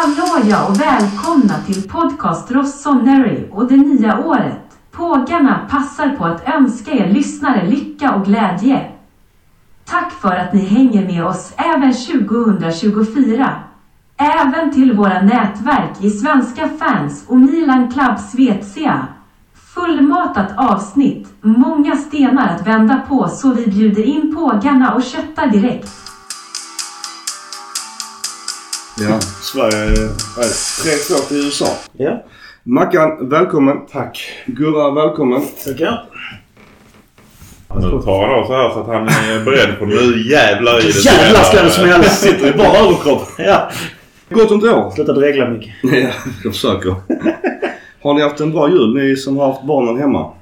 Hallå ja och välkomna till podcast Rossoneri och det nya året. Pågarna passar på att önska er lyssnare lycka och glädje. Tack för att ni hänger med oss även 2024. Även till våra nätverk i Svenska fans och Milan Club Svezia. Fullmatat avsnitt, många stenar att vända på så vi bjuder in pågarna och köttar direkt. Ja, Sverige är 3-2 till USA. Ja, Mackan, välkommen. tack. Gurra, välkommen. Tackar. Nu tar han av så här så att han är beredd på nu jävlar i det. Jävlar ska det smälla! Sitter i bara överkropp. Ja. Gott nytt år. Sluta dregla Micke. Ja, jag försöker. Har ni haft en bra jul, ni som har haft barnen hemma?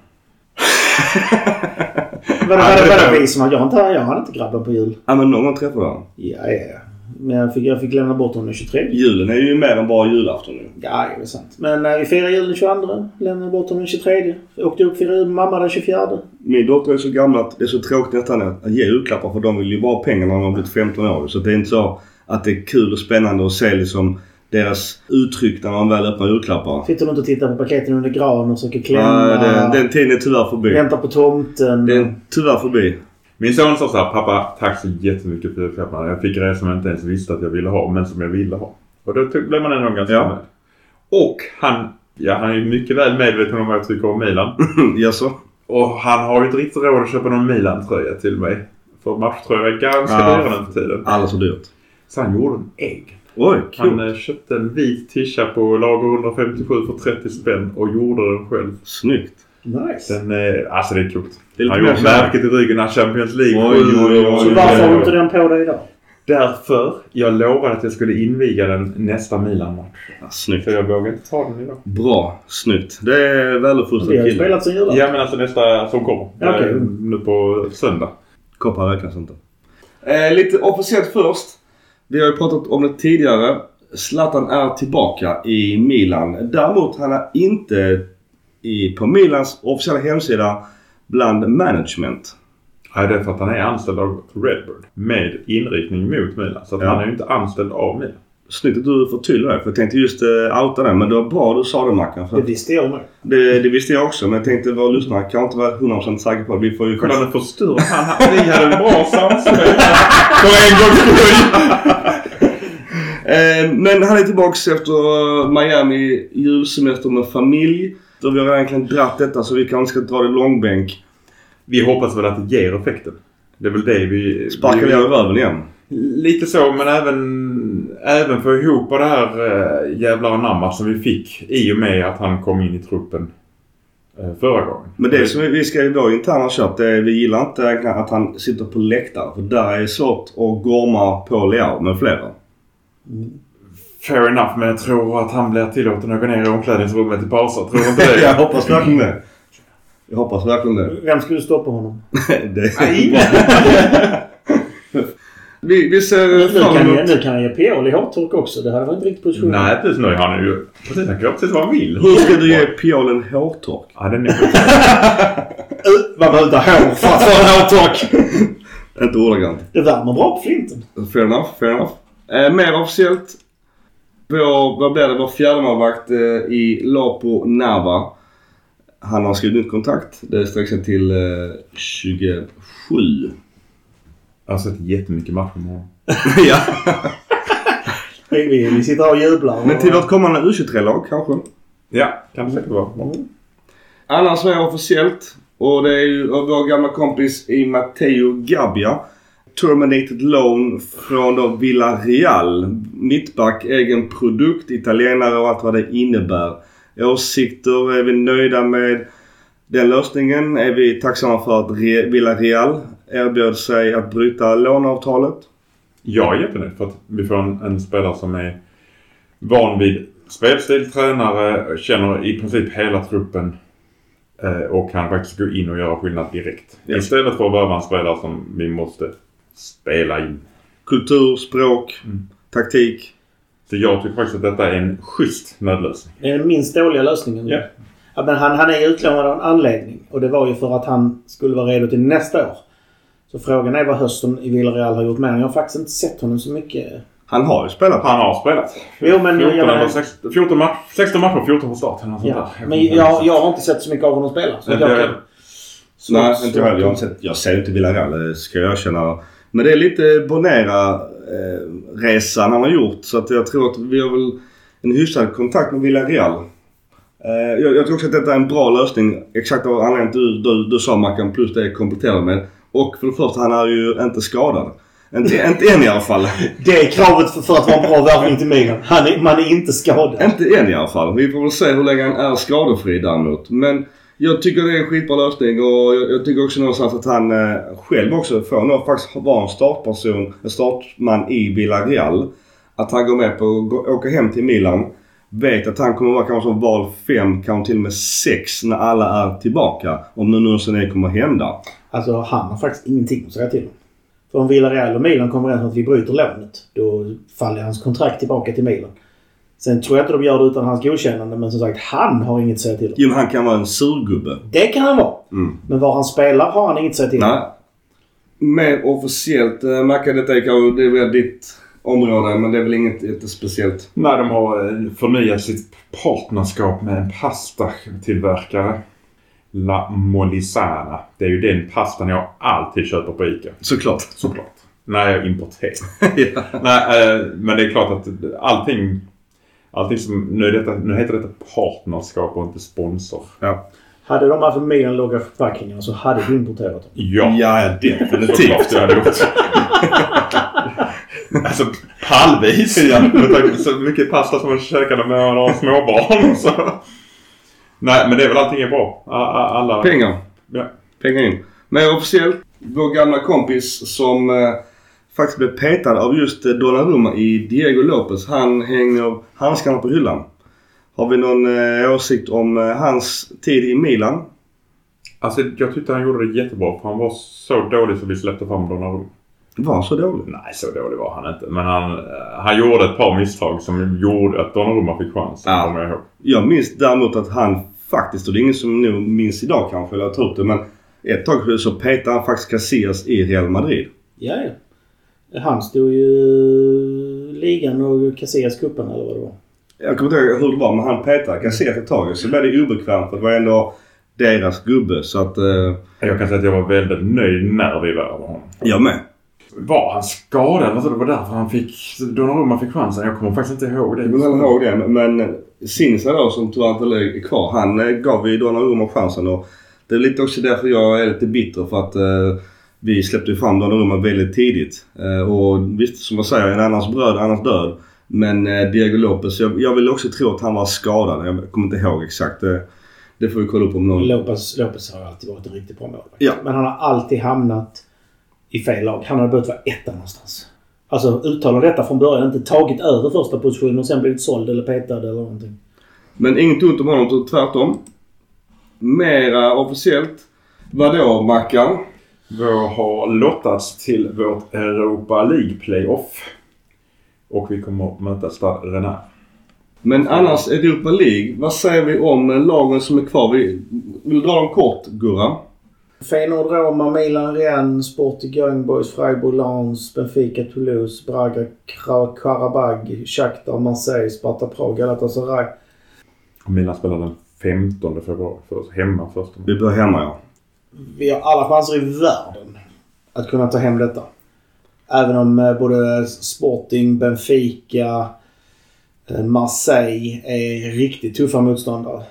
Vadå, vadå, vadå vi som har... Jag har inte, jag har inte grabbar på jul. Ja, men någon gång träffade jag Ja, ja, ja. Men jag fick, jag fick lämna bort honom den 23. Julen är ju mer än bara julafton nu. Ja, det är sant. Men eh, vi firar jul den 22. Lämnade bort honom den 23. Åkte upp och firade jul med mamma den 24. Min dotter är så gammal att det är så tråkigt nästan att ge julklappar för de vill ju bara ha pengar när de har blivit 15 år. Så det är inte så att det är kul och spännande att se liksom deras uttryck när man väl öppnar julklappar. Sitter du inte och tittar på paketen under granen och försöker klämma? Ja, den, den tiden är tyvärr förbi. Väntar på tomten. Den är tyvärr förbi. Min son sa så här, pappa tack så jättemycket för julklapparna. Jag fick grejer som jag inte ens visste att jag ville ha, men som jag ville ha. Och då blev man ändå ganska Ja. nöjd. Och han, ja han är ju mycket väl medveten om vad jag tycker om Milan. Jaså? Och han har ju inte riktigt råd att köpa någon Milan-tröja till mig. För matchtröjor är ganska Ja. dyra nu för tiden. Alldeles för dyrt. Så han gjorde en egen. Oj, Han kul. eh, köpte en vit tisha på lager 157 för 30 spänn och gjorde den själv. Snyggt. Nice. Den, eh, alltså det är coolt. Det är Han lite gjorde märket i ryggen när Champions League Oj, oj, oj, oj, Så varför har du inte den på dig idag? Därför jag lovade att jag skulle inviga den nästa Milan-match. Ja, snyggt. Så jag vågar inte ta den idag. Bra. Snyggt. Det är väluppfostrad Vi har ju kille. spelat sen julafton. Ja men alltså nästa som kommer. Ja, okej. Eh, Nu på söndag. Koppar räknas inte. Eh, lite officiellt först. Vi har ju pratat om det tidigare. Zlatan är tillbaka i Milan. Däremot han är inte i, på Milans officiella hemsida bland management. Nej det är för att han är anställd av Redbird. Med inriktning mot Milan. Så att Ja. han är ju inte anställd av Milan. Snyggt att du förtydligar det. För jag tänkte just eh, outa det. Men det var bra du sa det Mackan. För Det visste jag med. det, det visste jag också. Men jag tänkte våra lyssnare kan inte vara 100% säkra på det. Vi får ju Kolla nu förstör han. Vi hade en bra samspel här. För en gångs skull. Eh, men han är tillbaks efter Miami julsemester med familj. Då vi har egentligen dratt detta så vi kanske ska dra det långbänk. Vi hoppas väl att det ger effekten. Det är väl det vi... Sparkar vi- ner i röven igen. Lite så, men även, även få ihop det här äh, jävla anamma som vi fick i och med att han kom in i truppen eh, förra gången. Men det som vi- vi ska i vår interna köp, det är, vi gillar inte egentligen att han sitter på läktaren. För där är det svårt att gorma på Leao med flera. Fair enough, men jag tror att han blir tillåten att gå ner i omklädningsrummet i pauser. Tror du inte det? jag hoppas verkligen det. Jag hoppas verkligen det. Vem skulle stoppa honom? det Nej. vi, vi ser Nu fram kan, jag, emot... nu kan jag ge Pioli hårtork också. Det hade varit inte riktigt position. Nej, precis. Nu har han ju... Precis, han kan göra precis vad han vill. Hur ska du ge Piol en hårtork? Ja, den är... Man behöver inte ha hår för att få en hårtork. Inte ordagrant. Det värmer bra på flinten. Fair enough, fair enough. Eh, mer officiellt. Vår, vad blir det, vår fjärdemålvakt eh, i Lapo Nava. Han har skrivit nytt kontrakt. Det sträcker sig till eh, 27. Jag har sett jättemycket matcher med honom. ja. Vi, vi, sitter här och jublar. Men till vårt kommande U23-lag kanske. Ja, kan det säkert vara. Annars mer officiellt. Och det är ju vår gamla kompis i Matteo Gabbia. Terminated loan från då Villarreal. Mittback, egen produkt, italienare och allt vad det innebär. Åsikter, är vi nöjda med den lösningen? Är vi tacksamma för att Re- Villarreal erbjöd sig att bryta låneavtalet? Jag är jättenöjd för att vi får en, en spelare som är van vid spelstil, tränare, känner i princip hela truppen eh, och kan faktiskt gå in och göra skillnad direkt. Ja. Istället för att värva en spelare som vi måste spela in. Kultur, språk, Mm. taktik. Så jag tycker faktiskt att detta är en schysst nödlösning. Det är den minst dåliga lösningen. Ja. Ja, men han, han är utlånad av en anledning. Och det var ju för att han skulle vara redo till nästa år. Så frågan är vad hösten i Villarreal har gjort med honom. Jag har faktiskt inte sett honom så mycket Han har ju spelat. Han har spelat. Jo, men 14, jag menar- eller 16, 14 match, 16 matcher, 14 på start. eller något sånt Ja. där. Men jag, jag har inte sett så mycket av honom spela. Så jag jag kan... Nej, inte jag heller. Jag, jag ser inte Villarreal, ska jag erkänna. Men det är lite Bonera-resan han har gjort. Så att jag tror att vi har väl en hyfsad kontakt med Villarreal. Eh, jag, jag tror också att detta är en bra lösning. Exakt av anledningen du, du, du sa Mackan plus det jag kompletterar med. Och för det första, han är ju inte skadad. Inte, inte än i alla fall. Det är kravet för, för att vara en bra värvning till Milan. Han är, man är inte skadad. Inte än i alla fall. Vi får väl se hur länge han är skadefri däremot. Men jag tycker det är en skitbra lösning och jag, jag tycker också någonstans att han eh, själv också får nog faktiskt vara en startperson, en startman i Villarreal. Att han går med på att åka hem till Milan. Vet att han kommer vara kanske som val 5, kanske till och med 6 när alla är tillbaka. Om det någonsin det kommer hända. Alltså han har faktiskt ingenting att säga till om. För om Villarreal och Milan kommer överens om att vi bryter lånet. Då faller hans kontrakt tillbaka till Milan. Sen tror jag inte de gör det utan hans godkännande. Men som sagt, han har inget att säga till om. Jo men han kan vara en surgubbe. Det kan han vara. Mm. Men var han spelar har han inget att säga till om. Nej. Mer officiellt, eh, Mackan detta är kanske, det är väl ditt område men det är väl inget jättespeciellt. Nej, de har eh, förnyat sitt partnerskap med en pastatillverkare. La Molisana. Det är ju den pastan jag alltid köper på ICA. Såklart. Såklart. När jag importerar. ja. Nej, eh, men det är klart att allting... Allting som... Nu, detta, nu heter detta partnerskap och inte sponsor. Ja. Hade de haft Milan-logga förpackningar så hade du importerat dem. Ja. Ja, definitivt. Jag hade gjort. alltså pallvis. Ja, med tanke på så mycket pasta som man käkade med några småbarn. Så. Nej, men det är väl allting är bra. Alla... Pengar. Ja. Pengar in. Men officiellt, vår gamla kompis som eh, faktiskt blev petad av just eh, Donnarumma i Diego Lopez. Han hänger handskarna på hyllan. Har vi någon eh, åsikt om eh, hans tid i Milan? Alltså jag tyckte han gjorde det jättebra. För han var så dålig så vi släppte fram Donnarumma. Var han så dålig? Nej, så dålig var han inte. Men han, eh, han gjorde ett par misstag som gjorde att Donnarumma fick chansen. Ja. Kommer jag ihåg. Jag minns däremot att han faktiskt, och det är ingen som nog minns idag kanske, eller jag upp det, men ett tag så petade han faktiskt Casillas i Real Madrid. Ja, ja. Han stod ju ligan och Casillas kuppen eller vad det var. Jag kommer inte ihåg hur det var men han petade Casillas ett tag. Så blev det obekvämt för det var ändå deras gubbe. Så att... Eh, Jag kan säga att jag var väldigt nöjd när vi värvade honom. jag med. Var han skadad? Alltså det var därför han fick... Donnarumma fick chansen. Jag kommer faktiskt inte ihåg det. Jag kommer inte ihåg det. Men men Sinisa då som tyvärr inte är kvar. Han eh, gav ju Donnarumma chansen. Och det är lite också därför jag är lite bitter för att eh, vi släppte ju fram Donnarumma väldigt tidigt. Eh, och visst som jag säger, en annans bröd, annans död. Men eh, Diego Lopez, jag, jag vill också tro att han var skadad. Jag kommer inte ihåg exakt. Det, det får vi kolla upp om någon... Lopez, Lopez har alltid varit en riktigt bra målvakt. Ja. Men han har alltid hamnat i fel lag. Han hade behövt vara etta någonstans. Alltså uttala detta från början. Inte tagit över första positionen och sen blivit såld eller petad eller någonting. Men inget ont om honom, tvärtom. Mera officiellt. Vadå Mackan? Vi har lottats till vårt Europa League Playoff. Och vi kommer att möta Stade. Men annars Europa League, vad säger vi om lagen som är kvar? Vi vill dra dem kort, Gurra. Feyenoord, Roma, Milan, Rennes, Sporting Young Boys, Freiburg, Lens, Benfica, Toulouse, Braga, Karabag, Shakhtar, Marseille, Sparta Prag, Galatasaray. Milan spelar den 15 februari för oss. Hemma först. Vi börjar hemma ja. Vi har alla chanser i världen att kunna ta hem detta. Även om eh, både Sporting, Benfica, eh, Marseille är riktigt tuffa motståndare.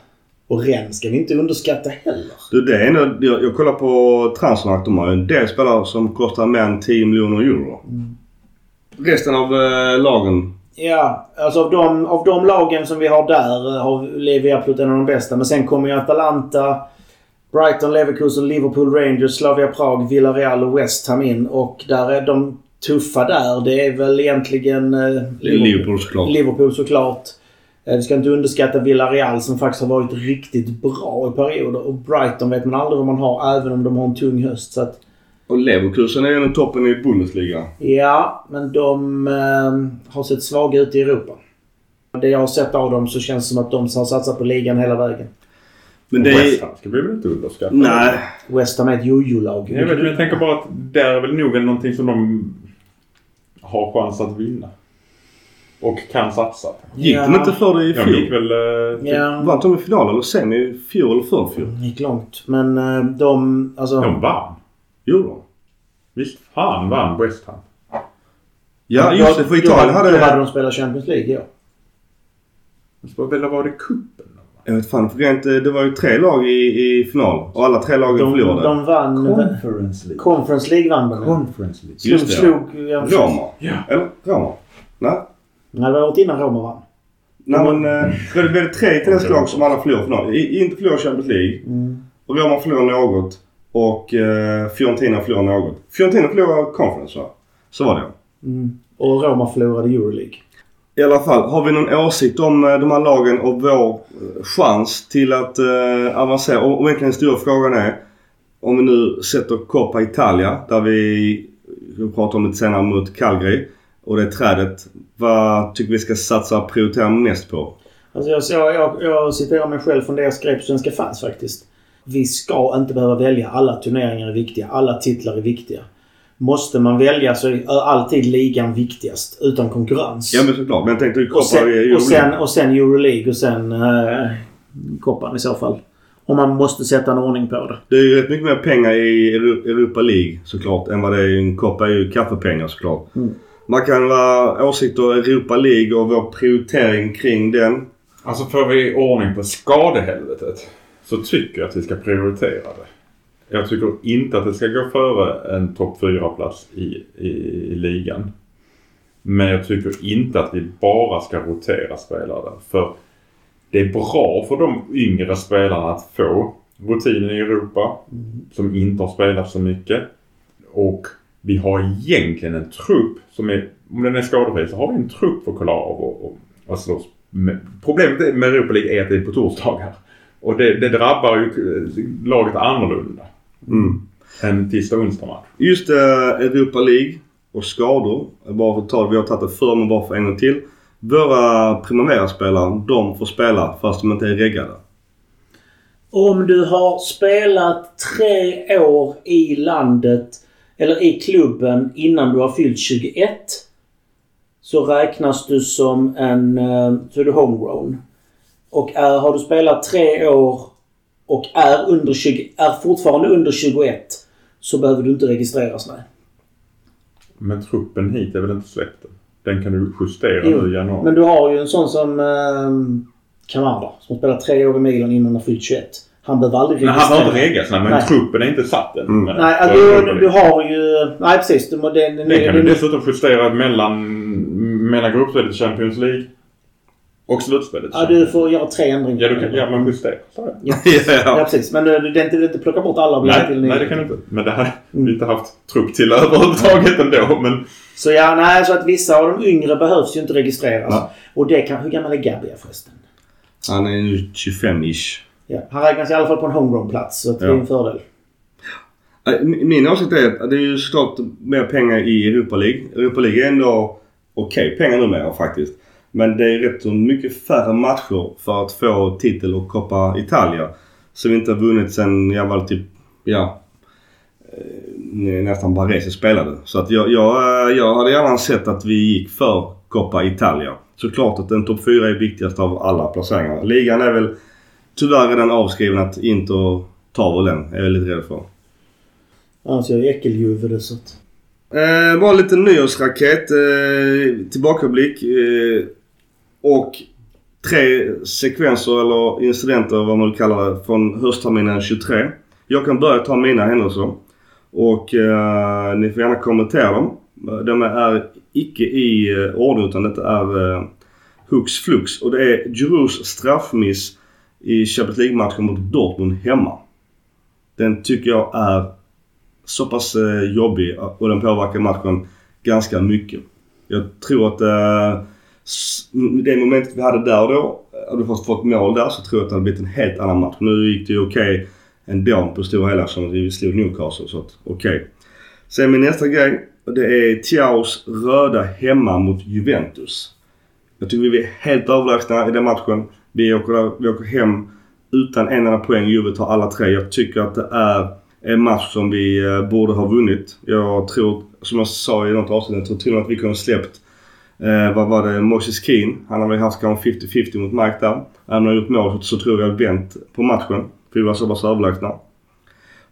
Och Rennes ska vi inte underskatta heller. Du, det är ändå, jag, jag kollar på Transfermarkt. De har en del spelare som kostar mer än 10 miljoner euro. Resten av eh, lagen. Ja, alltså av de, av de lagen som vi har där eh, har Levi absolut en av de bästa. Men sen kommer ju Atalanta, Brighton, Leverkusen, Liverpool, Rangers, Slavia Prag, Villarreal och West Ham in. Och där är de tuffa där. Det är väl egentligen... Eh, Liverpool såklart. Liverpool såklart. Eh, Vi ska inte underskatta Villarreal som faktiskt har varit riktigt bra i perioder. Och Brighton vet man aldrig vad man har även om de har en tung höst. Så att, Och Leverkusen är ju en toppen i Bundesliga. ja, men de eh, har sett svaga ut i Europa. Det jag har sett av dem så känns det som att de har satsat på ligan hela vägen. Men det West. Ham ska vi väl inte underskatta? Nej. West Ham är ett jojo-lag. Jag, vet, men jag tänker bara att där är väl nog någonting som de har chans att vinna. och kan satsa. Gick de inte för det i De gick fjol? väl... eh, typ- Ja, Vann de i final eller semi i fjol eller förfjol? gick långt. Men eh, de... Alltså... De vann. Gjorde de? Visst fan vann West Ham. Ja just det, för Italien hade... Då hade de spelat Champions League ja. Så Eller var det kuppen? Jag vet fan, för rent, eh, det var ju tre lag i, i final och alla tre lagen De, förlorade. de vann... Conference League. Conference League vann de. Conference League. Just det, slog, ja. Roma. Ja. Eller? Roma? Nej? Nej, det var året innan Roma vann. Nej men eh, det är det tre italienska lag som alla förlorar final. I, inte förlorar Champions League. Mm. Och Roma förlorar något. Och eh, Fiorentina förlorar något. Fiorentina förlorar Conference va? Så var det Mm. Och Roma förlorade Euroleague. I alla fall, har vi någon åsikt om eh, de här lagen och vår eh, chans till att eh, avancera? Och, och egentligen den stora frågan är om vi nu sätter Coppa Italia där vi, vi pratar om lite senare mot Calgary och det är trädet. Vad tycker vi ska satsa och prioritera mest på? Alltså jag, jag, jag, jag citerar mig själv från det jag skrev på Svenska fans faktiskt. Vi ska inte behöva välja. Alla turneringar är viktiga. Alla titlar är viktiga. Måste man välja så är alltid ligan viktigast. Utan konkurrens. Ja men såklart. Men jag tänkte ju och, sen, är och, sen, och sen Euroleague och sen eh, Koppan i så fall. Om man måste sätta en ordning på det. Det är ju rätt mycket mer pengar i Euro- Europa League såklart än vad det är i en Coppa. är ju kaffepengar såklart. Mm. Man kan ha åsikter Europa League och vår prioritering kring den. Alltså får vi ordning på skadehelvetet så tycker jag att vi ska prioritera det. Jag tycker inte att det ska gå före en topp 4-plats i, i, i ligan. Men jag tycker inte att vi bara ska rotera spelare. För det är bra för de yngre spelarna att få rutinen i Europa. Som inte har spelat så mycket. Och vi har egentligen en trupp som är, om den är skadefri så har vi en trupp för att klara av och, och, och slåss. med- Problemet med Europa League är att det är på torsdagar. Och det, det drabbar ju laget annorlunda Mm. än tisdag onsdag match. Just eh, Europa League och skador. Bara för ta det, vi har tagit det förr men bara för en gång till. Våra Primavera-spelare, de får spela fast de inte är reggade. Om du har spelat tre år i landet eller i klubben innan du har fyllt 21 så räknas du som en... eh, Så är du homegrown. Och är, har du spelat tre år och är, under 20, är fortfarande under 21 så behöver du inte registreras med. Men truppen hit är väl inte släppt? Den kan du justera Jo, nu i januari. Men du har ju en sån som eh, Kamada som spelar tre år i Milan innan han fyllt 21. Han behöver aldrig Nej, han har inte registreras. Nej, men Nej. truppen är inte satt än. Mm. Nej, alltså, du, du har ju... Nej precis. Du, det, det, Det kan det, du dessutom justera mellan, mellan gruppspelet i Champions League och slutspelet. Ja, du får göra tre ändringar. Ja, du kan, ja men sa jag. Ja, Ja. precis. Men du, du, det är inte, du inte plocka bort alla Nej, till nej, det kan du inte. Men det hade Mm. vi inte haft trupp till överhuvudtaget ändå. Men Så ja, nej, så att vissa av de yngre behövs ju inte registreras. Ja. Och det kan... Hur gammal är Gabia förresten? Han är nu 25-ish. Ja, han räknas i alla fall på en homegrown-plats. Så det är Ja. en fördel. Nej, min- åsikt är att det är ju såklart mer pengar i Europa League. Europa League är ändå okej pengar numera faktiskt. Men det är rätt så mycket färre matcher för att få titel och Coppa Italia. Som inte har vunnit sen jag var typ, ja, eh, nästan Baresi spelade. Så att jag, jag, eh, jag hade gärna sett att vi gick för Coppa Italia. Såklart att en topp 4 är viktigast av alla placeringar. Ligan är väl tyvärr redan avskriven att Inter tar väl den. Är jag lite rädd för. Annars är jag äckeljuve så att... Eh, bara lite nyårsraket. Eh, tillbakablick. Eh, och tre sekvenser eller incidenter vad man kallar det från höstterminen 23. Jag kan börja ta mina händelser. Och eh, ni får gärna kommentera dem. De är icke i eh, ordning utan detta är eh, hux flux. Och det är Jerus straffmiss i Champions League-matchen mot Dortmund hemma. Den tycker jag är så pass eh, jobbig och den påverkar matchen ganska mycket. Jag tror att eh, det momentet vi hade där då, eh, hade vi fått mål där så tror jag att det hade blivit en helt annan match. Nu gick det ju okej ändå på stora hela som vi slog Newcastle så att okej. Sen min nästa grej. Det är Thiaus röda hemma mot Juventus. Jag tycker vi är helt överlägsna i den matchen. Vi åker, vi åker hem utan en enda poäng. Juve tar alla tre. Jag tycker att det är en match som vi eh, borde ha vunnit. Jag tror, som jag sa i något avsnitt, jag tror till och med att vi kunde ha släppt Eh, vad var det? Moses Keane. Han har väl haft kanske 50-50 mot Mike där. Även om han har gjort mål så tror jag har vänt på matchen. För vi var så pass överlägsna.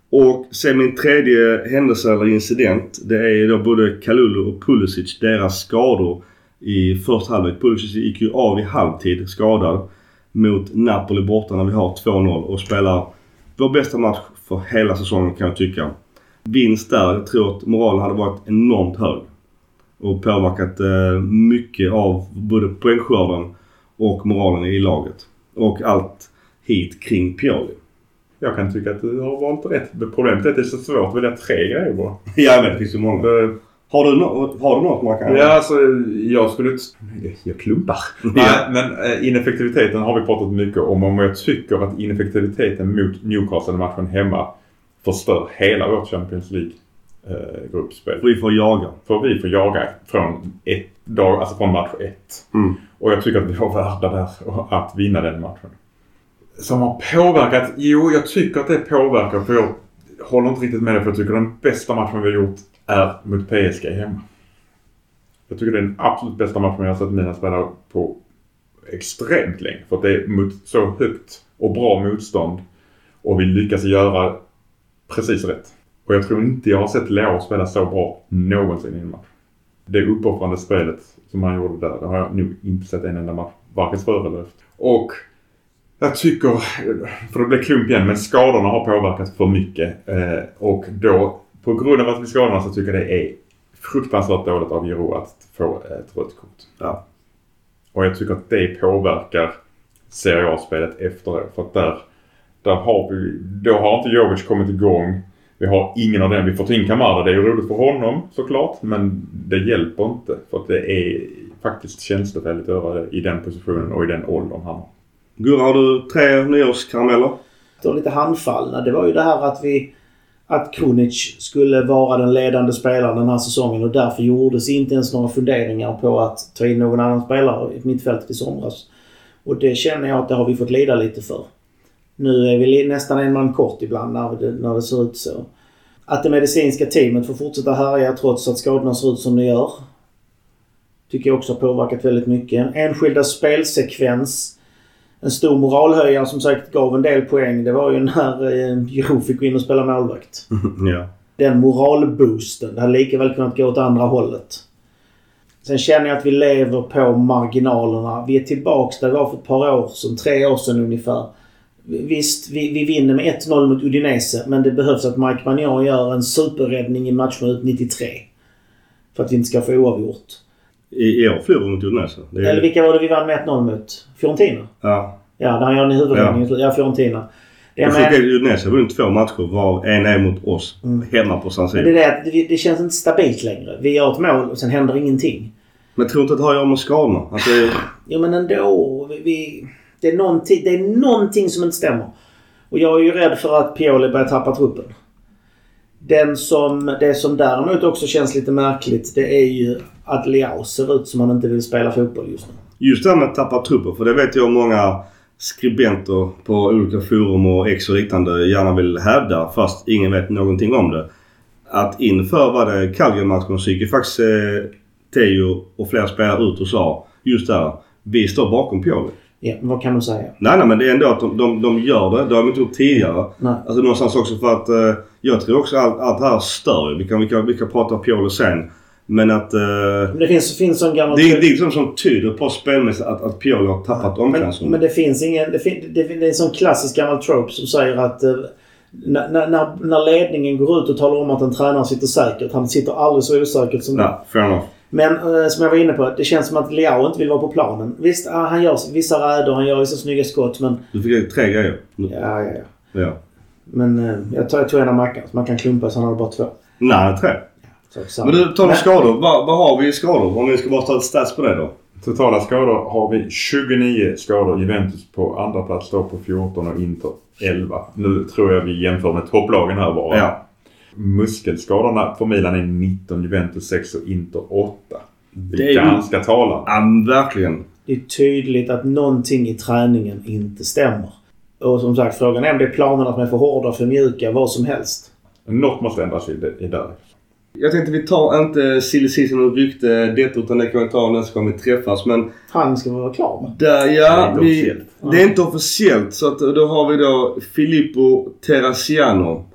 Och sen min tredje händelse eller incident. Det är då både Kalulu och Pulisic. Deras skador i första halvlek. Pulisic gick ju av i halvtid skadad mot Napoli borta när vi har 2-0 och spelar vår bästa match för hela säsongen kan jag tycka. Vinst där, jag tror att moralen hade varit enormt hög. Och påverkat eh, mycket av både poängskörden och moralen i laget. Och allt hit kring Pioli. Jag kan tycka att du har valt rätt. Problemet är att det är så svårt att välja tre grejer bara. Ja men det finns ju många. Det- Har du, no har du något man kan... Ja, alltså jag skulle inte... Jag klumpar. Nej, men eh, ineffektiviteten har vi pratat mycket om. Och jag tycker att ineffektiviteten mot Newcastle-matchen hemma förstör hela vårt Champions League-gruppspel. Vi får jaga. För vi får jaga från, ett dag, alltså från match ett. Mm. Och jag tycker att vi var värda där att vinna den matchen. Som har påverkat? Jo, jag tycker att det påverkar. För jag håller inte riktigt med dig. För jag tycker den bästa matchen vi har gjort är mot PSG hemma. Jag tycker det är den absolut bästa matchen jag har sett mina spelare på extremt länge. För att det är mot så högt och bra motstånd. Och vi lyckas göra precis rätt. Och jag tror inte jag har sett Leao spela så bra någonsin i en match. Det uppoffrande spelet som han gjorde där, det har jag nog inte sett en enda match. Varken före eller efter. Och jag tycker, för det blir klump igen, men skadorna har påverkat för mycket. Eh, och då, på grund av att vi skadorna så tycker jag det är fruktansvärt dåligt av Giro att få ett rött kort. Ja. Och jag tycker att det påverkar Serie A-spelet efteråt. För att där, där har vi, då har inte Jovic kommit igång. Vi har ingen av dem. Vi får ta in Kamara. Det är ju roligt för honom såklart. Men det hjälper inte. För att det är faktiskt känslofelligt att göra det i den positionen och i den åldern han har. Gurra, har du tre nyårskarameller? Och lite handfallna. Det var ju det här att vi... Att Krunic skulle vara den ledande spelaren den här säsongen och därför gjordes inte ens några funderingar på att ta in någon annan spelare i mittfältet i somras. Och det känner jag att det har vi fått lida lite för. Nu är vi nästan en man kort ibland när det, när det ser ut så. Att det medicinska teamet får fortsätta härja trots att skadorna ser ut som det gör. Tycker jag också har påverkat väldigt mycket. Enskilda spelsekvens. En stor moralhöjare som sagt gav en del poäng. Det var ju när eh, Giro fick gå in och spela målvakt. ja. Den moralboosten. Det hade lika väl kunnat gå åt andra hållet. Sen känner jag att vi lever på marginalerna. Vi är tillbaks där vi var för ett par år sedan. Tre år sedan ungefär. Visst, vi, vi vinner med 1-0 mot Udinese. Men det behövs att Mike Magnan gör en superräddning i matchminut 93. För att vi inte ska få oavgjort. I, I år förlorar vi mot Udinese. Är- Eller vilka var det vi vann med 1-0 mot? Fiorentina? Ja. Ja, där han gör en huvudräddning. Ja. ja, Fiorentina. Det fick menar- Udinese har vunnit två matcher var en är mot oss. Mm. Hemma på San Men Siro. det, är det, det, det känns inte stabilt längre. Vi gör ett mål och sen händer ingenting. Men tror inte att det har att göra med skadorna? Att det. Jo men ändå. Vi, det, är någonting, det är någonting som inte stämmer. Och jag är ju rädd för att Pioli börjar tappa truppen. Den som, det som däremot också känns lite märkligt det är ju att Leao ser ut som han inte vill spela fotboll just nu. Just det här med att tappa truppen, För det vet jag många skribenter på olika forum och ex och liknande gärna vill hävda fast ingen vet någonting om det. Att inför var det Calgary-matchen så gick ju faktiskt eh, Teo och flera spelare ut och sa just där. Vi står bakom Pioli. Ja, vad kan man säga? Nej, nej men det är ändå att de, de, de gör det. Det har de inte gjort tidigare. Nej. Alltså någonstans också för att eh, jag tror också att allt det här stör vi kan, vi, kan, vi kan prata om Pioli sen. Men att... Eh, Men det finns, finns en gammal... det är det är liksom som tyder på spelmässigt att, att Pioli har tappat omklädningsrummet. men det finns ingen... Det, fin, det, det är en sån klassisk gammal trope som säger att eh, när, när, när- när ledningen går ut och talar om att en tränare sitter säkert. Han sitter aldrig så osäkert som Nej, fair enough. Men eh, som jag var inne på, det känns som att Leao inte vill vara på planen. Visst, ah, han gör vissa räder, han gör vissa snygga skott men... Du fick tre grejer. Ja, ja, ja. Ja. Men eh, jag, tar, jag tog en av Mackan. så Man kan klumpa så han hade bara två. Nej, tre. Så, samma. Men du, tal om skador. Vad, vad har vi i skador? Om vi ska bara ta ett stats på det då. Totala skador har vi 29 skador. Juventus på andra plats står på 14 och Inter 11. Nu tror jag vi jämför med topplagen här bara. Ja. Muskelskadorna för Milan är 19, Juventus 6 och Inter 8. Det Det är är ju- ganska talande. Ja, verkligen. Det är tydligt att någonting i träningen inte stämmer. Och som sagt, frågan är om det är planerna som är för hårda, för mjuka, vad som helst. Något måste ändras i det, i där. Jag tänkte vi tar inte silly season och rykte detta utan det kan vi ta nästa gång vi träffas. Men Han ska vara klar med. där, Det är ja, vi, det är inte officiellt. Så att, då har vi då Filippo Terrasiano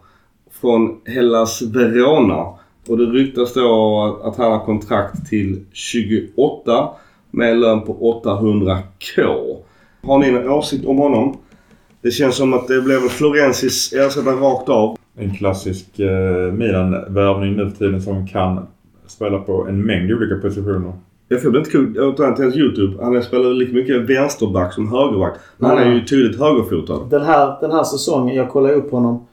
från Hellas Verona. Och det ryktas då att, han har kontrakt till 28 med en lön på 800k. Har ni någon åsikt om honom? Det känns som att det blev Florensis ersättare rakt av. En klassisk eh, Milan-värvning nu för tiden som kan spela på en mängd olika positioner. Jag får inte kul. Jag tar till hans YouTube. Han spelar lika mycket vänsterback som högerback. Men han är ju tydligt högerfotad. Den här, den här säsongen, jag kollade upp honom.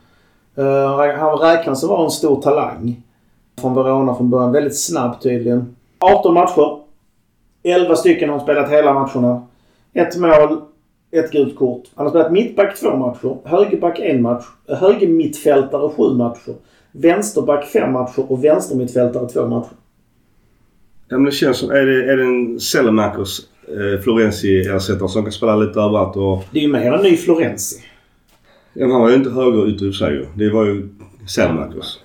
Uh, han räknas vara en stor talang. Från Verona från början. Väldigt snabb tydligen. 18 matcher. 11 stycken har han spelat hela matcherna. Ett mål, ett gult kort. Han har spelat mittback två matcher. Högerback en match. Högermittfältare sju matcher. Vänsterback fem matcher och vänstermittfältare två matcher. Ja, men det känns som... Är det, är det en Selemakers eh, Florenzi-ersättare som kan spela lite överallt och... Det är ju mer en ny Florenzi. Ja, han var ju inte högerytter i sig. Det var ju Selemakers.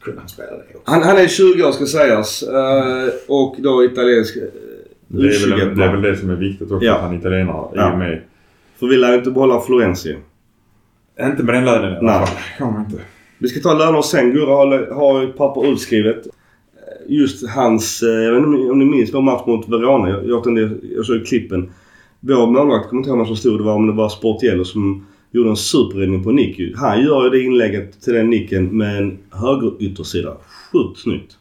Kunde han spela det också. Han, han är 20 år ska sägas. Eh, och då italiensk eh, Det är, väl, U21. det är väl det som är viktigt också Ja. att han är italienare i Ja. och med. För vi lär ju inte behålla Florenzi. Inte med den lönen i alla Nej. fall. Kommer inte. Vi ska ta löner sen. Gurra har, har papper utskrivet. Just hans, eh, jag vet inte om ni minns vår match mot Verona. Jag, jag, jag såg klippen. Vår målvakt, kommer inte ihåg vem som stod det var, men det var Sportiello som gjorde en superräddning på nick ju. Han gör ju det inlägget till den nicken med en högeryttersida. Sjukt snyggt.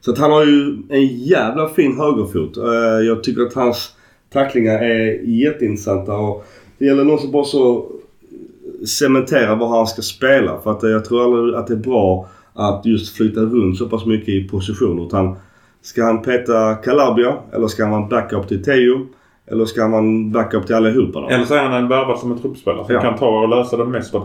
Så att han har ju en jävla fin högerfot. Eh, jag tycker att hans tacklingar är jätteintressanta och det gäller någon som bara så cementera var han ska spela. För att jag tror aldrig att det är bra att just flytta runt så pass mycket i position. Utan ska han peta Calabria eller ska han vara en backup till Teo? Eller ska en backup till allihopa då? Eller så är han en värvad som en truppspelare som Ja. kan ta och lösa det mest eh,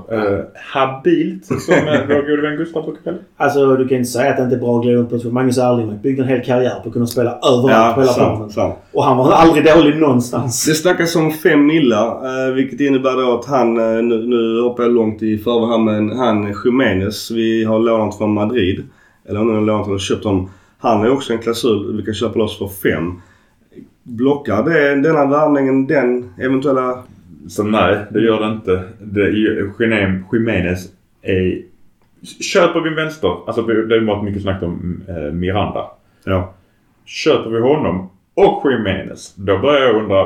habilt som eh, vår gode vän Gustav brukar kalla. Alltså du kan inte säga att det inte är bra att glida runt på. Magnus Erlingmark byggde en hel karriär på att kunna spela överallt på hela planen. sant, sant. Och han var aldrig dålig någonstans. Det snackas om fem millar eh, vilket innebär då att han, nu, nu hoppar jag långt i förväg här men han Jiménez vi har lånat från Madrid. Eller om någon har lånat eller köpt honom. Han är också en klausul vi kan köpa loss för fem. Blockar det, denna värvningen den eventuella... Så nej, det gör det inte. Det Jimenez är... Köper vi en vänster, alltså det har varit mycket snack om eh, Miranda. Ja. Köper vi honom och Jimenez, då börjar jag undra,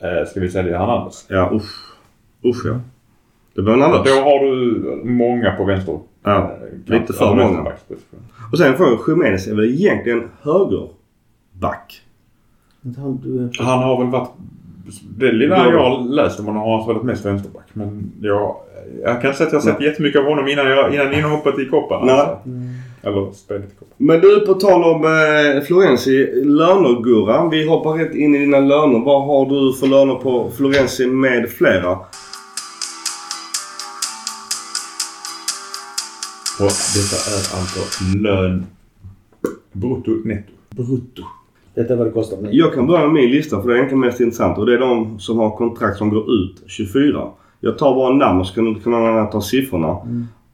eh, ska vi sälja Hernandez? Ja usch. Usch ja. Det blir en annan. då har du många på vänster. Ja, eh, lite för många. Och sen får Jiménez är väl egentligen högerback. Han, du, Han har väl varit... Det lilla jag har läst om honom har han spelat mest vänsterback. Men jag, jag kan säga att jag har sett jättemycket av honom innan, jag, innan inhoppet i. Nej. Alltså. Eller spelet i Copan. Men du, på tal om eh, Florenzi. Löner Gurra. Vi hoppar rätt in i dina löner. Vad har du för löner på Florenzi med flera? Och detta är alltså lön brutto netto. brutto. Detta är vad det kostar mig. Jag kan börja med min lista för det är egentligen mest intressant. Och det är de som har kontrakt som går ut 24. Jag tar bara namn och så kan någon annan ta siffrorna.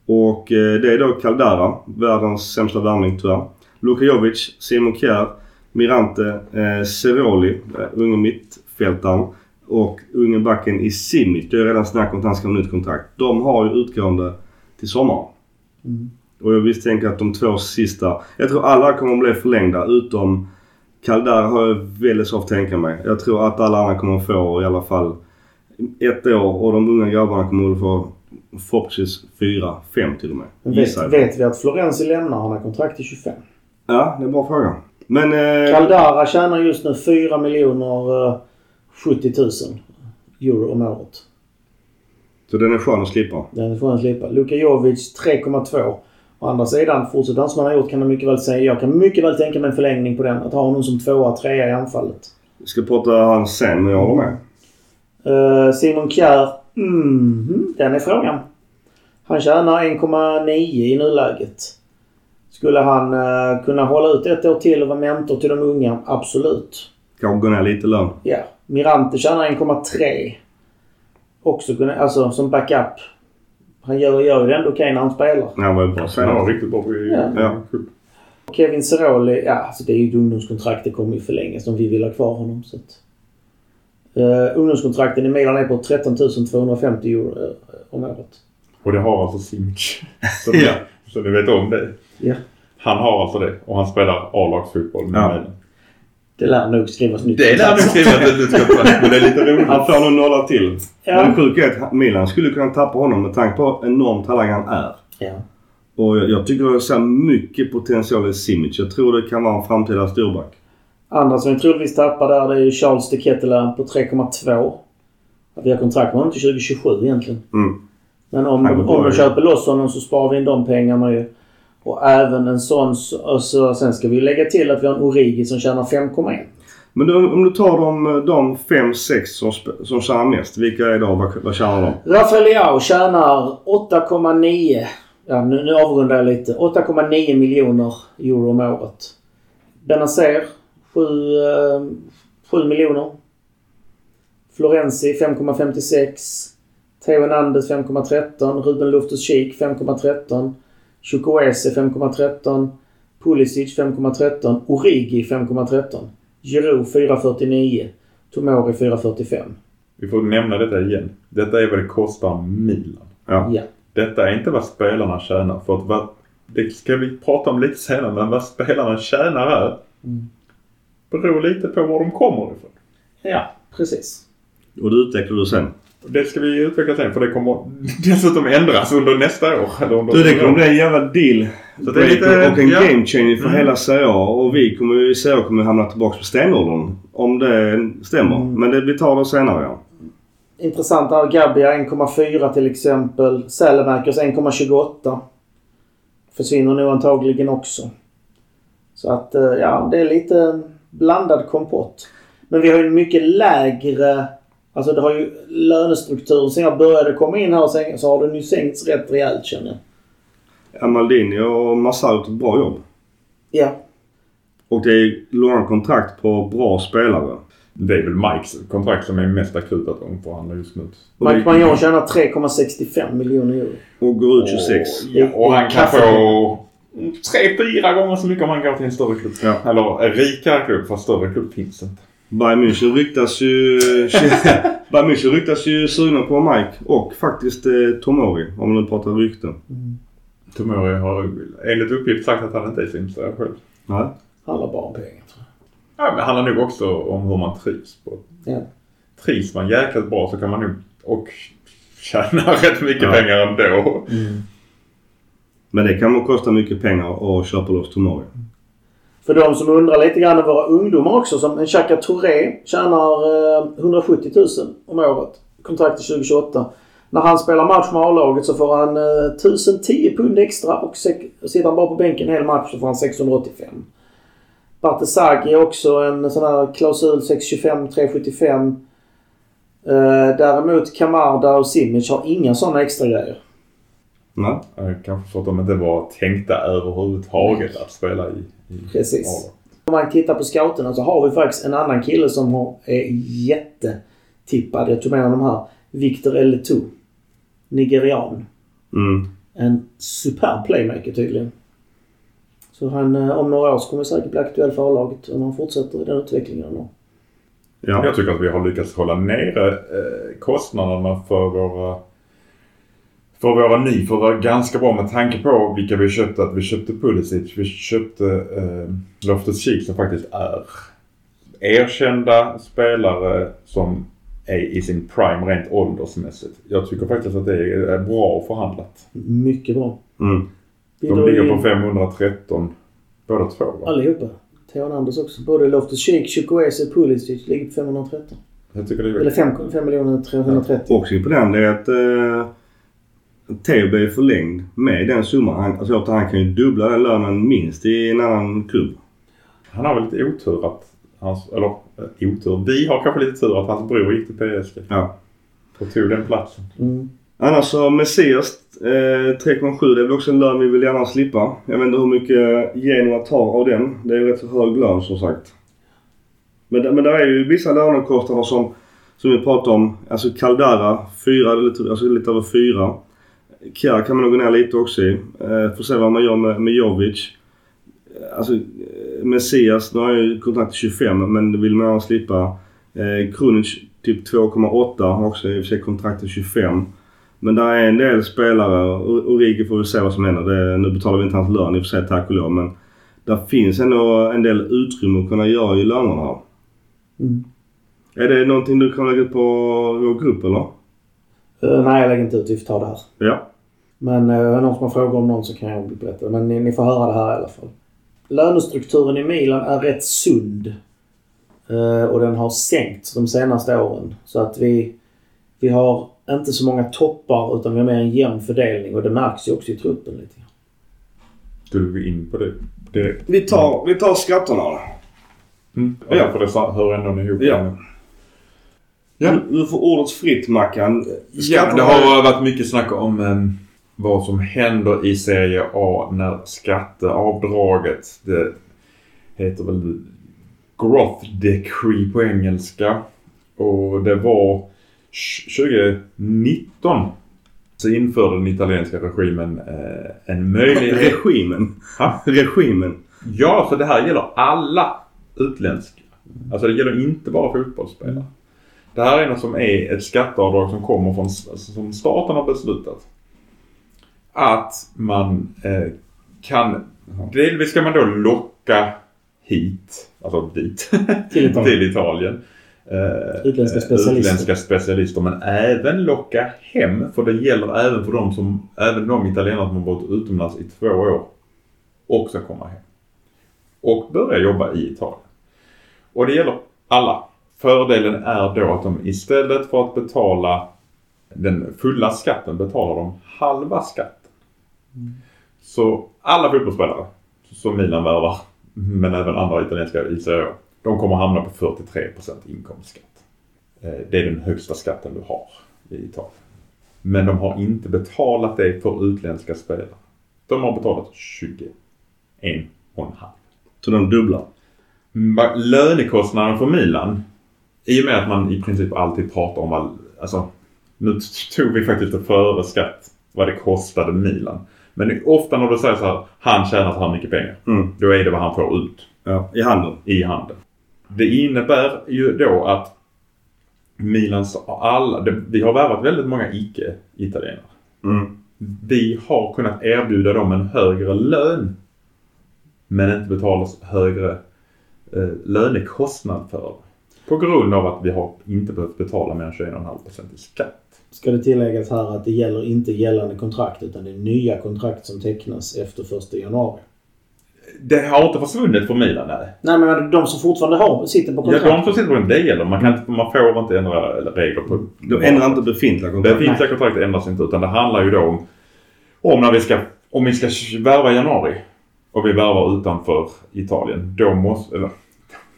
Och eh, det är då Caldara, världens sämsta värvning tyvärr. Luka Jovic, Simon Kjær, Mirante, eh, Ceroli, eh, unge mittfältaren. Och unge backen i Simic. Det är redan snack om att han ska ha nytt kontrakt. De har ju utgående till sommaren. Och jag misstänker att de två sista... Jag tror alla kommer att bli förlängda utom Caldara har jag väldigt svårt att tänka mig. Jag tror att alla andra kommer att få i alla fall ett år och de unga grabbarna kommer att få förhoppningsvis fyra, fem till och med. Vet, vet vi att Florenzi lämnar? Han har kontrakt till 25. Ja, det är en bra fråga. Men... Eh, Caldara tjänar just nu 4 miljoner eh, 70 000 euro om året. så den är skön att slippa. Den får han slippa. Luka Jovic 3,2. Å andra sidan, fortsätter han som han har gjort kan man mycket väl säga. Jag kan mycket väl tänka mig en förlängning på den. Att ha honom som tvåa, trea i anfallet. Vi ska prata han sen, men jag håller med. Eh, Simon Kjær. Mhm, den är frågan. Han tjänar 1,9 i nuläget. Skulle han eh, kunna hålla ut ett år till och vara mentor till de unga? Absolut. Kanske gå ner lite lön. Ja. Mirante tjänar 1,3. Också kunna, alltså som backup. Han gör, gör ju det ändå okej när han spelar. Nej, han var bra Han senare. var riktigt bra Ja. Ja. Kevin Ceroli, ja alltså det är ju ett ungdomskontrakt. Det kommer ju förlängas om vi vill ha kvar honom. Så att, uh, ungdomskontrakten i Milan är på 13 250 euro uh, om året. Och det har alltså Simic. Så, Ja. så ni vet om det. Ja. Han har alltså det och han spelar A-lagsfotboll med Ja. Milan. Det lär nog skrivas nytt Det är där nu kontrakt. skrivet ett nytt kontrakt men det är lite roligt. Han får nog nolla till. Ja. Men sjuka är att Milan skulle kunna tappa honom med tanke på hur enorm talang han är. Ja. Och jag, jag tycker jag ser mycket potential i Simic. Jag tror det kan vara en framtida storback. Andra som vi troligtvis tappar där det är ju Charles de Ketelaere på 3,2. Vi har kontrakt med honom till 2027 egentligen. Mm. Men om, om de köper loss honom så sparar vi in de pengarna ju. Och även en sån... Och så, sen ska vi lägga till att vi har en Origi som tjänar 5,1. Men då, om du tar de, de fem, sex som, som tjänar mest. Vilka är då? Vad, vad tjänar de? Rafael Leao tjänar 8,9... Ja, nu, nu avrundar jag lite. 8,9 miljoner euro om året. Benazer 7, eh, 7 miljoner. Florenzi 5,56. Theo Hernandez 5,13. Ruben Loftus-Cheek 5,13. Chukwueze 5,13. Pulisic 5,13. Origi 5,13. Giroud 4,49. Tomori 4,45. Vi får nämna detta igen. Detta är vad det kostar Milan. Ja. Ja. Detta är inte vad spelarna tjänar. För att vad, det ska vi prata om lite senare. Men vad spelarna tjänar här Mm. beror lite på var de kommer ifrån. Ja, precis. Och det utvecklar du sen. Det ska vi utveckla sen för det kommer dessutom ändras under nästa år. Eller under Du, det kommer bli en jävla deal. Så det är lite- och en ja. game changer för Mm. hela Serie A. Och vi kommer ju i Serie A kommer hamna tillbaka på stenåldern. Om det stämmer. Mm. Men det, vi tar det senare ja. Intressant här. Gabbia 1,4 till exempel. Sälemakers 1,28. Försvinner nog antagligen också. Så att eh, ja, det är lite blandad kompott. Men vi har ju mycket lägre... Alltså det har ju lönestrukturen sen jag började komma in här sen, så har den ju sänkts rätt rejält känner jag. ja Maldini och Massa har gjort ett bra jobb. Ja. Och det är långa kontrakt på bra spelare. Det är väl Mikes kontrakt som är mest akut att omförhandla just nu. Mike det, Magnon tjänar 3,65 miljoner euro. och går ut 26. Och, ja, och han kan få tre, fyra gånger så mycket om han går till en större klubb. Ja. Eller en rikare klubb, fast större klubb finns inte. Bayern München ryktas ju... Bayern München ryktas ju sugna på Mike och faktiskt eh, Tomori. Om man nu pratar rykten. Tomori har enligt uppgift sagt att han inte är så intresserad själv. Nej. Handlar bara om pengar tror Ja, men handlar nog också om hur man trivs. På. jag. Ja. Trivs man jäkligt bra så kan man nog och tjäna rätt mycket Ja. pengar ändå. Men det kan nog kosta mycket pengar att köpa loss Tomori. För de som undrar lite grann, våra ungdomar också. Som en Xhaka Touré tjänar eh, 170 000 om året. Kontrakt till 2028. När han spelar match med A-laget så får han eh, 1010 pund extra och sitter han bara på bänken en hel match så får han 685. Bartesagi är också en sån här klausul 625, 375. Eh, däremot Kamarda och Simic har inga såna extra grejer. Nej. Eh, Kanske för att de inte var tänkta överhuvudtaget att spela i Precis. Om man tittar på scouterna så har vi faktiskt en annan kille som har, är jättetippad. Jag tog med honom här. Victor Eletou. Nigerian. Mm. En superb playmaker tydligen. Så han, eh, om några år så kommer han säkert bli aktuell för A-laget om han fortsätter i den utvecklingen. har. Ja. Jag tycker att vi har lyckats hålla nere eh, kostnaderna för våra för våra nyförvärv ganska bra med tanke på vilka vi köpte. Att vi köpte Pulisic, vi köpte eh, Loftus-Cheek som faktiskt är erkända spelare som är i sin prime rent åldersmässigt. Jag tycker faktiskt att det är bra förhandlat. Mycket bra. Mm. De ligger på 513 båda två va? Allihopa. Theo Hernandez också. Både Loftus-Cheek, Chukwueze och Pulisic ligger på 513. Jag tycker det är Eller 5, 5 miljoner 330. Också imponerande är att eh, Theo blev förlängd med den summan. Han, alltså jag tror att han kan ju dubbla den lönen minst i en annan klubb. Han har väl lite otur att hans, eller eh, otur, vi har kanske lite tur att hans bror gick till PSG Ja. och tog den platsen. Mm. Annars så Messias eh, 3,7 det är väl också en lön vi vill gärna slippa. Jag vet inte hur mycket Genoa tar av den. Det är ju rätt så hög lön som sagt. Men, det- men det är ju vissa lönekostnader som, som vi pratade om. Alltså Caldara 4, lite, alltså lite över 4. Kjär kan man nog gå ner lite också i. Eh, får se vad man gör med, med Jovic. alltså, eh, Messias, nu har jag ju kontrakt till 25 men det vill man slippa. Eh, Krunic typ 2,8 har också i och för sig kontrakt till 25. Men där är en del spelare, Origi får vi se vad som händer. Det, nu betalar vi inte hans lön i och för sig tack och lov men där finns ändå en del utrymme att kunna göra i lönerna. Mm. Är det någonting du kan lägga ut på vår grupp eller? Eh, nej, jag lägger inte ut. Vi får ta det här. Ja. Men eh, är det någon som har frågor om någon så kan jag berätta. Men ni, ni får höra det här i alla fall. Lönestrukturen i Milan är rätt sund. Eh, och den har sänkts de senaste åren. Så att vi, vi har inte så många toppar utan vi har mer en jämn fördelning och det märks ju också i truppen lite grann. Skulle vi in på det direkt? Vi tar, vi tar skatterna då. Mm. Ja. Ja, för det hör ändå ihop. Ja. Ja. Du, du får ordet fritt Mackan. Ja, det har varit mycket snack om eh, vad som händer i Serie A när skatteavdraget, det heter väl Growth Decree på engelska. Och det var 2019 så införde den italienska regimen eh, en möjlighet... Regimen. Ha? Regimen. Ja, så det här gäller alla utländska. Alltså det gäller inte bara fotbollsspelare. Det här är något som är ett skatteavdrag som kommer från, alltså, som staten har beslutat. Att man eh, kan, delvis ska man då locka hit, alltså dit, Till Italien. till Italien. Eh, Utländska eh, specialister. Utländska specialister men även locka hem för det gäller även för de som, även de italienare som har varit utomlands i två år också komma hem. Och börja jobba i Italien. Och det gäller alla. Fördelen är då att de istället för att betala den fulla skatten betalar de halva skatten. Så alla fotbollsspelare som Milan värvar, men även andra italienska A, de kommer hamna på 43 inkomstskatt. Eh, Det är den högsta skatten du har i Italien. Men de har inte betalat det för utländska spelare. De har betalat 21 och en halv. Så de dubblar. Lönekostnaden för Milan, i och med att man i princip alltid pratar om vad, alltså, nu tog vi faktiskt före skatt, vad det kostade Milan. Men ofta när du säger så här, han tjänar så här mycket pengar. Mm. Då är det vad han får ut Ja, i handen. i handeln. Det innebär ju då att Milans alla, det, vi har värvat väldigt många icke-italienare. Mm. Vi har kunnat erbjuda dem en högre lön. Men inte betala oss högre eh, lönekostnad för. På grund av att vi har inte behövt betala mer än 21,5% i skatt. Ska det tilläggas här att det gäller inte gällande kontrakt utan det är nya kontrakt som tecknas efter 1 januari. Det har inte försvunnit för Milan, nej. Nej men de som fortfarande har, sitter på Ja, kontrakt. de som sitter på det gäller. Man, kan inte, man får inte ändra regler på... De ändrar inte befintliga Det kontrakt. finns kontrakt ändras inte utan det handlar ju då om, om när vi ska, om vi ska värva i januari och vi värvar utanför Italien. Då måste, eller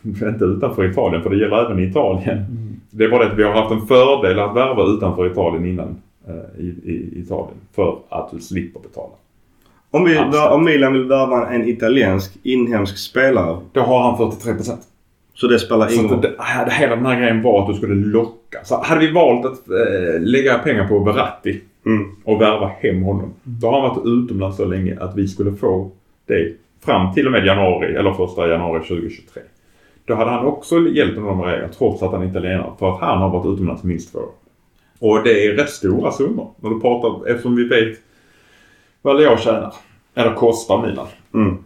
inte utanför Italien för det gäller även i Italien. Mm. Det är bara det att vi har haft en fördel att värva utanför Italien innan eh, i, i Italien för att du slipper betala. Om, vi, om Milan vill värva en italiensk inhemsk spelare. Då har han 43 procent. Så det spelar ingen roll. hela den här grejen var att du skulle locka. Så hade vi valt att eh, lägga pengar på Verratti Mm. och värva hem honom. Då har han varit utomlands så länge att vi skulle få det fram till och med januari eller första januari 2023. Då hade han också hjälpt med de reglerna trots att han är italienare för att han har varit utomlands minst två år. Och det är rätt stora summor när du pratar eftersom vi vet vad Leo tjänar. Eller kostar Milan. Mm.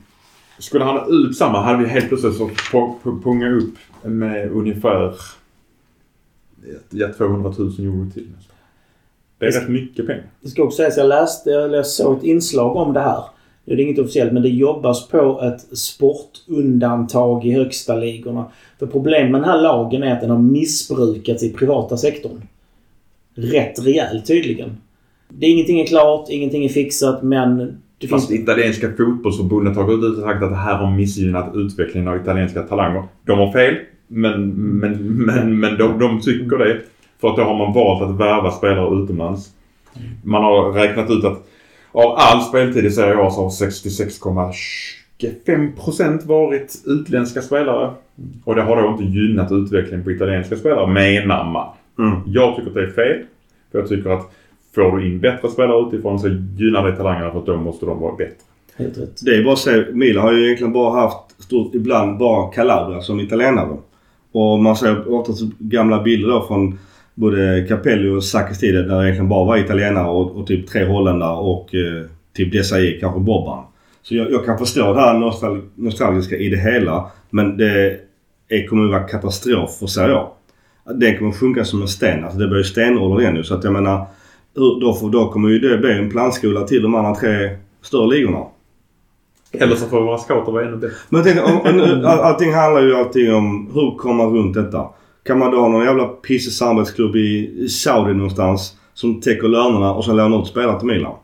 Skulle han ha ut samma hade vi helt plötsligt så punga upp med ungefär ja, 200 000 euro till nästan. Det är rätt mycket pengar. Det ska också sägas, jag läste, eller jag såg ett inslag om det här. Det är inget officiellt men det jobbas på ett sportundantag i högsta ligorna. För problemet med den här lagen är att den har missbrukats i privata sektorn. Rätt rejält tydligen. Det är ingenting är klart, ingenting är fixat men det Fast finns... italienska fotbollsförbundet har gått ut och sagt att det här har missgynnat utvecklingen av italienska talanger. De har fel, men, men, men, men de, de tycker det. För att då har man valt att värva spelare utomlands. Man har räknat ut att av all speltid i Serie A så har 66,25% varit utländska spelare. Och det har då inte gynnat utvecklingen på italienska spelare, menar man. Mm. Jag tycker att det är fel. För jag tycker att får du in bättre spelare utifrån så gynnar det talangerna för att då måste de vara bättre. Helt rätt. Det är bara att se. Milan har ju egentligen bara haft stort, ibland bara Calabria som italienare. Och man ser ofta gamla bilder då från både Capelli och Sakis tid där det egentligen bara var italienare och, och typ tre holländare och eh, typ Desai, kanske Bobban. Så jag, jag kan förstå det här nostal nostalgiska i det hela. Men det är, kommer ju vara katastrof för Serie A. Den kommer funka som en sten. Alltså det blir ju stenålder igen nu. Så att jag menar, då, får, då kommer ju det bli en plantskola till de andra tre större ligorna. Eller så får våra scouter vara ännu bättre. Men tänker, om, om, all, allting handlar ju alltid om hur kommer man runt detta? Kan man då ha någon jävla pissig samarbetsklubb i Saudi någonstans som täcker lönerna och sen lånar ut spelare till Milan?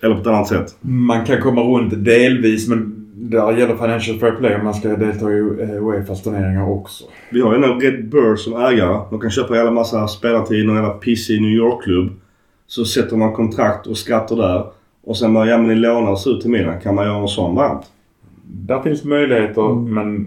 Eller på ett annat sätt? Man kan komma runt delvis men där gäller Financial Fair Play om man ska delta i eh, Uefas turneringar också. Vi har ju en Red Burr som ägare. De kan köpa en jävla massa spelartid i någon jävla pissig New York-klubb. Så sätter man kontrakt och skatter där. Och sen bara, ja men ni lånar oss ut till Milan. Kan man göra en sån variant? Där finns möjligheter men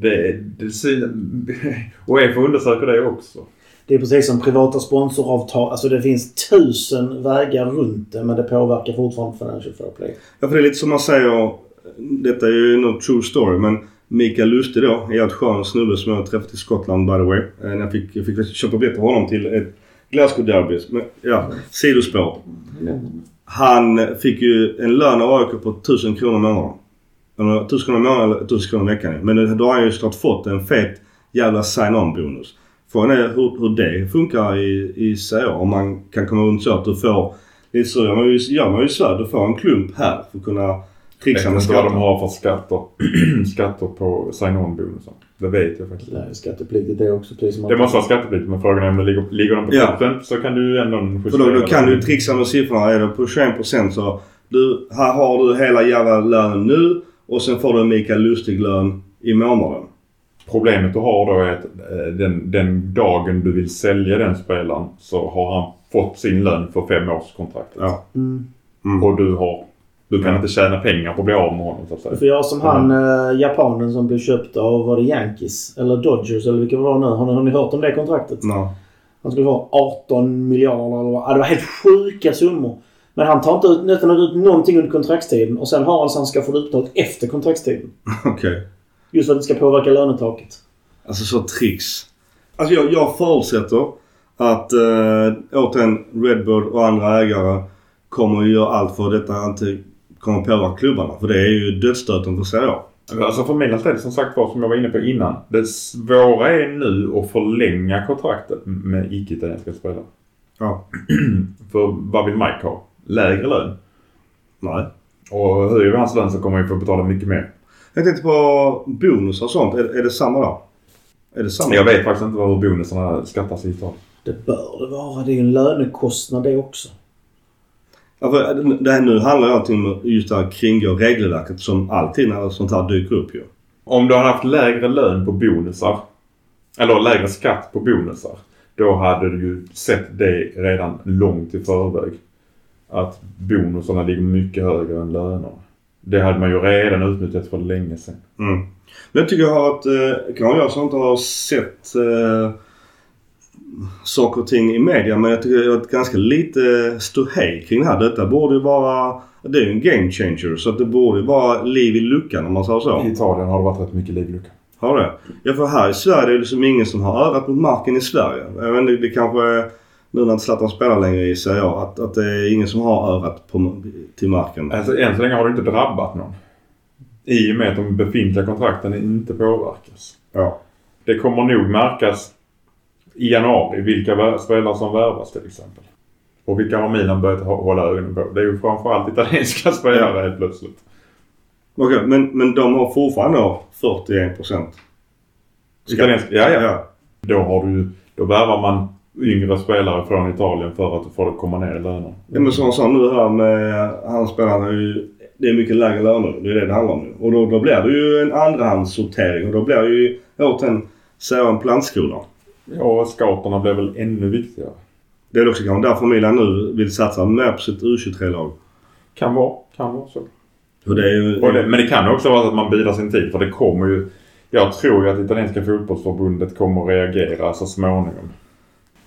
det... det Uefa undersöker det också. Det är precis som privata sponsoravtal. Alltså det finns tusen vägar runt det men det påverkar fortfarande Financial Fair Play. Ja, för det är lite som man säger. Detta är ju no true story men Mikael Lustig då, en jävligt skön snubbe som jag träffat i Skottland by the way. Eh, När jag fick, jag fick köpa biljett till honom till ett Glasgow Derby. Men ja, sidospår. Han fick ju en lön av AIK på 1000 kronor i månaden. 1000 kronor i månaden eller 1000 kronor i veckan. Men då har han ju såklart fått en fet jävla sign-on bonus. Frågan är hur, hur det funkar i, i Serie A. Om man kan komma runt så att du får... Lite så gör man ju, gör man ju i Sverige. Du får en klump här för att kunna Jag trixa vet med inte vad de skatter. har för skatter, skatter på sign-on-bonusen. Det vet jag faktiskt är skattepliktigt det också. Precis som Det måste vara skattepliktigt men frågan är om det ligger, ligger de på Ja. toppen så kan du ändå justera För då, då kan du trixa med siffrorna. Är det på 21% så... Du, här har du hela jävla lönen nu och sen får du en Mikael Lustig-lön i månaden. Problemet du har då är att eh, den, den dagen du vill sälja den spelaren så har han fått sin lön för fem års kontraktet. Ja. Mm. Mm. Och du har... Du kan inte tjäna pengar på att bli av med honom så att säga. får göra som han eh, japanen som blev köpt av, var det Yankees? Eller Dodgers eller vilka var det nu? Har ni, har ni hört om det kontraktet? Ja. Han skulle få 18 miljarder eller vad. Ja, det var helt sjuka summor. Men han tar inte ut, nästan ut någonting under kontraktstiden och sen har han så han ska få det utbetalt efter kontraktstiden. Okej. Just för att det ska påverka lönetaket. Alltså så tricks. Alltså jag, jag förutsätter att äh, återigen Redbird och andra ägare kommer att göra allt för att detta inte kommer påverka klubbarna. För det är ju dödsstöten för Serie A. Alltså för Milans del som sagt var som jag var inne på innan. Det svåra är nu att förlänga kontraktet med icke-italienska spelare. Ja. För vad vill Mike ha? Lägre lön. Nej. Och höjer vi hans lön så kommer vi få betala mycket mer. Jag tänkte på bonusar och sånt. Är, är det samma då? Är det samma? Jag vet faktiskt inte hur bonusarna skattas i Italien. Det bör det vara. Det är ju en lönekostnad det också. Ja, för det här nu handlar ju allting om just det här kringgå regelverket som alltid när sånt här dyker upp ju. Om du hade haft lägre lön på bonusar, eller lägre skatt på bonusar, då hade du ju sett det redan långt i förväg. Att bonusarna ligger mycket högre än lönerna. Det hade man ju redan utnyttjat för länge sedan. Mm. Men jag tycker jag har att, eh, kan jag som inte har sett eh, saker och ting i media men jag tycker jag har ganska lite ståhej kring det här. Detta borde ju vara, det är ju en game changer så att det borde ju vara liv i luckan om man säger så. I Italien har det varit rätt mycket livlucka. Har det? Ja för här i Sverige är det liksom ingen som har örat mot marken i Sverige. Jag vet inte, det kanske är nu när inte Zlatan spelar längre i Serie A att, att det är ingen som har örat på, till marken. Alltså än så länge har det inte drabbat någon. I och med att de befintliga kontrakten inte påverkas. Ja. Det kommer nog märkas i januari vilka spelare som värvas till exempel. Och vilka har Milan börjat hå- hålla ögonen på? Det är ju framförallt italienska spelare helt plötsligt. Okej, men, men de har fortfarande då 41 procent. Italienska, ja, ja. ja. Då har du Då värvar man yngre spelare från Italien för att få det komma ner i löner. Ja men som han sa nu här med han spelarna är ju det är mycket lägre löner. Det är det det handlar om nu. Och då, då blir det ju en andrahandssortering och då blir det ju återigen en plantskola. Ja, scouterna blir väl ännu viktigare. Det är också kanske därför Milan nu vill satsa mer på sitt U23-lag. Kan vara, kan vara så. Det ju... Det, men det kan också vara att man bidrar sin tid för det kommer ju... Jag tror ju att italienska fotbollsförbundet kommer att reagera så småningom.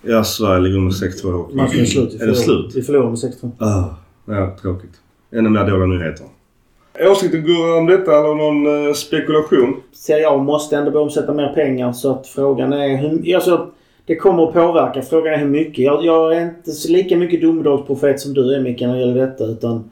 Ja, Sverige ligger under 6-2 hockey. Matchen är slut. Vi Är det förlorar- slut? Vi förlorar med 6-2. Ah, ja, tråkigt. ännu mer dåliga nyheter. Åsikter Gurra om detta eller någon eh, spekulation? Serie A måste ändå börja omsätta mer pengar så att frågan är hur... Alltså, det kommer att påverka. Frågan är hur mycket. Jag, jag är inte så lika mycket domedagsprofet som du är Micke när det gäller detta utan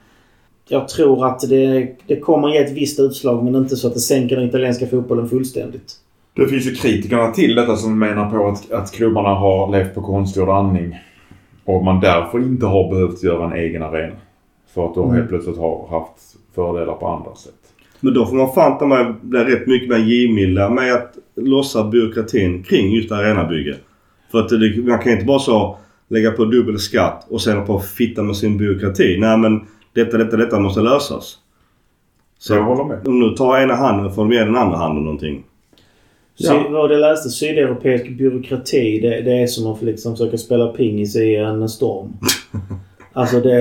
jag tror att det, det kommer ge ett visst utslag men inte så att det sänker den italienska fotbollen fullständigt. Det finns ju kritikerna till detta som menar på att, att klubbarna har levt på konstgjord andning. Och man därför inte har behövt göra en egen arena. För att de Mm. helt plötsligt har haft fördelar på andra sätt. Men då får man fan ta med bli rätt mycket mer givmilda med att lossa byråkratin kring just arenabygge. För att det, man kan inte bara så lägga på dubbel skatt och sen på fitta med sin byråkrati. Nej men detta, detta, detta måste lösas. Så jag håller med. Om du tar ena handen får du med den andra handen någonting. Ja. Vad jag läste, sydeuropeisk byråkrati det, det är som att liksom försöka spela pingis i en storm. Alltså det,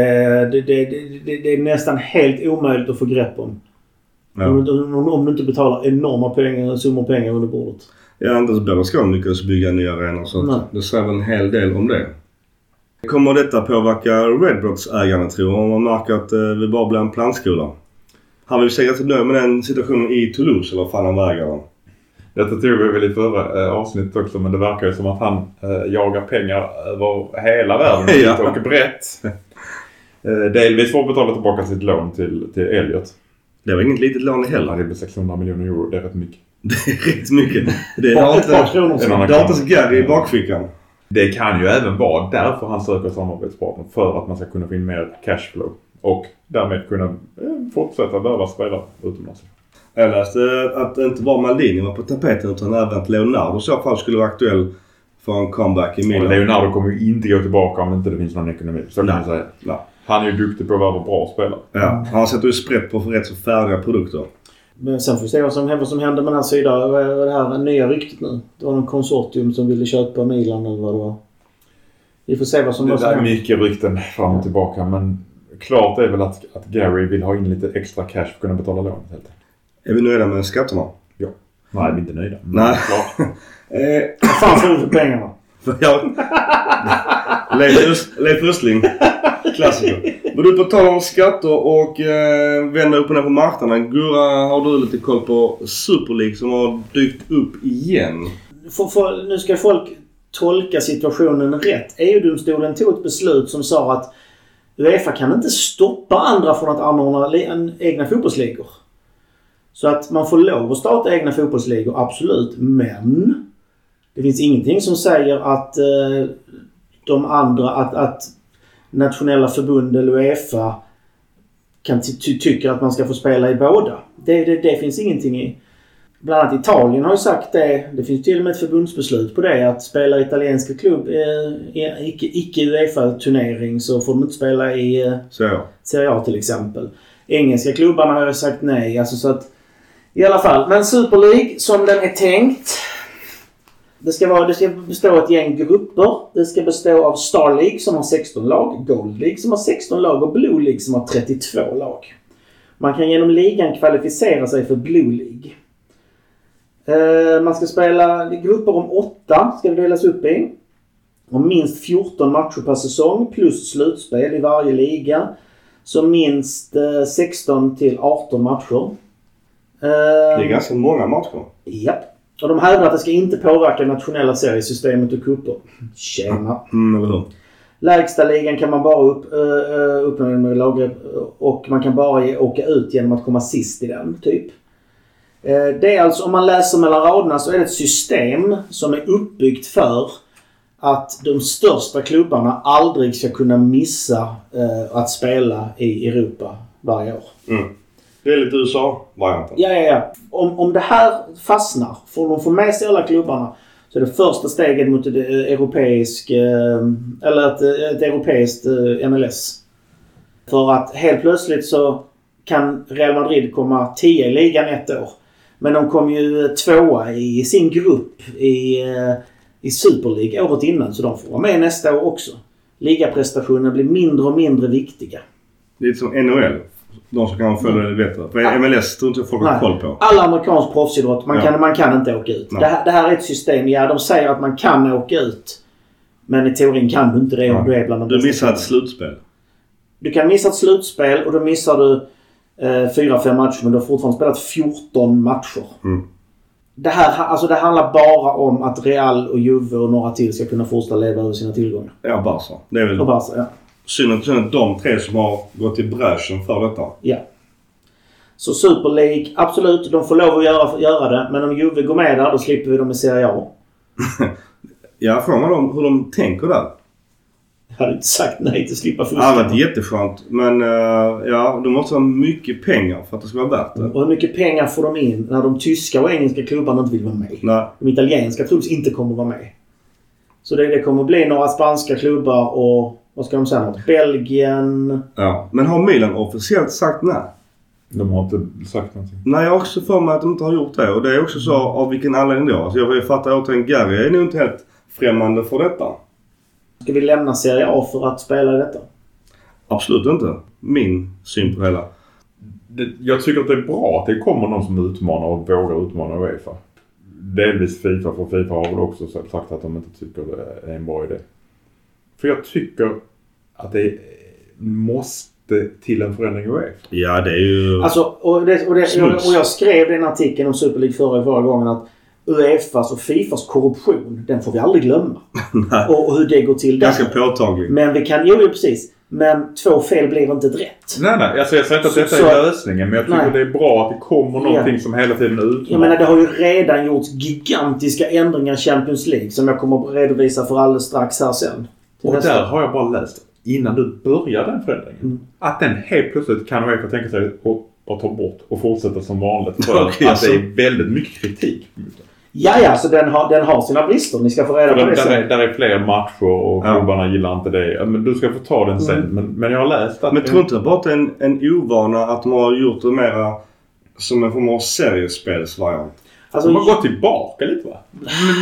det, det, det, det är nästan helt omöjligt att få grepp om. Ja. Om, om, om du inte betalar enorma pengar, summor pengar under bordet. Ja, inte ens Berlusconi lyckades bygga en ny arena så Nej. det säger väl en hel del om det. Kommer detta påverka Redbrocks-ägarna tror? Om man märker att eh, vi bara blir en plantskola? Han vill säga att nöjd med den situationen i Toulouse eller vad fan han ägaren. Detta tog vi väl i förra eh, avsnittet också men det verkar ju som att han eh, jagar pengar över hela världen. Ja. Och brett. Eh, delvis för att betala tillbaka sitt lån till, till Elliot. Det var inget litet lån heller. det blir 600 miljoner euro. Det är rätt mycket. Det är rätt mycket. Det har par inte... kronor En sen. annan Det har inte så Gary i bakfickan. Det kan ju även vara därför han söker samarbetspartner. För att man ska kunna få in mer cashflow. Och därmed kunna fortsätta värva spelare utomlands. Jag läste att inte bara Maldini var på tapeten utan även att Leonardo i så fall skulle vara aktuell för en comeback i Och Milan. Leonardo kommer ju inte gå tillbaka om inte det finns någon ekonomi. Så kan man säga. Nej. Han är ju duktig på att värva bra spelare. Ja, han sätter ju sprätt på rätt så färdiga produkter. Men sen får vi se vad som, vad som händer med den här sidan. Vad är det här nya ryktet nu? Det var någon konsortium som ville köpa Milan eller vad det var. Vi får se vad som, Det där är mycket rykten fram och tillbaka men klart är väl att, att Gary vill ha in lite extra cash för att kunna betala lånet helt enkelt. Är vi nöjda med skatterna? Nej, vi är inte nöjda. Nej. Eh, Vad fan får vi för pengarna? Leif Öst- Leif Östling. Klassiker. Men du, på tal om skatter och eh, vända upp och ner på marknaden. Gurra, har du lite koll på Super League som har dykt upp igen? För, för, nu ska folk tolka situationen rätt. EU-domstolen tog ett beslut som sa att Uefa kan inte stoppa andra från att anordna egna fotbollsligor. Så att man får lov att starta egna fotbollsligor, absolut. Men det finns ingenting som säger att eh, de andra, att, att nationella förbund eller Uefa kan ty- ty- tycker att man ska få spela i båda. Det, det, det finns ingenting i. Bland annat Italien har ju sagt det. Det finns till och med ett förbundsbeslut på det. Att spela italienska klubb eh, i icke, icke Uefa-turnering så får de inte spela i eh. Serie A till exempel. Engelska klubbarna har ju sagt nej. Alltså så att, i alla fall. Men Super League som den är tänkt. Det ska, vara, det ska bestå av ett gäng grupper. Det ska bestå av Star League som har 16 lag. Gold League som har 16 lag och Blue League som har 32 lag. Man kan genom ligan kvalificera sig för Blue League. Eh, man ska spela grupper om åtta ska det delas upp i. Och minst 14 matcher per säsong plus slutspel i varje liga. Så minst eh, 16 till 18 matcher. Det är ganska många matcher. Japp. Och de hävdar att det ska inte påverka nationella seriesystemet och cuper. Tjena. Mm, eller hur? Lägsta ligan kan man bara upp, uh, uppnå med lag och man kan bara ge, åka ut genom att komma sist i den, typ. Eh, det är alltså, om man läser mellan raderna så är det ett system som är uppbyggt för att de största klubbarna aldrig ska kunna missa att spela i Europa varje år. Mm. Lite USA-varianten. Ja, ja, ja. Om, om det här fastnar, får de få med sig alla klubbarna, så är det första steget mot ett eh, europeisk, eh, eller ett, eh, ett europeiskt MLS. För att helt plötsligt så kan Real Madrid komma 10 i ligan ett år. Men de kom ju tvåa i sin grupp i, i Super League året innan, så de får vara med nästa år också. Ligaprestationerna blir mindre och mindre viktiga. Lite som NHL. De som kan följa det bättre. För MLS tror inte folk har koll på. All amerikansk proffsidrott, man, Ja. kan, man kan inte åka ut. Det här, det här är ett system, ja de säger att man kan åka ut. Men i teorin kan du inte det om du är bland de Du missar ett slutspel. Du kan missa ett slutspel och då missar du eh, 4-5 matcher men du har fortfarande spelat 14 matcher. Mm. Det, här, alltså det handlar bara om att Real och Juve och några till ska kunna fortsätta leva över sina tillgångar. Ja, Barca. Det är väl Och Barca, ja. Synd att de tre som har gått i bräschen för detta. ja. Så Super League, absolut, de får lov att göra, göra det. Men om Juve går med där, då slipper vi dem i Serie A. Ja, frågar man dem hur de tänker där. Jag hade inte sagt nej till att slippa Det hade varit fuska. jätteskönt. Men uh, ja, det måste vara mycket pengar för att det ska vara värt det. Och hur mycket pengar får de in när de tyska och engelska klubbarna inte vill vara med? Nej. De italienska troligtvis inte kommer vara med. Så det, det kommer bli några spanska klubbar och vad ska de säga? Något? Belgien. Ja. Men har Milan officiellt sagt nej? De har inte sagt någonting. Nej, jag har också för mig att de inte har gjort det. Och det är också så av vilken anledning då. Alltså jag fattar återigen, Gary är nog inte helt främmande för detta. Ska vi lämna Serie A för att spela i detta? Absolut inte. Min syn på det hela. Jag tycker att det är bra att det kommer någon som utmanar och vågar utmana Uefa. Delvis Fifa, för Fifa har väl också sagt att de inte tycker det är en bra idé. För jag tycker att det måste till en förändring i Uefa. Ja, det är ju... Alltså, och, det, och, det, och, jag skrev den artikeln om Super League förra, förra gången att Uefas och Fifas korruption, den får vi aldrig glömma. Och, och hur det går till där. Ganska påtaglig. Men vi kan... Jo, precis. Men två fel blir inte ett rätt. Nej, nej. Alltså jag säger inte att detta så- är lösningen. Men jag tycker Nej. det är bra att det kommer någonting Ja. som hela tiden utmanar. Jag menar, det har ju redan gjorts gigantiska ändringar i Champions League som jag kommer att redovisa för alldeles strax här sen. Och nästa. där har jag bara läst innan du börjar den förändringen. Mm. Att den helt plötsligt kan Uefa tänka sig att ta bort och fortsätta som vanligt. För Okej, att alltså. det är väldigt mycket kritik. Ja, ja, så den har, den har sina brister. Ni ska få reda på det sen. där är fler matcher och Ja. klubbarna gillar inte det. Men du ska få ta den sen. Mm. Men, men jag har läst att... Men tror inte bara att det är en, en ovana att de har gjort det mera som en form av seriespelsvariant? Alltså, de har gått tillbaka lite va?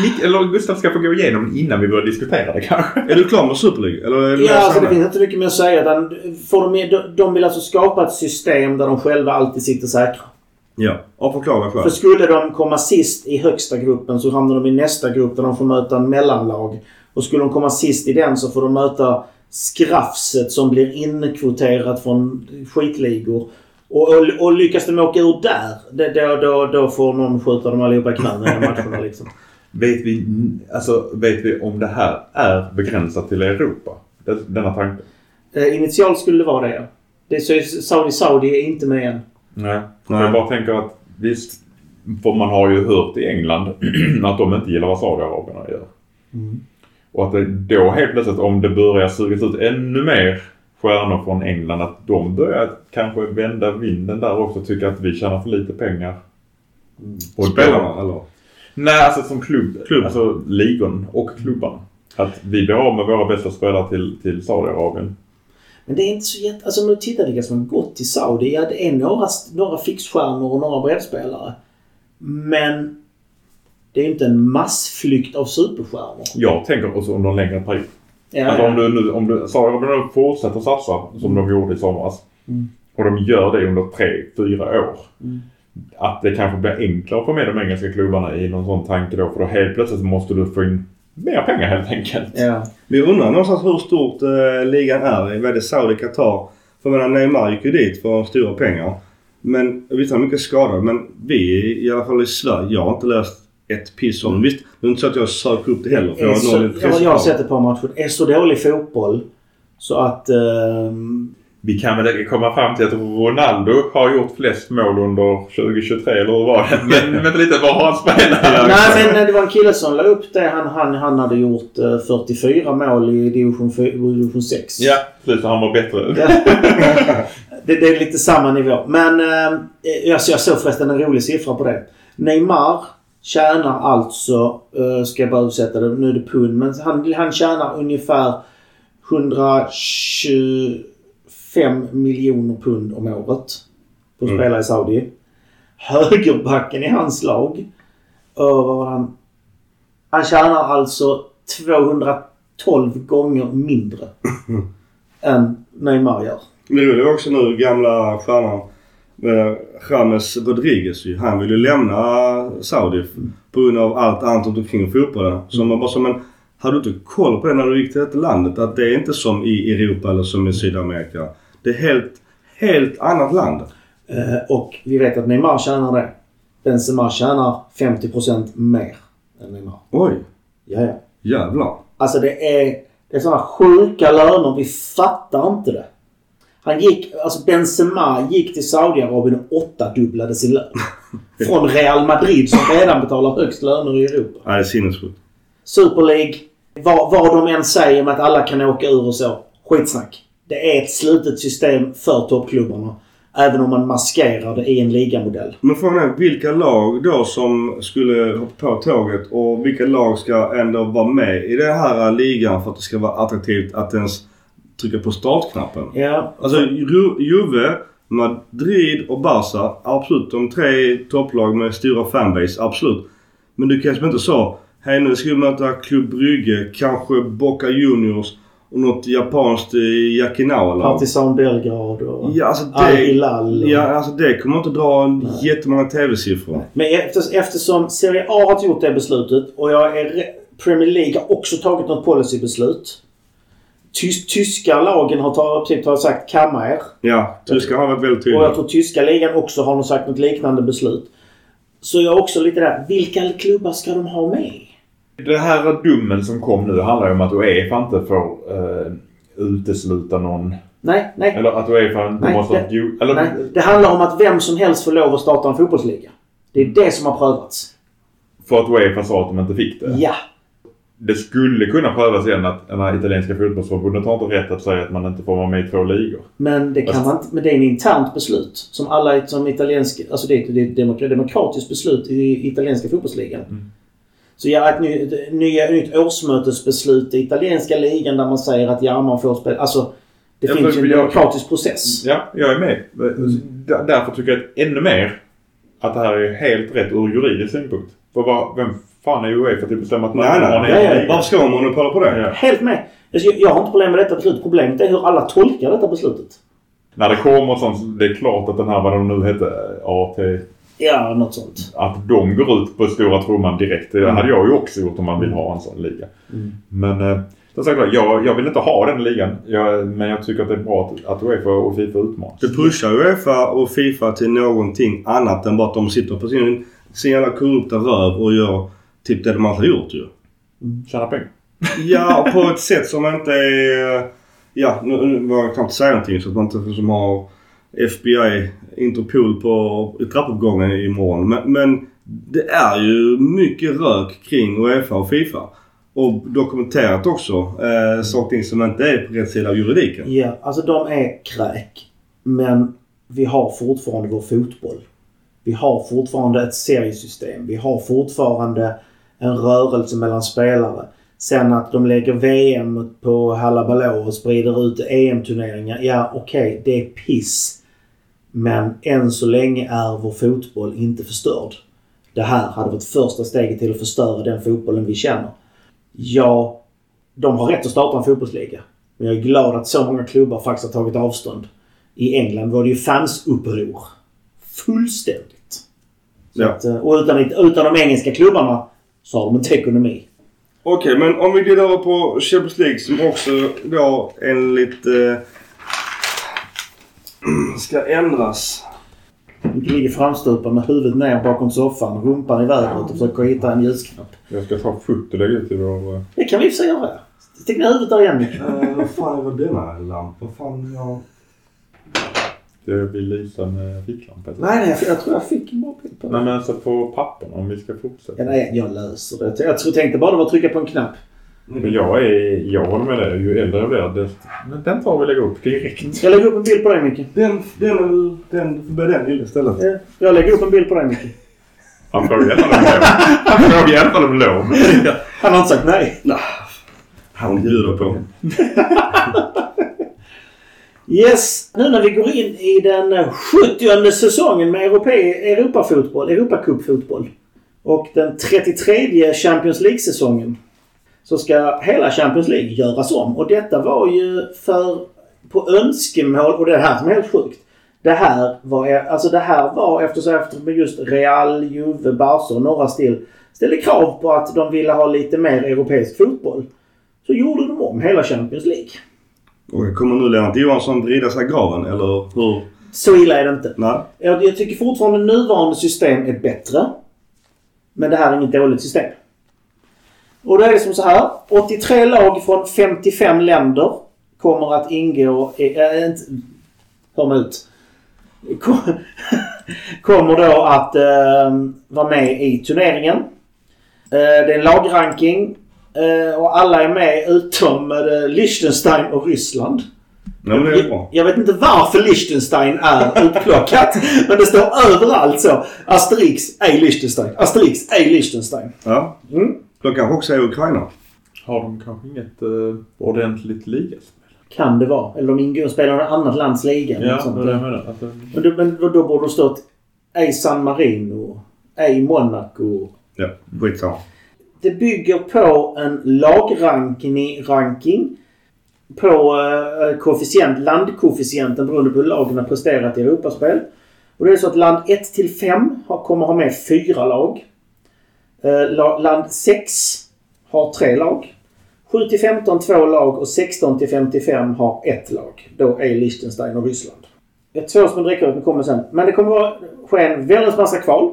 Nick, eller Gustav ska få gå igenom innan vi börjar diskutera det kanske. Är du klar med Super League? Eller är det Ja, alltså det finns inte mycket mer att säga. Utan får de, med- de- vill alltså skapa ett system där de själva alltid sitter säkra. Ja, och förklara dig För själv. skulle de komma sist i högsta gruppen så hamnar de i nästa grupp där de får möta en mellanlag. Och skulle de komma sist i den så får de möta skrafset som blir inkvoterat från skitligor. Och, och, och lyckas de åka ur där, det, då, då, då får någon skjuta dem allihopa i knäna i matcherna liksom. Vet vi, alltså, vet vi om det här är begränsat till Europa? Den- Denna tanke? Eh, initialt skulle det vara det ja. Det är Saudi Saudi är inte med än. Nej. Nej. Jag bara tänker att visst, för man har ju hört i England att de inte gillar vad Saudiaraberna gör. Och att det då helt plötsligt om det börjar sugas ut ännu mer stjärnor från England att de börjar kanske vända vinden där också och tycka att vi tjänar för lite pengar. Och då- Spelarna, eller? Nej, alltså som klubb. Klubb. Alltså ligon och klubbarna. Att vi blir av med våra bästa spelare till, till Saudiarabien. Men det är inte så jätte... Alltså om du tittar vilka som har gått till Saudi. Ja, det är några, några fixstjärnor och några breddspelare. Men det är inte en massflykt av superstjärnor. Jag tänker också under en längre period. Ja, Alltså ja. om du nu, om du, Saudiarabien nu fortsätter satsa som de gjorde i somras. Mm. Och de gör det under tre, fyra år. Mm. Att det kanske blir enklare att få med de engelska klubbarna i någon sån tanke då. För då helt plötsligt måste du få in mer pengar helt enkelt. Ja. Men jag undrar någonstans hur stort eh, ligan är. Vad är det Saudi, Qatar? För jag menar Neymar gick ju dit för stora pengar. Men visst är mycket skadad. Men vi i alla fall i Sverige. Jag har inte läst ett piss om Visst, det är inte så att jag söker upp det heller. För jag har så, noll jag, intresse jag har sett ett par matcher. Är så dålig fotboll så att... ehm, Vi kan väl komma fram till att Ronaldo har gjort flest mål under 2023 eller hur var det? Men vänta lite, var har han spelat? nej men det var en kille som la upp det. Han, han, han hade gjort eh, 44 mål i division, 4, division 6. Ja, precis. Han var bättre. det, det är lite samma nivå. Men eh, jag, jag såg förresten en rolig siffra på det. Neymar tjänar alltså, eh, ska jag bara översätta det, nu är det pund, men han, han tjänar ungefär 125 miljoner pund om året. På att Mm. spela i Saudi. Högerbacken i hans lag. Vad var han? Han tjänar alltså 212 gånger mindre än Neymar gör. Det är också nu gamla stjärnan eh, James Rodriguez ju. Han vill ju lämna Saudi på grund av allt annat runt omkring fotbollen. Så man bara så, men hade du inte koll på det när du gick till detta landet? Att det är inte som i Europa eller som i Sydamerika. Det är helt, helt annat land. Eh, och vi vet att Neymar tjänar det. Benzema tjänar 50% mer än Neymar. Oj, Ja, ja. jävlar. Alltså det är, det är sådana sjuka löner. Vi fattar inte det. Han gick, alltså Benzema gick till Saudiarabien och åttadubblade sin lön. Från Real Madrid som redan betalar högst löner i Europa. Nej, det är sinnessjukt. Super League. Vad, vad de än säger om att alla kan åka ur och så. Skitsnack. Det är ett slutet system för toppklubbarna. Även om man maskerar det i en ligamodell. Men frågan är vilka lag då som skulle hoppa på tåget och vilka lag ska ändå vara med i den här ligan för att det ska vara attraktivt att ens trycka på startknappen? Ja. Alltså Ju- Juve, Madrid och Barca. Absolut. De tre topplag med stora fanbase. Absolut. Men du kanske inte så. Hej nu ska vi möta Club Brygge. Kanske Boca Juniors. Och något japanskt eh, Yakinao-lag. Partisan Belgrad och Ja, alltså Al det, Hilal. och- ja, alltså det kommer inte dra jättemånga TV-siffror. Men efter, eftersom Serie A har gjort det beslutet och jag är re- Premier League har också tagit något policybeslut. Tys, tyska lagen har tagit, har sagt kamma er. Ja, tyskar har varit väldigt Och jag tydliga. tror tyska ligan också har sagt något liknande beslut. Så jag är också lite där. Vilka klubbar ska de ha med? Det här domen som kom nu handlar ju om att Uefa inte får eh, utesluta någon. Nej, nej. Eller att Uefa inte Nej, måste... det- jo, eller, nej. Det handlar om att vem som helst får lov att starta en fotbollsliga. Det är det som har prövats. För att Uefa sa att de inte fick det. Ja. Det skulle kunna prövas igen att den här italienska fotbollsförbundet har inte rätt att säga att man inte får vara med i två ligor. Men det kan Fast- man men det är en internt beslut. Som alla som italienska... Alltså det det är ett demok- demokratiskt beslut i italienska fotbollsligan. Mm. Så ja, ett, ny, ett nya, nytt årsmötesbeslut i italienska ligan där man säger att ja, man får spela. Alltså, det Ja, finns ju en jag- demokratisk process. Ja, jag är med. D- Därför tycker jag att ännu mer att det här är helt rätt ur juridisk synpunkt. För vad, vem fan är Uefa till att bestämma att man Nej, nej. ja, liga? Varför ska man monopola på det? Ja. Helt med. Jag, har inte problem med detta beslutet. Problemet är hur alla tolkar detta beslutet. När det kommer sånt, det är klart att den här, vad de nu hette, AT, Ja, något sånt. att de går ut på stora trumman direkt. Det hade jag ju också gjort om man vill ha en sån liga. Mm. Men eh, som sagt jag, jag vill inte ha den ligan. Jag, men jag tycker att det är bra att, att Uefa och Fifa utmanas. Det pushar Uefa och Fifa till någonting annat än bara att de sitter på sin, sin jävla korrupta röv och gör typ det de alltid gjort ju. Tjäna pengar. Ja, på ett sätt som inte är... Ja, nu, nu vågar jag knappt säga någonting så att man inte som har FBI, Interpol på i trappuppgången imorgon. Men, men det är ju mycket rök kring Uefa och Fifa. Och dokumenterat också. Eh, saker och ting som inte är på rätt sida av juridiken. Ja, alltså de är kräk. Men vi har fortfarande vår fotboll. Vi har fortfarande ett seriesystem. Vi har fortfarande en rörelse mellan spelare. Sen att de lägger VM på Hallabaloo och sprider ut EM-turneringar. Ja, okej, det är piss. Men än så länge är vår fotboll inte förstörd. Det här hade varit första steget till att förstöra den fotbollen vi känner. Ja, de har rätt att starta en fotbollsliga. Men jag är glad att så många klubbar faktiskt har tagit avstånd. I England var det ju fansuppror. Fullständigt. Ja. att, eh, och utan, utan de engelska klubbarna så har de inte ekonomi. Okej, men om vi glider över på Champions League som också då enligt... Eh, ska ändras. Du ligger framstupa med huvudet ner bakom soffan, rumpan i vädret och försöker hitta en ljusknapp. Jag ska ta foto och lägga ut i vår... Det kan vi i och för sig göra. Stick ner huvudet där igen. Eh, vad fan var denna lampa? Vad fan jag... Det blir lysa med ficklampa. Nej, nej, jag, jag tror jag fick en bra bild på det. Nej men alltså på papperna om vi ska fortsätta. Ja, nej, jag löser det. Jag tror- tänkte bara det var att trycka på en knapp. Men jag är... Jag håller med dig. Ju äldre jag blir desto... Men den tar vi lägger upp direkt. Ska jag lägga upp en bild på dig Micke? Den, den, den, den, den lilla istället. Ja, Jag lägger upp en bild på dig Micke. Han frågar gärna om lov. Han frågar gärna om lov. Han har inte sagt nej. Han bjuder på. Yes, nu när vi går in i den 70 säsongen med Europafotboll, Europacupfotboll och den 33 Champions League-säsongen så ska hela Champions League göras om. Och detta var ju för på önskemål, och det är det här som är helt sjukt. Det här var, alltså det här var eftersom efter just Real, Juve, Barca och några till ställde krav på att de ville ha lite mer europeisk fotboll. Så gjorde de om hela Champions League. Och kommer nu Lennart Johansson vrida sig i graven eller hur? Så illa är det inte. Nej. Jag, jag tycker fortfarande nuvarande system är bättre. Men det här är inget dåligt system. Och då är det som så här. 83 lag från 55 länder kommer att ingå i... Äh, inte, hör mig ut. Kom- Kommer då att äh, vara med i turneringen. Eh, det är en lagranking. Eh, och alla är med utom äh, Liechtenstein och Ryssland. Nej men det är bra. Jag, jag vet inte varför Liechtenstein är utplockat. men det står överallt så. Asterix, ej Liechtenstein. Asterix, ej Liechtenstein. Ja. Mm. De kanske också är Ukraina. Har de kanske inget uh, ordentligt ligaspel? Kan det vara. Eller de ingår och spelar i något annat lands liga. Ja, sånt. det det menar. Att, eh, Men, då, men då borde det stått ej San Marino, ej Monaco. Ja, skitsamma. Det bygger på en lagranking ranking på eh, koefficient, landkoefficienten beroende på hur lagen har presterat i Europaspel. Och det är så att land 1 till 5 kommer ha med fyra lag. Eh, land 6 har tre lag. 7 till 15 två lag och 16 till 55 har ett lag. Då är Liechtenstein och Ryssland. Jag två som dricker kommer sen. Men det kommer vara ske en väldigt massa kval.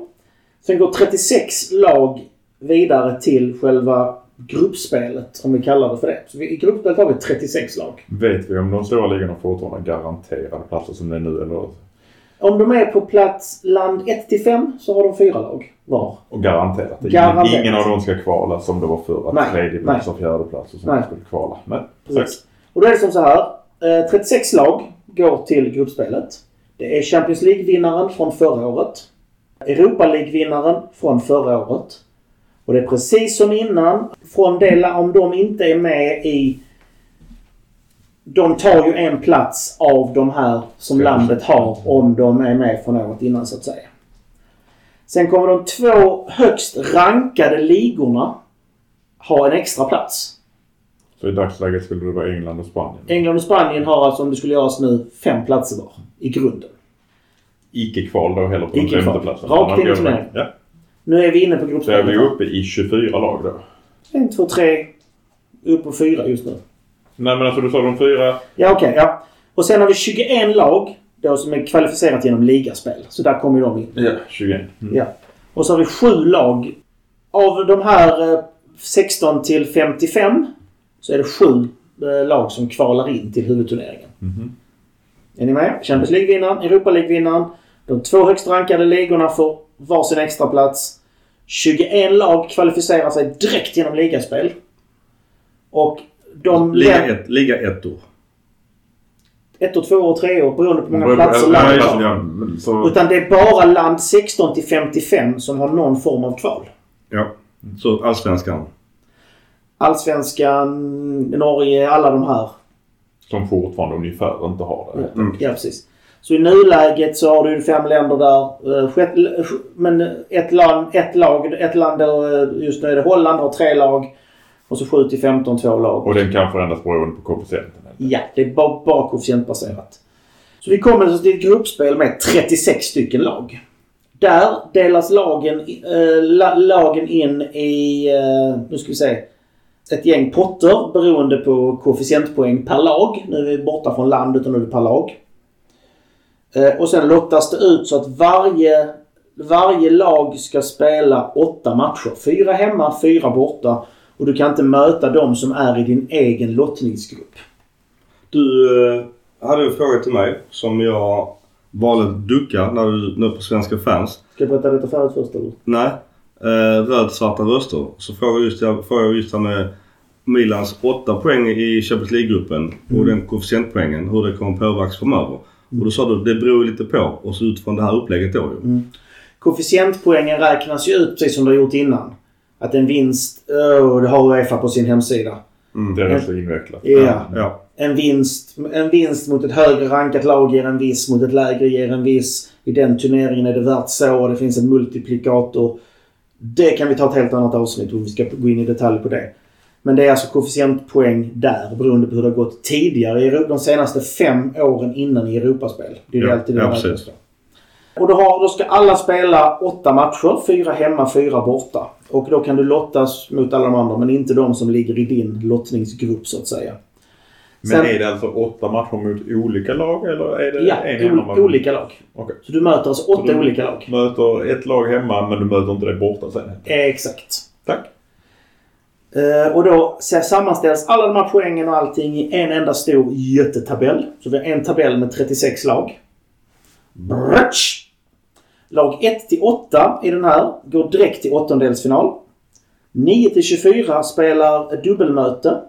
Sen går 36 lag vidare till själva gruppspelet, om vi kallar det för det. Så vi, I gruppspelet har vi 36 lag. vet vi om de stora ligorna fortfarande garanterade platser som det är nu eller? Om de är på plats land 1 till 5 så har de fyra lag var. Och garanterat. Garanterat. ingen av dem ska kvala som det var förr. Att Nej, tredje plats och fjärde plats och sånt Nej. skulle kvala. Men Precis. Och då är det som så här. Eh, 36 lag går till gruppspelet. Det är Champions League-vinnaren från förra året. Europa League-vinnaren från förra året. Och det är precis som innan. Från det, om de inte är med i... De tar ju en plats av de här som landet har om de är med från året innan så att säga. Sen kommer de två högst rankade ligorna ha en extra plats. Så i dagsläget skulle det vara England och Spanien. England och Spanien har alltså, om det skulle göras nu, fem platser var i grunden. Icke-kval då heller på Icke-kval. Rakt in i turneringen. Ja. Nu är vi inne på Så är gruppspelet. vi uppe i 24 lag då. En, två, tre. Upp på fyra just nu. Nej men alltså du sa de fyra. Ja, okej. ja. Och sen har vi 21 lag då som är kvalificerat genom ligaspel. Så där kommer ju de in. Ja. 21. Mm. Ja. Och så har vi sju lag. Av de här eh, 16 till 55 så är det sju eh, lag som kvalar in till huvudturneringen. Mhm. Är ni med? Champions League-vinnaren, Europa League-vinnaren. De två högst rankade ligorna får varsin extra plats. 21 lag kvalificerar sig direkt genom ligaspel. Och de... Liga län- 1, Liga 1 år. ett och två och tre år beroende på hur många platser landet har. Så, Utan det är bara land 16 till 55 som har någon form av kval. Ja. Så Allsvenskan. Allsvenskan, Norge, alla de här. som fortfarande ungefär inte har det. Mm. ja precis. Så i nuläget så har du fem länder där. eh, l- Men ett land, ett lag, ett land eh, just nu är det Holland har tre lag. Och så 7 till 15 två lag. Och den kan förändras beroende på koefficienten. Ja, det är bara, bara koefficientbaserat. Så vi kommer alltså till ett gruppspel med 36 stycken lag. Där delas lagen, eh, la, lagen in i, eh, nu ska vi se, ett gäng potter beroende på koefficientpoäng per lag. Nu är vi borta från land utan nu är det per lag. Eh, och sen lottas det ut så att varje, varje lag ska spela åtta matcher. Fyra hemma, fyra borta. Och du kan inte möta de som är i din egen lottningsgrupp. Du eh, hade en fråga till mig som jag valde att ducka när du nu på Svenska fans. Ska jag berätta detta förut först eller? Nej. Eh, röd-svarta röster. Så frågar jag just, jag just det här med Milans 8 poäng i Champions League-gruppen och den koefficientpoängen. Hur det kommer påverkas framöver. Och då sa du det beror lite på. Och så utifrån det här upplägget då ju. Koefficientpoängen räknas ju ut precis som du har gjort innan. Att en vinst, oh, det har Uefa på sin hemsida. Mm. Det är rätt så invecklat. Ja. Ja. En vinst, en vinst mot ett högre rankat lag ger en viss, mot ett lägre ger en viss. I den turneringen är det värt så och det finns en multiplikator. Det kan vi ta ett helt annat avsnitt och vi ska gå in i detalj på det. Men det är alltså koefficientpoäng där beroende på hur det har gått tidigare i de senaste fem åren innan i Europaspel. Det är Ja, alltid det ja, precis. Och då, har, då ska alla spela åtta matcher. Fyra hemma, fyra borta. Och då kan du lottas mot alla de andra men inte de som ligger i din lottningsgrupp så att säga. Men Sen- är det alltså åtta matcher mot olika lag eller är det Ja, en hemmamatch? olika lag. Okej. Så du möter alltså åtta du- olika lag. Möter ett lag hemma men du möter inte det borta sen. Exakt. Tack. Eh, och då sammanställs alla de här poängen och allting i en enda stor jättetabell. Så vi har en tabell med 36 lag. Brutsch! Lag 1 till 8 i den här går direkt till åttondelsfinal. 9 till 24 spelar dubbelmöte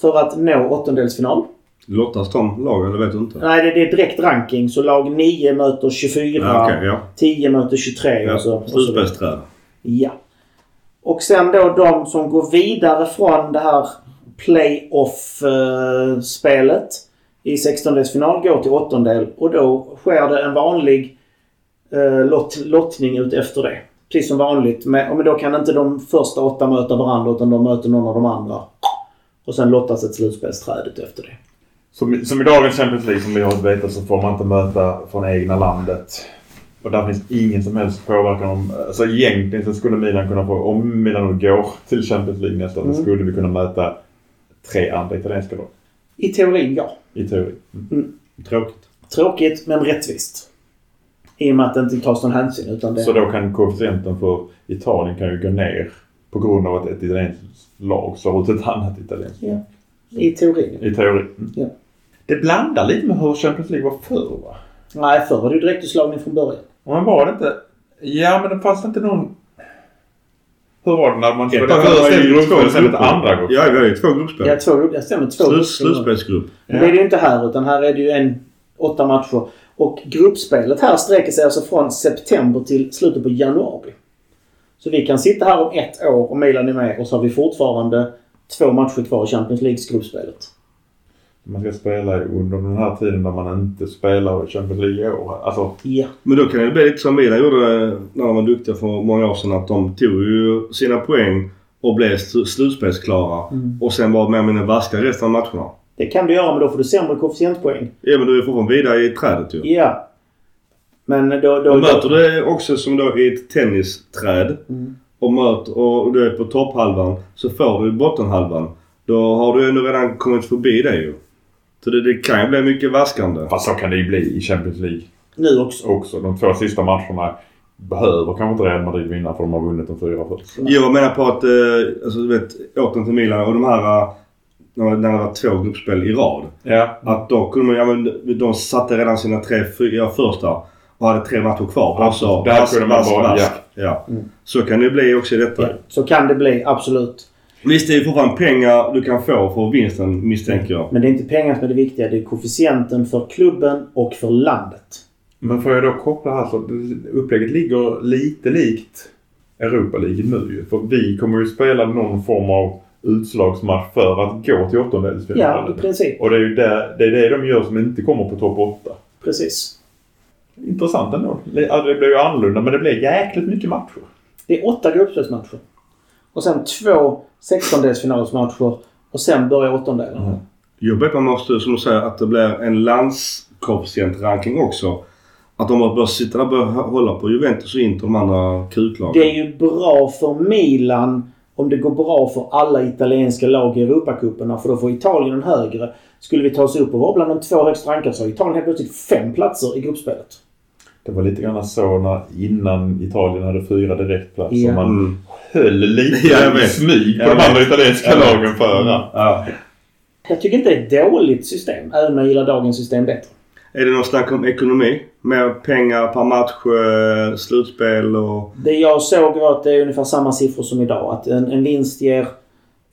för att nå åttondelsfinal. Lottas de lag eller vet du inte? Nej, det, det är direkt ranking. Så lag 9 möter 24. Ja, okej, ja. 10 möter 23 ja. och så. Slutspelsträd. Ja. Och sen då de som går vidare från det här playoff-spelet i 16-delsfinal går till åttondel och då sker det en vanlig eh, lott, lottning ut efter det. Precis som vanligt. Men, men då kan inte de första åtta möta varandra utan de möter någon av de andra. Och sen lottas ett slutspelsträdet efter det. Som, som i dagens Champions League som vi har vetat så får man inte möta från egna landet. Och där finns ingen som helst påverkan om... Alltså egentligen så skulle Milan kunna få... Om Milan nu går till Champions League nästa år Mm. så skulle vi kunna möta tre andra italienska lag. I teorin, ja. I teori. Tråkigt. Tråkigt men rättvist. I och med att det inte tas någon hänsyn utan det... Så då kan koefficienten för Italien kan ju gå ner på grund av att ett italienskt lag slår ut ett annat italienskt lag. Ja. I teorin. I teori. Mm. Ja. Det blandar lite med hur Champions League var förr va? Nej, förr var det ju direktutslagning från början. Men var det inte... Ja men det fanns inte någon... Hur var det när man ju gruppspel två sen ett andra gruppspel? Ja, vi har ju två gruppspel. Ja, två grupper. Jag stämmer. Två Slut, grupper. slutspelsgrupp. Men det är det ju inte här utan här är det ju en åtta matcher. Och gruppspelet här sträcker sig alltså från september till slutet på januari. Så vi kan sitta här om ett år och Milan är med och så har vi fortfarande två matcher kvar i Champions Leagues gruppspelet. Man ska spela under den här tiden där man inte spelar i Champions League i år. Alltså, Ja. Men då kan det bli lite som Milan gjorde när de var duktiga för många år sedan. Att de tog ju sina poäng och blev sl- slutspelsklara. Mm. Och sen var med med den vaska resten av matcherna. Det kan du göra men då får du sämre koefficientpoäng. Ja men du är fortfarande vidare i trädet ju. Ja. Men då... då, Och möter du det också som då i ett tennisträd Mm. och, möter, och du är på topphalvan så får du bottenhalvan. Då har du ändå redan kommit förbi det ju. Så det, det kan ju bli mycket vaskande. fast så kan det ju bli i Champions League Nu också. också. De två sista matcherna behöver kanske inte Real Madrid vinna för de har vunnit de fyra först. Jo, jag menar på att, eh, alltså du vet, åten till Milan och de här, eh, när det var två gruppspel i rad. Ja. Att då kunde man, ja men de satte redan sina tre, fyra första och hade tre matcher kvar. Bara så. Där vask, kunde man vask, bara- vask. Ja. Så kan det bli också i detta. Ja. Så kan det bli, absolut. Visst, det är fortfarande pengar du kan få för vinsten misstänker jag. Men det är inte pengar som är det viktiga. Det är koefficienten för klubben och för landet. Men får jag då koppla här så upplägget ligger lite likt Europa League nu ju. För vi kommer ju spela någon form av utslagsmatch för att gå till Ja, i åttondelsfinalen. princip. Och det är ju det, det, är det de gör som inte kommer på topp 8. Precis. Intressant ändå. Det blir ju annorlunda men det blir jäkligt mycket matcher. Det är åtta gruppspelsmatcher. Och sen två 16-delsfinalsmatcher. Och sen börjar åttondelarna. Jag vet man måste, som du säger, att det blir en landskoefficientranking också. Att de bör sitta där och hålla på Juventus och Inter de andra kuklagen. Det är ju bra för Milan om det går bra för alla italienska lag i Europacuperna. För då får Italien en högre. Skulle vi ta oss upp och vara bland de två högst rankade så har Italien helt plötsligt fem platser i gruppspelet. Det var lite grann så när innan Italien hade fyra direktplatser. Ja. Man Mm. Höll lite Ja, i smyg på de andra italienska Jag vet. lagen före. Ja. Jag tycker inte det är ett dåligt system. Även om jag gillar dagens system bättre. Är det någon snack om ekonomi? Mer pengar per match, eh, slutspel och... Det jag såg var att det är ungefär samma siffror som idag. Att en, en vinst ger...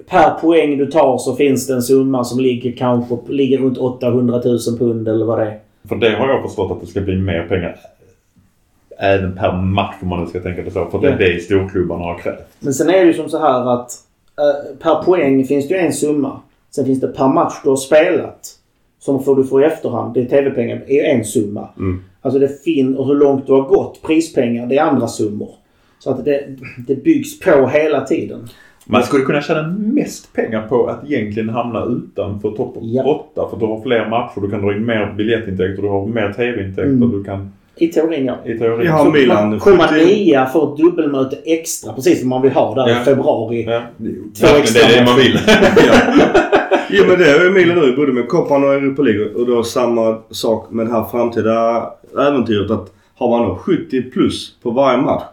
Per poäng du tar så finns det en summa som ligger kanske ligger runt 800 000 pund eller vad det är. För det har jag förstått att det ska bli mer pengar. Även per match om man nu ska tänka det så. För det är det storklubbarna har krävt. Men sen är det ju som så här att eh, per poäng finns det ju en summa. Sen finns det per match du har spelat. Som får du få i efterhand. Det är TV-pengar. Är en summa. Mm. Alltså det fin och hur långt du har gått. Prispengar, det är andra summor. Så att det, det byggs på hela tiden. Man skulle kunna tjäna mest pengar på att egentligen hamna utanför topp Ja. 8. För du har fler matcher, du kan dra in mer biljettintäkter, du har mer TV-intäkter. Mm. Du kan I teorin ja. i teorin... Ja, Så Milan, Kommer man 70 nia får ett dubbelmöte extra. Precis som man vill ha där Ja. i februari. Ja, Två det extra är det man vill. Jo men det är ju Emilia nu både med Copan och Europa League och då samma sak med det här framtida äventyret att har man då 70 plus på varje match.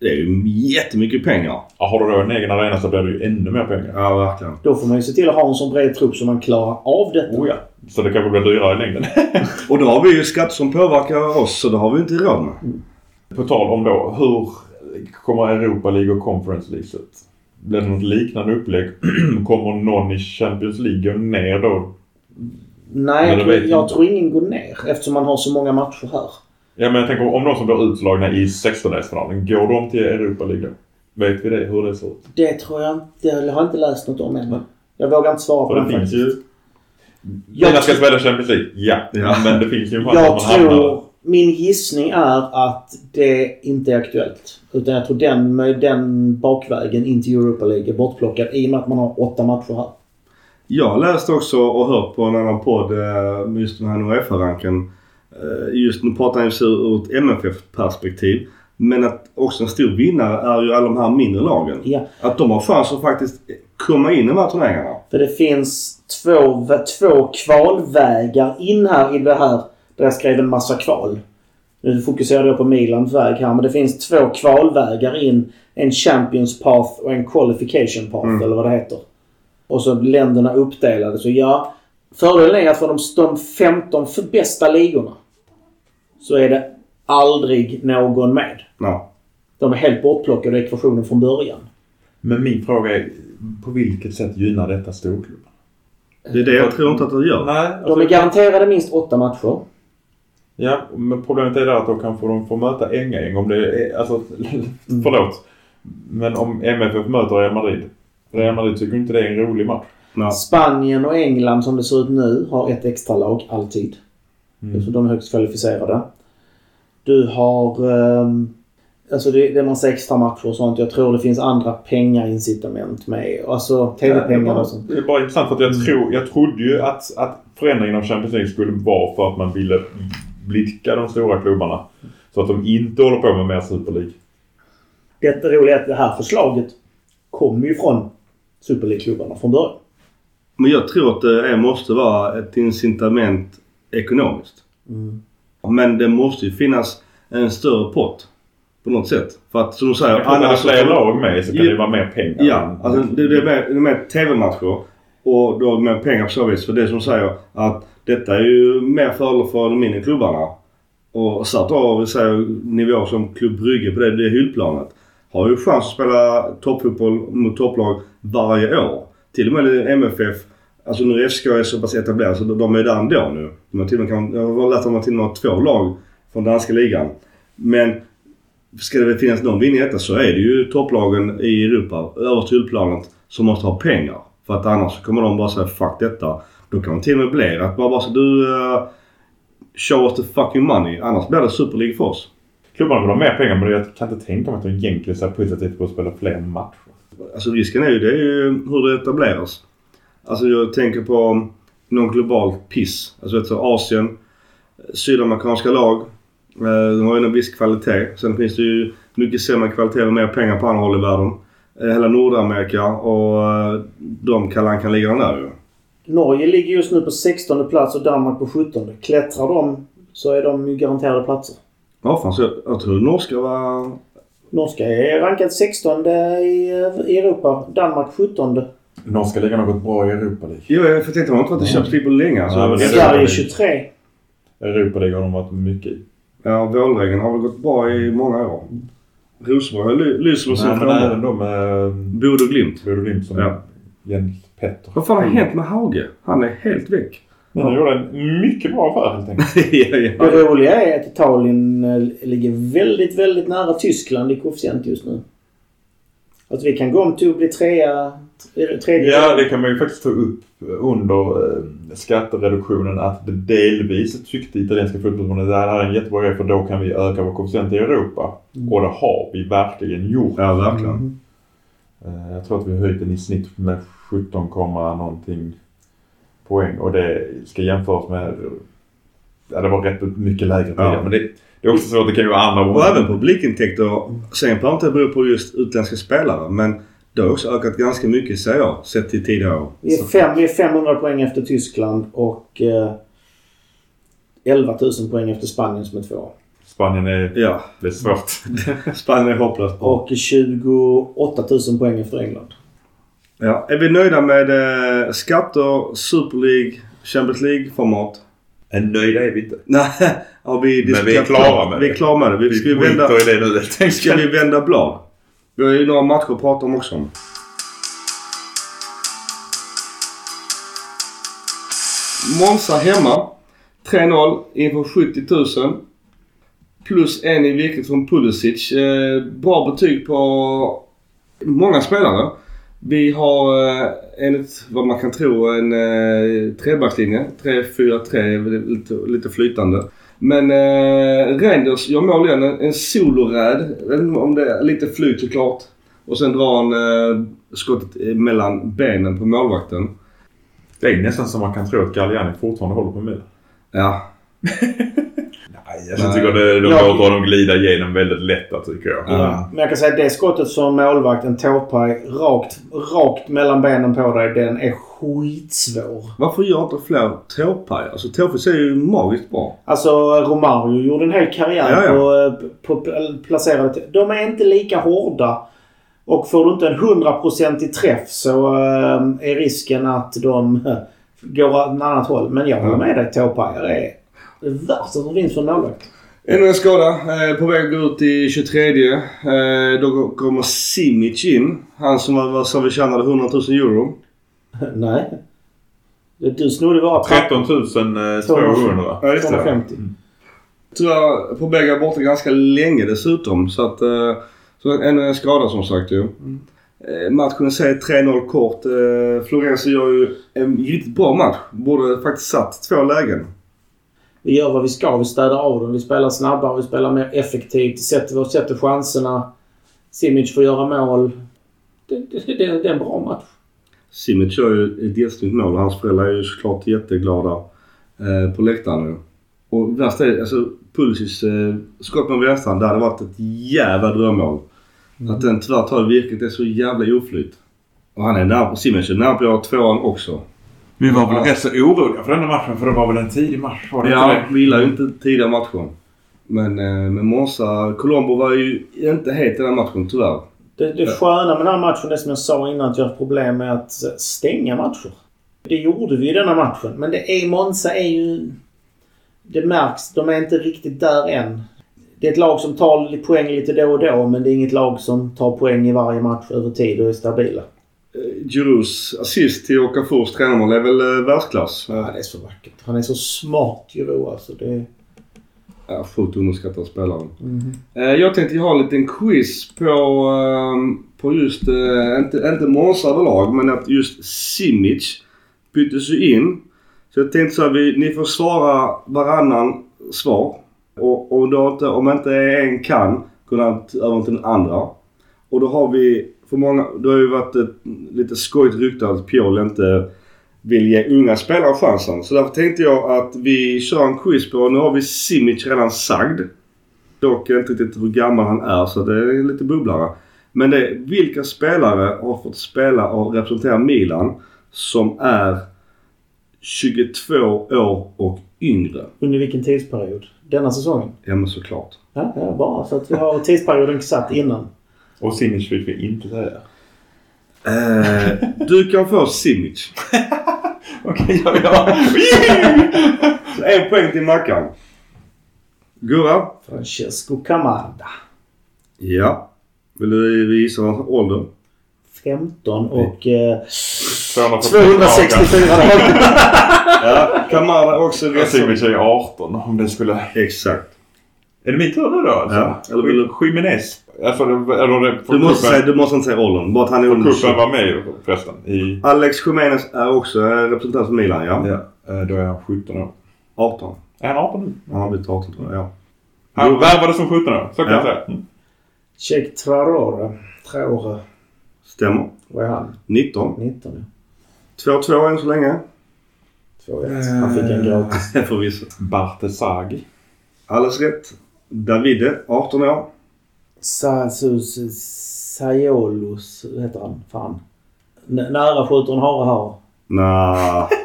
Det är ju jättemycket pengar. Ja, har du då en egen arena så blir det ju ännu mer pengar. Ja verkligen. Då får man ju se till att ha en sån bred trupp så man klarar av detta. Oh ja. Så det kanske blir dyrare i längden. Och då har vi ju skatter som påverkar oss så det har vi inte råd med. På tal om då, hur kommer Europa League och Conference League se ut? Blir det något liknande upplägg? kommer någon i Champions League gå ner då? Nej, jag, tror, vet jag tror ingen går ner eftersom man har så många matcher här. Ja men jag tänker om de som blir utslagna i 16-delsfinalen, går de till Europa League då? Vet vi det? Hur det ser ut? Det tror jag inte. Jag har inte läst något om än. Jag vågar inte svara på För det det finns ju... Jag Mina ska spela Champions League, ja. Ja. Men det finns ju en Jag tror... Min gissning är att det inte är aktuellt. Utan jag tror den, med den bakvägen in till Europa League är bortplockad i och med att man har åtta matcher här. Jag har läst också och hört på en annan podd eh, med just den här Uefa-ranken. Eh, Just nu pratar jag ur ett MFF-perspektiv. Men att också en stor vinnare är ju alla de här mindre lagen. Ja. Att de har chans att faktiskt komma in i de här turneringarna. För det finns två, två kvalvägar in här i det här. Där jag skrev en massa kval. Nu fokuserar jag på Milans väg här. Men det finns två kvalvägar in. En Champions Path och en Qualification Path Mm. eller vad det heter. Och så länderna uppdelade. Så ja, fördelen är att för de, de 15 för bästa ligorna så är det aldrig någon med. Ja. De är helt bortplockade i ekvationen från början. Men min fråga är, på vilket sätt gynnar detta storklubbarna? Det är det jag tror inte att det gör. Nej, De är garanterade minst åtta matcher. Ja, men problemet är där att då kanske de får möta Ängaäng om det är... Alltså, förlåt. Men om MFF möter Real Madrid. Real Madrid tycker inte det är en rolig match. Ja. Spanien och England som det ser ut nu har ett extra lag alltid. Mm. Så de är högst kvalificerade. Du har... ehm, alltså det, det är massa extra matcher och sånt. Jag tror det finns andra pengaincitament med. Alltså TV-pengar och sånt. Det är bara intressant för att jag, tror, jag trodde ju att, att förändringen av Champions League skulle vara för att man ville blidka de stora klubbarna. Så att de inte håller på med mer Super League. Det roliga är att det här förslaget kommer ju från Super League-klubbarna från början. Men jag tror att det måste vara ett incitament ekonomiskt. Men det måste ju finnas en större pott. På något sätt. För att som du säger. Men när det fler lag med så kan det ju vara mer pengar. Ja, alltså det, det är mer, det är mer TV-matcher. Och då mer pengar på så vis. För det som säger att detta är ju mer fördel för de mindre klubbarna. Och så att då, vi säger nivåer som Klubb Brygge på det, det hyllplanet. Har ju chans att spela toppfotboll mot topplag varje år. Till och med MFF. Alltså nu SK är så pass etablerade så de är där ändå nu. De har till och med, jag har lärt att de till och med har två lag från danska ligan. Men ska det väl finnas någon i detta så är det ju topplagen i Europa, över hyllplanet, som måste ha pengar. För att annars kommer de bara säga fuck detta. Då kan det till och med bli att man bara så du uh, show us the fucking money. Annars blir det Super League för oss. Klubbarna vill ha mer pengar men jag kan inte tänka mig att de egentligen ser positivt på att spela fler matcher. Alltså risken är ju, det är ju hur det etableras. Alltså jag tänker på någon global piss. Alltså vet du, Asien, sydamerikanska lag. Eh, de har ju en viss kvalitet. Sen finns det ju mycket sämre kvalitet och mer pengar på andra håll i världen. Eh, hela Nordamerika och eh, de kan ligga där ju. Norge ligger just nu på 16 plats och Danmark på 17. Klättrar de så är de ju garanterade platser. Ja fan så jag, jag tror norska var... Norska är rankad 16 i, i Europa. Danmark 17. Norska ligan har gått bra i Europa League. Jo jag för tänkte man har inte varit i Champions League på länge. Sverige 23. Europa League har de varit mycket i. ja, Vålregeln har väl gått bra i många år. Rosenborg ly- lyser med sin Nej, men även då med Bodö Glimt. Bodo Glimt som Ja. Jens Petter. Vad fan har hänt med Hauge? Han är helt väck. Men han gjorde en mycket bra affär helt enkelt. ja, ja. Det roliga är att Italien eh, ligger väldigt, väldigt nära Tyskland i koefficient just nu. Att vi kan gå om till att bli trea, tre- tredje. Ja, det kan man ju faktiskt ta upp under eh, skattereduktionen att det delvis tyckte italienska fotbollsförbundet att det här är en jättebra grej för då kan vi öka vår koefficient i Europa. Och det har vi verkligen gjort. ja, verkligen. Mm. Eh, Jag tror att vi har höjt den i snitt med 17, komma någonting poäng och det ska jämföras med... Ja, det var rätt mycket lägre tidigare Ja. men det, det är också så att det kan ju vara andra Och även publikintäkter. Sen behöver inte det bero på just utländska spelare. Men Det har också ökat ganska mycket säger jag, sett till tidigare år. Vi är, fem, vi är 500 poäng efter Tyskland och eh, 11 000 poäng efter Spanien som är tvåa. Spanien är... Ja, Det är svårt. Spanien är hopplöst bra. Och 28 000 poäng efter England. Ja. Är vi nöjda med eh, skatter, Super League, Champions League-format? En nöjda är vi inte. Nej, har vi Men vi är klara med Vi det. är klara med det. Vi, ska, vi Vi vända, det nu ska vi vända blad? Vi har ju några matcher att prata om också. Monza hemma. 3-0 inför 70 000. Plus en i vilket från Pulisic. Eh, bra betyg på många spelare. Vi har eh, enligt vad man kan tro en eh, trebackslinje. 3-4-3, lite, lite flytande. Men eh, Reinders gör mål igen. En, en soloräd. Om det är lite flyt såklart. Och sen drar han eh, skottet mellan benen på målvakten. Det är nästan som man kan tro att Galliani fortfarande håller på med. Ja, Nej, jag Nej. tycker det, de Ja. låter honom glida igenom väldigt lätta tycker jag. Ja. Men jag kan säga att det skottet som målvakt, en tåpaj, rakt, rakt mellan benen på dig, den är skitsvår. Varför gör inte fler tåpajar? Alltså tåfis är ju magiskt bra. Alltså Romario gjorde en hel karriär Ja, ja. på, på pl- placerade... De är inte lika hårda. Och får du inte en hundraprocentig träff så eh, är risken att de eh, går åt ett annat håll. Men jag håller med dig. Tåpajar är det värsta som finns för en målvakt. Ännu en skada. På väg att gå ut i 23. Eh, då kommer Simic in. Han som var, sa vi tjänade 100 000 euro. Nej. Du snodde våra 13 200. Ja, just det. 250. Tyvärr på väg borta ganska länge dessutom. Så att... Eh, så ännu en skada som sagt ju. Eh, matchen i sig 3-0 kort. Florenzi gör ju en riktigt bra match. Borde faktiskt satt två lägen. Vi gör vad vi ska. Vi städar av dem. Vi spelar snabbare. Vi spelar mer effektivt. Sätter, vi sätter chanserna. Simic får göra mål. Det, det, det, det är en bra match. Simic gör ju ett jättesnyggt mål och hans föräldrar är ju såklart jätteglada eh, på läktaren nu. Och värst är alltså Pulisic eh, skott med vänstern. Det hade varit ett jävla drömmål. Att den tyvärr tar virket är så jävla oflyt. Och han är nära på Simic är nära på att göra tvåan också. Vi var väl rätt så oroliga för den här matchen för det var väl en tidig match? Var det Ja, inte det? vi gillar ju inte tidiga matcher. Men eh, med Monza, Colombo var ju inte het i den här matchen tyvärr. Det, det sköna med den här matchen är som jag sa innan att jag har problem med att stänga matcher. Det gjorde vi i denna matchen. Men det är, Monza är ju... Det märks. De är inte riktigt där än. Det är ett lag som tar lite poäng lite då och då men det är inget lag som tar poäng i varje match över tid och är stabila. Eh, Giroux assist till Okafors tränarmål är väl eh, världsklass. Ja, det är så vackert. Han är så smart Giro alltså. Det. Ja, fullt underskattad spelare. Eh, Jag tänkte ha en liten quiz på, ehm, på just, eh, inte, inte Monza överlag, men att just Simic byttes ju in. Så jag tänkte så här, vi, ni får svara varannan svar. Och, och då inte, om inte en kan, t- över till den andra. Och då har vi, för många, det har ju varit ett, lite skojigt rykte att Piol inte vill ge unga spelare chansen. Så därför tänkte jag att vi kör en quiz på, nu har vi Simic redan sagd. Dock inte riktigt hur gammal han är så det är lite bubblare. Men det är vilka spelare har fått spela och representera Milan som är 22 år och yngre? Under vilken tidsperiod? Denna säsongen? Ja men såklart. Ja, ja bara så att vi har tidsperioden satt innan. Och Simic fick vi inte säga. Eh, du kan få Simic. Okej, ja, ja. Så en poäng till Mackan. Gurra? Francesco Camarda. Ja. Vill du gissa hans ålder? 15 och eh, 244 264 dagar. Ja, Kamara också Jag rätt Simic är 18 om det skulle... Exakt. Är det min tur nu då alltså? Ja, eller vill du- Jiménez. Alltså, eller. Du måste, säga, du måste inte säga åldern. Bara att han är under cupen var med förresten. I... Alex Jiménez är också representant för Milan, ja. Ja. eh, Då är han 17 år. 18. Är han 18 nu? Han har blivit 18 tror jag, ja. Han värvades som 17 år. Så kan Ja. jag säga. Mm. Check Traore. Traore. Stämmer. Vad är han? 19. 19 ja. 2-2 än så länge. 2-1. Han fick en gratis. Förvisso. Bartesagi. Alldeles rätt. Davide, 18 år. Sa, su, su, Saiolus heter han. Fan. N- nära skjuter en hare har. Nah.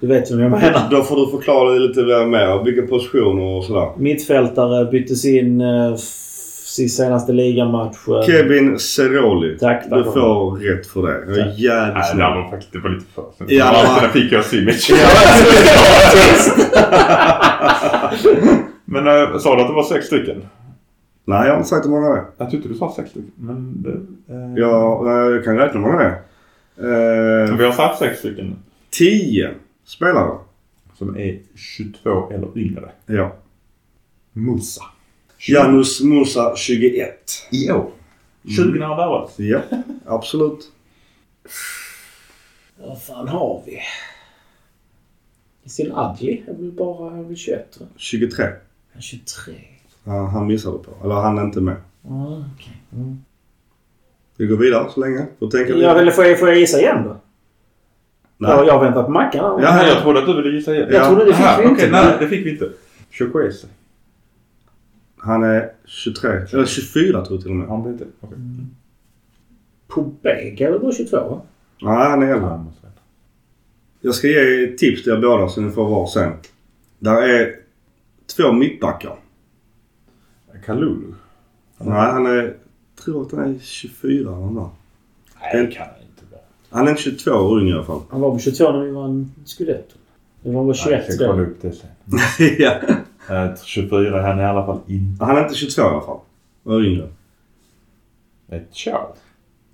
Du vet vem jag menar. Då får du förklara lite mer. Vilka positioner och sådär. Mittfältare byttes in eh, senaste ligamatch. eh, Kevin Ceroli. Tack, tack. Du får rätt för det. Jag är Tack. jävligt Nej, det snäll. var faktiskt det var lite för. Ja, Ja, men- där fick jag Simic. Men äh, sa du att det var sex stycken? Nej, jag har inte sagt hur många det är. Jag tyckte du sa sex stycken. Men det, eh, Ja, jag kan räkna hur många det är. Eh, Vi har satt sex stycken tio spelare. som är 22 eller yngre. Ja. Musa. Janus Musa 21. I år. 20 när han värvades. Ja, absolut. Vad fan har vi? Sin Adli är väl bara är väl 21 va? 23. Han är 23. Ja, han missade på. Eller han är inte med. Ah, okej. Mm. Vi går vidare så länge. Får tänka Ja, vidare. eller får jag, får jag gissa igen då? Nej. Ja, jag väntar på Mackan. Ja, Nej, jag trodde att du ville gissa igen. Jag trodde det fick Aha, vi inte. nej, det fick vi inte. Chokwese. Han är 23. Eller 24 tror jag till och med. Han blev det? Okej. Pobeg är väl bara 22 va? Nej, han är äldre. Han. Jag ska ge tips till er båda så ni får var sen. Där är två mittbackar. Kalulu. Nej, han är... tror att han är 24 eller nåt. Nej, det kan han inte vara. Han är inte 22 år yngre i alla fall. Han var på 22 när vi vann Scudetto. Det var väl Nej, 21 jag ska kolla då. upp det sen. ja. Eh, 24 är han i alla fall inte. Han är inte 22 i alla fall. År yngre. Nej, ciao.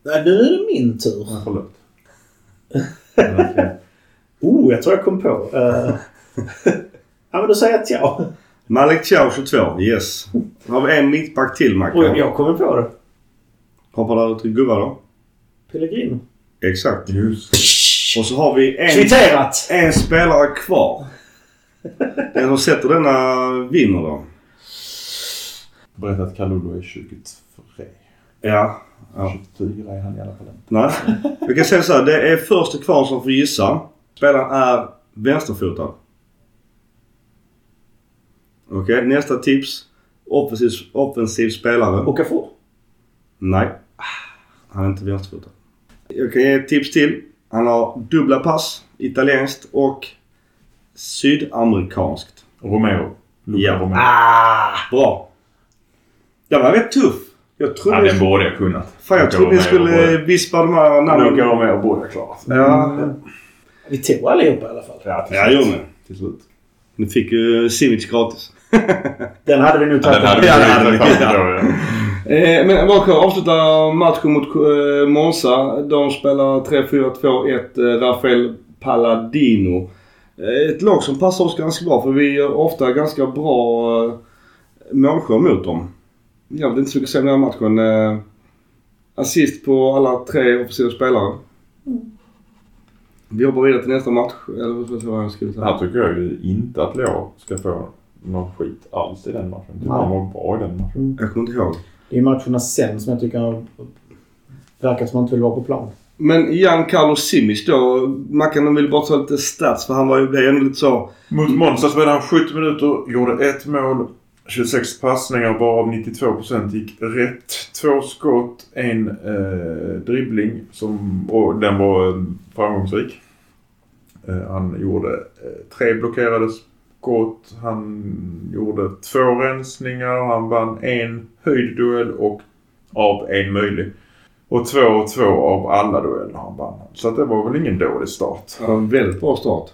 Nej, nu är det min tur. Ja, Förlåt. Oh, jag tror jag kom på. Uh, ja, men då säger jag ja. Malik Chow 22. Yes. Då har vi en mittback till Och Mackan. jag kommer på det. Hoppar där till gubbar då. Pellegrino. Exakt. Just Och så har vi en, Kvitterat! en spelare kvar. Den som sätter denna vinner då. Berätta att Kalulu är 23. Ja. ja. 24 är han i alla fall inte. Nej. Vi kan säga så här. Det är första kvar som får gissa. Spelaren är vänsterfotad. Okej, nästa tips. Offensiv, offensiv spelare. Okafor. Nej. Han är inte vänsterfotad. Jag kan ge ett tips till. Han har dubbla pass. Italienskt och sydamerikanskt. Romero. Luca Ja. Romero. Ah! Bra. Den var rätt tuff. Jag trodde, Ja, den borde jag kunnat. fan, jag trodde ni skulle vispa de här namnen. Luca Romero borde jag klarat. Ja, Vi tog allihopa i alla fall. Ja, till ja slut. gjorde ni. Till slut. Ni fick ju Simic gratis. Den hade vi nu Ja, tagit. den hade vi Ja, det hade tagit vi. fram då, ja. Eh, men Raka avslutar matchen mot eh, Monza. De spelar 3-4-2-1. Eh, Rafael Palladino. Eh, ett lag som passar oss ganska bra för vi gör ofta ganska bra målskörd mot dem. Jag vet inte så mycket säga om den här matchen. Assist på alla tre offensiva spelare. Vi hoppar vidare till nästa match. Eller vad jag skulle säga. Här tycker jag ju inte att Leo ska få någon skit alls i den matchen. Nej. han var bra i den matchen. Jag kommer inte ihåg. Det är matcherna sen som jag tycker har- verkar som man inte vill vara på plan. Men Giancarlo Simic då. Mackan vill bara ta lite stats för han var ju, det är ändå lite så. Mot Monza spelade han 70 minuter, gjorde ett mål, 26 passningar varav 92% gick rätt. Två skott, en eh, dribbling som, och den var eh, framgångsrik. Eh, han gjorde eh, tre blockerade skott, han gjorde två rensningar, han vann en höjdduell och av en möjlig. Och två och två av alla dueller han vann. Så det var väl ingen dålig start. Ja, en väldigt bra start.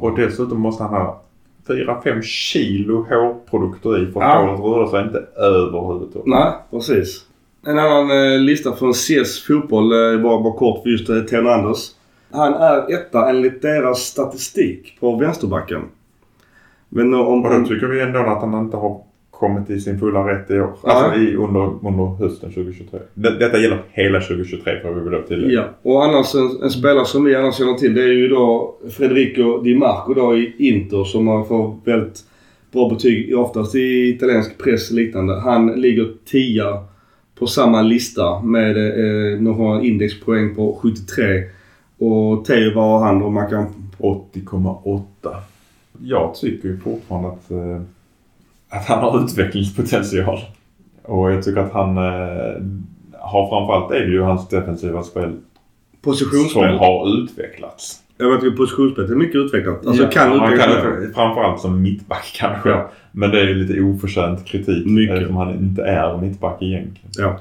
Och dessutom måste han ha 4-5 kilo hårprodukter i för att Ja. håret rör sig inte överhuvudtaget. Nej, precis. En annan eh, lista från CS Fotboll, eh, bara, bara kort för just eh, Anders. Han är etta enligt deras statistik på vänsterbacken. Men om... Och då tycker vi ändå att han inte har kommit i sin fulla rätt i år. Alltså i, under, under hösten 2023. Det, detta gäller hela 2023 får vi väl tillägga. Ja, och annars en, en spelare som vi annars känner till det är ju då Federico Di Marco då i Inter som har fått väldigt bra betyg oftast i italiensk press och liknande. Han ligger 10 på samma lista med eh, några indexpoäng på 73. Och Theo var han då man kan... 80,8. Jag tycker ju fortfarande att eh, att han har utvecklingspotential. Och jag tycker att han eh, har framförallt är det ju hans defensiva spel som har utvecklats. Jag vet att positionsspelet är mycket utvecklat. Alltså Ja, kan utvecklas. framförallt som mittback kanske. Ja. Men det är ju lite oförtjänt kritik. Mycket. Eftersom han inte är mittback egentligen. Ja.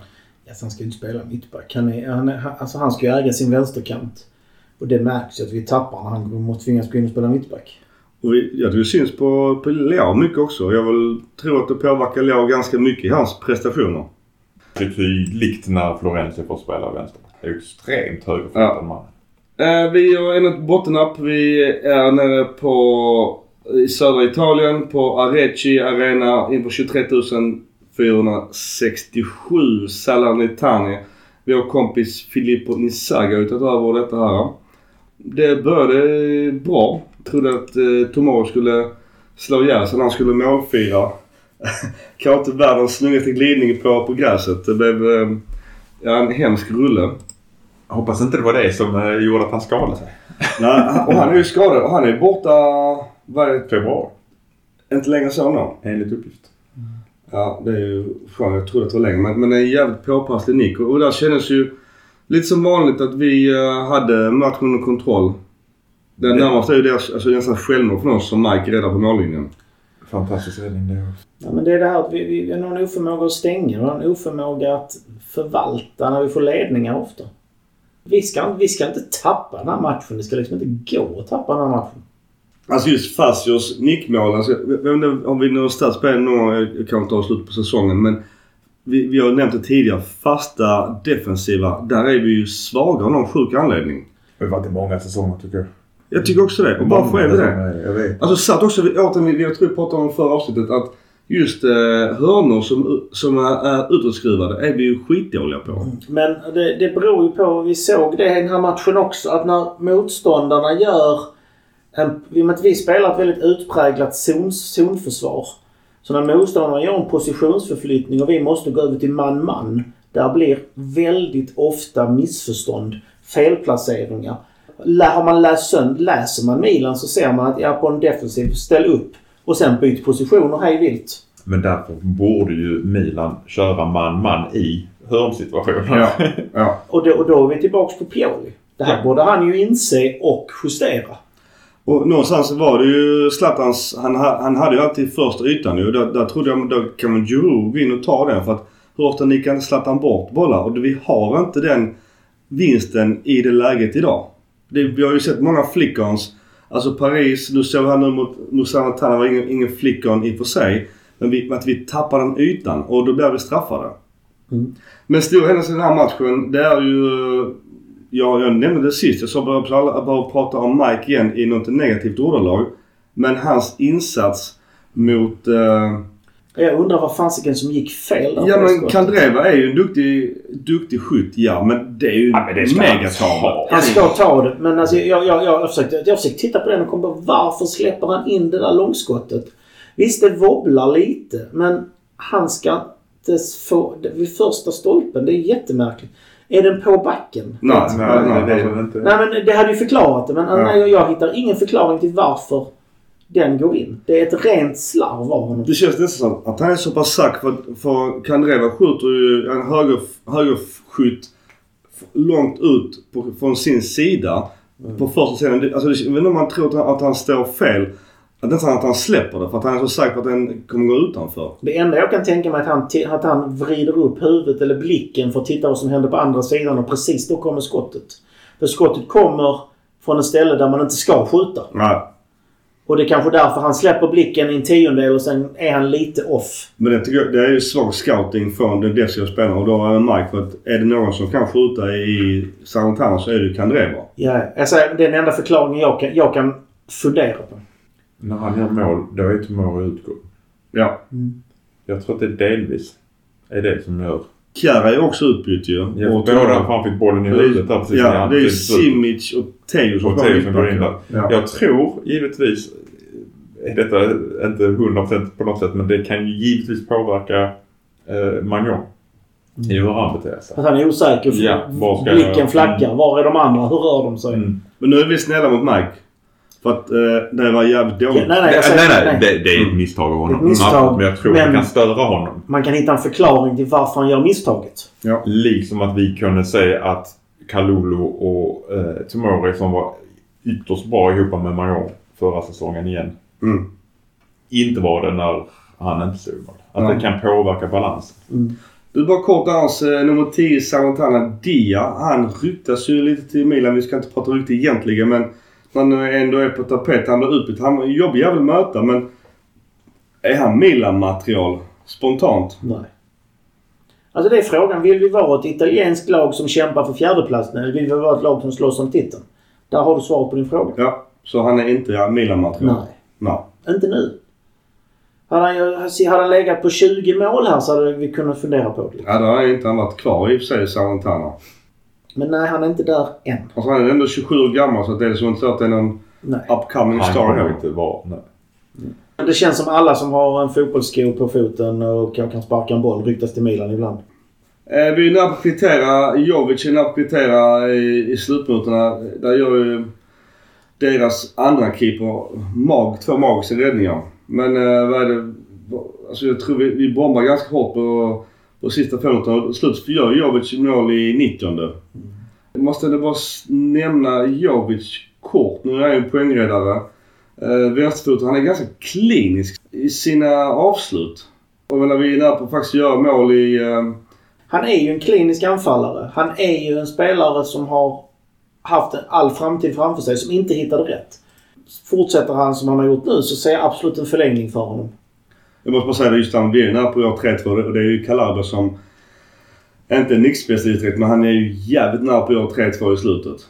Alltså, han ska ju inte spela mittback. Han, är, han, är, han- alltså, han ska ju äga sin vänsterkant. Och det märks ju att vi tappar när han måste tvingas gå in och spela mittback. Och vi, tror det syns på, på Leao mycket också. Jag vill tro att det påverkar Leao ganska mycket i hans prestationer. Det är tydligt när Florenzi får spela vänsterback. Det är extremt högerfotad Ja. man. Eh, vi har ännu ett bottennapp. Vi är nere på i södra Italien på Arecci Arena inför 23 467 Salernitani. Vi har kompis Filippo Inzaghi har tagit över detta här. Det började bra. Trodde att eh, Tomorrow skulle slå ihjäl sig när han skulle målfira. Kanske inte världens snyggaste glidning på, på gräset. Det blev eh, en hemsk rulle. Jag hoppas inte det var det som eh, gjorde att han skadade sig. Nej, och han är ju skadad och han är borta vad är det, Februari. inte längre så nu. Enligt uppgift. Ja, det är ju skönt. Jag trodde att det var längre. Men, men det är en jävligt påpasslig nick. Och, och där kändes ju lite som vanligt att vi eh, hade matchen under kontroll. Det Det- närmaste är ju deras, alltså nästan självmål från oss som Mike räddar på mållinjen. Fantastisk räddning det också. Ja, men det är det här att vi, vi har en oförmåga att stänga och en oförmåga att förvalta när vi får ledningar ofta. Vi ska, vi ska inte tappa den här matchen. Det ska liksom inte gå att tappa den här matchen. Alltså just Facios nickmål. Alltså, jag vet inte om vi nu har stats på en någon jag kan inte ha slut på säsongen. Men vi, vi har nämnt det tidigare. Fasta defensiva. Där är vi ju svaga av någon sjuk anledning. Det har varit i många säsonger tycker jag. Jag tycker också det. Och varför är vi det? Jag vet. Alltså satt också, återigen, vi- jag tror vi pratade om förra avsnittet att just eh, hörnor som, som är, är utåtskruvade är vi ju skitdåliga på. Men det, det beror ju på, vi såg det i den här matchen också, att när motståndarna gör en, i och med att vi spelar ett väldigt utpräglat zon, zonförsvar. Så när motståndarna gör en positionsförflyttning och vi måste gå över till man-man. Där blir väldigt ofta missförstånd, felplaceringar. Har man läst sönd, läser man Milan så ser man att ja, på en defensiv, ställ upp och sen byt positioner hej vilt. Men därför borde ju Milan köra man-man i hörnsituationer. ja. Och då, och då är vi tillbaks på Pioli. Det här Ja. borde han ju inse och justera. Och någonstans var det ju Zlatans, han, ha- han hade ju alltid första ytan ju. Där, där trodde jag, då kan man Giroud gå in och ta den. För att hur ofta nickar inte Zlatan bort bollar? Och vi har inte den vinsten i det läget idag. Det, vi har ju sett många flickons. Alltså Paris, nu såg här nu mot Musana Tana var ingen, ingen flickon i och för sig. Men vi, att vi tappar den ytan och då blir vi straffade. Mm. Men stor händelse i den här matchen, det är ju... Ja, jag nämnde det sist. Jag att jag bara prata om Mike igen i något negativt ordalag. Men hans insats mot... Eh, Jag undrar vad fasiken som gick fel där ja men. Kandreva är ju en duktig, duktig skytt, ja. Men det är ju Ja, ska megatabelt. ta. Han ska ta det, men alltså, jag, jag, jag, jag, försökte, jag försökte titta på den och kom på varför släpper han in det där långskottet? Visst, det wobblar lite, men han ska inte få... det- Vid första stolpen, det är jättemärkligt. Är den på backen? Nej, Nej, nej, nej, det är väl inte... Nej, men det hade ju förklarat det, men Ja. nej, jag, hittar ingen förklaring till varför den går in. Det är ett rent slarv av honom. Det känns nästan som att han är så pass sack för, för Kandreva skjuter ju en höger, högerskytt långt ut på, från sin sida. På första sidan. Alltså, jag vet inte om man tror att han, att han står fel. Att nästan att han släpper det för att han är så säker på att den kommer gå utanför. Det enda jag kan tänka mig är att han, att han vrider upp huvudet eller blicken för att titta vad som händer på andra sidan och precis då kommer skottet. För skottet kommer från ett ställe där man inte ska skjuta. Nej. Och det är kanske därför han släpper blicken i en tiondel och sen är han lite off. Men det, tycker jag, det är ju svag scouting från den defensiva spelaren. Och då är det Mike för att är det någon som kan skjuta i Salentano så är det ju Kandreva. Ja, säger, det är den enda förklaringen jag kan, jag kan fundera på. När han gör mål, då är Tomori utgång. Ja. Jag tror att det delvis är det som gör... Kjär är också utbytt ju. Jag Och- båda han fick bollen i huvudet där precis Ja, det är. Simic och Teo som Och Theo som går in där. Ja. Jag tror givetvis, är detta inte 100% på något sätt, men det kan ju givetvis påverka eh, Magnon. I hur han beter sig. Att han är osäker. Ja, var ska blicken jag- flackar. Var är de andra? Hur rör de sig? Mm. Men nu är vi snälla mot Mike. För att eh, det var jävligt dåligt. Ja, nej, nej, säger, nej, nej. nej. Det, det är ett misstag av honom. Ett misstag, men jag tror men- det kan störa honom. Man kan hitta en förklaring till varför han gör misstaget. Liksom att vi kunde säga att Kalulu och eh, Tomori som var ytterst bra ihop med Mayon förra säsongen igen. Mm. Inte var det när han inte stod. Att Nej. det kan påverka balansen. Du bara kort annars. Eh, nummer 10 Salentana Dia. Han ryktas ju lite till Milan. Vi ska inte prata rykte egentligen men han ändå är på tapet. Han blir utbytt. Han var en jobbig jävel att möta men är han Milan-material spontant? Nej. Alltså det är frågan. Vill vi vara ett italienskt lag som kämpar för fjärdeplatsen eller vill vi vara ett lag som slåss om titeln? Där har du svar på din fråga. Ja. Så han är inte Milan-material? Nej. Nej. Inte nu. Hade han, hade han legat på 20 mål här så hade vi kunnat fundera på det. Ja, då har inte han varit kvar i och för sig, Salentana. Men nej, han är inte där än. Alltså han är ändå 27 år gammal så det är liksom inte så att det är någon Nej. upcoming Han star kommer heller. inte vara... Nej. Det känns som alla som har en fotbollssko på foten och kan, kan sparka en boll ryktas till Milan ibland. Eh, vi är nära på att kvittera. Jovic är nära på att kvittera i, i slutminuterna. Där gör ju deras andra keeper mag, två magiska räddningar. Men eh, vad är det? Alltså jag tror vi, vi bombar ganska hårt på, på sista fem minuterna. Och Slut gör Jovic mål i 90 Jag måste ändå bara nämna Jovic kort. Nu är han ju en poängräddare. Eh, Vänsterfoten. Han är ganska klinisk i sina avslut. Och när vi är nära på att faktiskt göra mål i... Eh, Han är ju en klinisk anfallare. Han är ju en spelare som har haft all framtid framför sig som inte hittade rätt. Fortsätter han som han har gjort nu så ser jag absolut en förlängning för honom. Jag måste bara säga det just han, vi är nära på år 3-2 och det är ju Calabria som inte är nickspecialist direkt men han är ju jävligt nära på år 3-2 i slutet.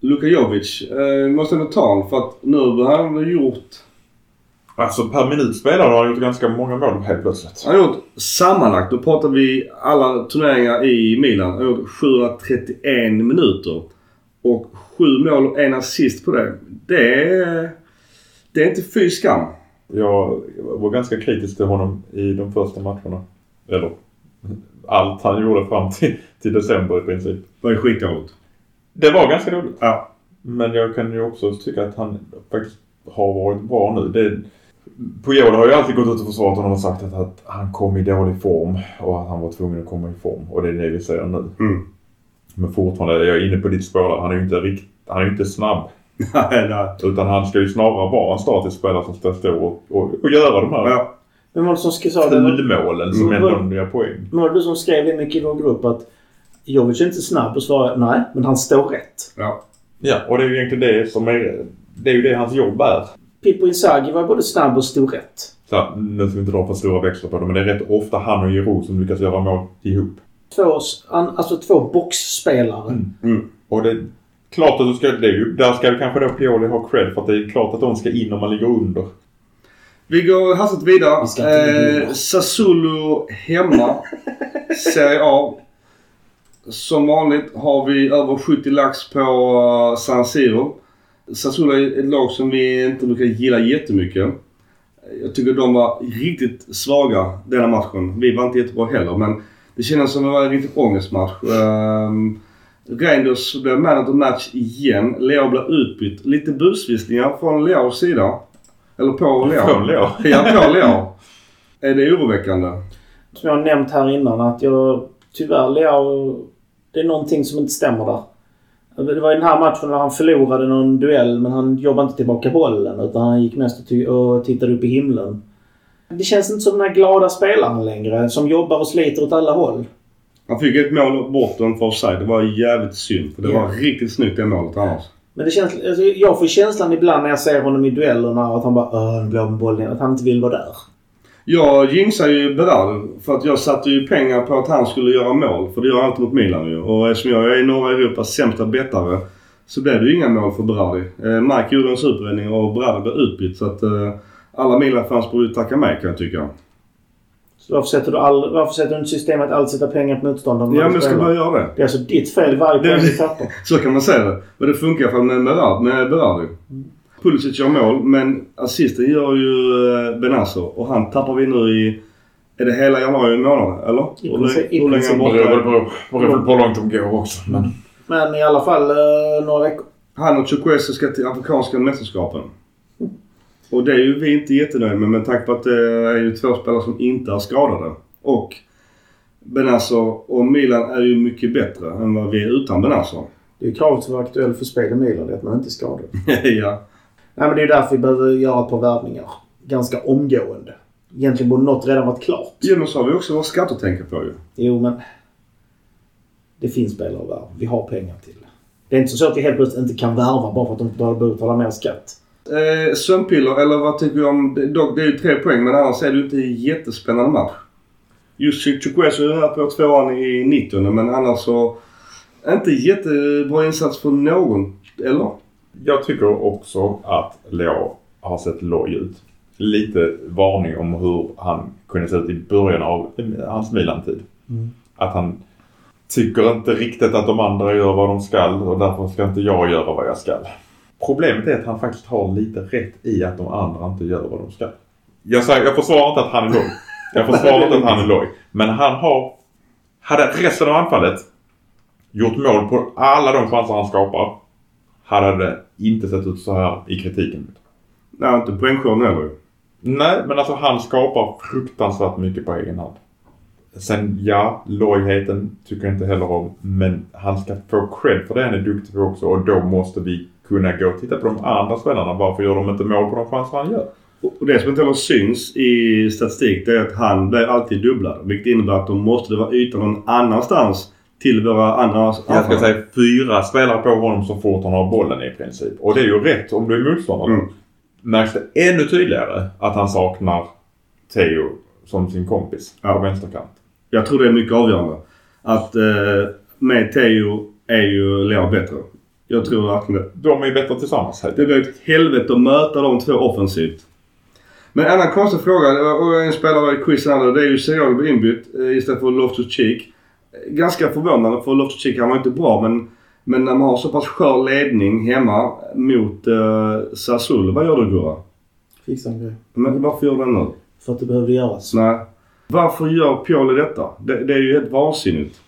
Luka Jovic, eh, måste ändå ta honom för att nu har han gjort... Alltså per minut spelare har han gjort ganska många mål helt plötsligt. Han har gjort sammanlagt, då pratar vi alla turneringar i Milan, han har gjort 731 minuter. Och sju mål och en assist på det. Det är... Det är inte fy skam. Jag var ganska kritisk till honom i de första matcherna. Eller allt han gjorde fram till, till december i princip. Det var ju skitdåligt. Det var ganska roligt. Ja. Men jag kan ju också tycka att han faktiskt har varit bra nu. Det, Puyol har ju alltid gått ut och försvarat honom och sagt att, att han kom i dålig form och att han var tvungen att komma i form. Och det är det vi ser nu. Mm. Men fortfarande, jag är inne på ditt spår där. Han är ju inte, rikt, han är inte snabb. Nej, nej. Utan han ska ju snarare vara en statisk spelare som ska stå och, och, och göra de här Ja. Vem var det som sa det? fulmålen som Mm. ändå gör poäng. Men var det du som skrev det mycket i vår grupp att Jovic är inte snabb och svarade nej, men han står rätt. ja. Ja, och det är ju egentligen det som är... Det är ju det hans jobb är. Pippo Inzaghi var både snabb och stod rätt. Så här, nu ska vi inte dra för stora växlar på det, men det är rätt ofta han och Giroud som lyckas göra mål ihop. Två, alltså två boxspelare. Mm. Och det klart att du ska... Det är ju, där ska kanske då Pioli ha cred för att det är klart att de ska in om man ligger under. Vi går hastigt vidare. Vi ska Eh. Sassuolo hemma. Serie A. Som vanligt har vi över 70 lax på uh, San Siro. Sassuolo är ett lag som vi inte brukar gilla jättemycket. Jag tycker de var riktigt svaga denna matchen. Vi var inte jättebra heller men det kändes som att det var en riktig ångestmatch. Um, Reinders blev man of the match igen. Leo blev utbytt. Lite busvisslingar från Leos sida. Eller på Leo. Från Leo. Ja, på Leo. Är det oroväckande? Som jag har nämnt här innan att jag tyvärr Leo, det är någonting som inte stämmer där. Det var i den här matchen när han förlorade någon duell men han jobbade inte tillbaka bollen utan han gick mest och, ty- och tittade upp i himlen. Det känns inte som den här glada spelaren längre som jobbar och sliter åt alla håll. Han fick ett mål bort och en för offside. Det var jävligt synd. För det Ja. var riktigt snyggt det målet annars. Men det känns, alltså, jag får känslan ibland när jag ser honom i duellerna att han bara nu blir jag med bollen. Att han inte vill vara där. Jag jinxade ju Berardi för att jag satte ju pengar på att han skulle göra mål. För det gör han alltid mot Milan ju. Och eftersom jag är norra Europas sämsta bettare så blev det ju inga mål för Berardi. Eh, Mike gjorde en superräddning och Berardi blev utbytt. Så att eh, alla Milan-fans borde ju tacka mig kan jag tycka. Varför sätter du, all, varför sätter du inte systemet att alltid sätta pengar på motståndaren? Ja men jag ska bara göra det. Det är alltså ditt fel varje Det- du tappar. Så kan man säga det. Men det funkar i alla fall med Berardi. Med Berardi. Pulisic gör mål men assisten gör ju eh, Benazzo och han tappar vi nu i... Är det hela januari månad eller? I Hur princip- hur länge borta? på, beror på hur långt de går också. Men Men i alla fall eh, några veckor. Han och Chukwese ska till Afrikanska mästerskapen. Och det är ju vi inte jättenöjda med med tanke på att det är ju två spelare som inte är skadade. Och Benazzo och Milan är ju mycket bättre än vad vi är utan Benazzo. Det är ju kravet för att vara aktuell för spel i Milan, det är att man inte är skadad. ja. Nej men det är därför vi behöver göra ett par värvningar. Ganska omgående. Egentligen borde något redan varit klart. Jo men så har vi också våra skatter att tänka på ju. Jo men... Det finns spelare att värva. Vi har pengar till det. Det är inte så att vi helt plötsligt inte kan värva bara för att de behöver betala mer skatt. Eh, sömnpiller, eller vad tycker du om... det- Dock, det är ju tre poäng men annars är det ju inte en jättespännande match. Just Chukwese är här på tvåan i 90 men annars så... Inte jättebra insats från någon, eller? Jag tycker också att Leo har sett loj ut. Lite varning om hur han kunde se ut i början av hans Milan-tid. Mm. Att han tycker inte riktigt att de andra gör vad de ska och därför ska inte jag göra vad jag ska. Problemet är att han faktiskt har lite rätt i att de andra inte gör vad de ska. Jag, säger, jag försvarar inte att han är loj. Jag försvarar inte att han är loj. Men han har... Hade resten av anfallet gjort mål på alla de chanser han skapar hade det inte sett ut så här i kritiken. Nej, inte poängskörden heller. Nej, men alltså han skapar fruktansvärt mycket på egen hand. Sen ja, lojheten tycker jag inte heller om. Men han ska få cred för det han är duktig på också. Och då måste vi kunna gå och titta på de andra spelarna. Varför gör de inte mål på de chanser han gör? Och det som inte heller syns i statistik det är att han blir alltid dubblad. Vilket innebär att då måste det vara yta någon annanstans till våra andra Jag ska säga fyra spelare på honom så fort han har bollen i princip. Och det är ju rätt om du är motståndare. Mm. Märks det ännu tydligare att han saknar Theo som sin kompis Ja. på vänsterkant. Jag tror det är mycket avgörande. Att eh, med Teo är ju Leo bättre. Jag tror verkligen det. De är ju bättre tillsammans. helt Det blir ett helvete att möta de två offensivt. Men en annan konstig fråga. Och en spelare i quizen här Det är ju Serial blir inbytt eh, istället för Loftus Cheek. Ganska förvånande för Loftus Cheek han var inte bra men men när man har så pass skör ledning hemma mot uh, Sassuolo. Vad gör du Gurra? Fixa en grej. Men varför gör du det nu? För att det behövde göras. Nej. Varför gör Pioli detta? Det, det är ju helt vansinnigt.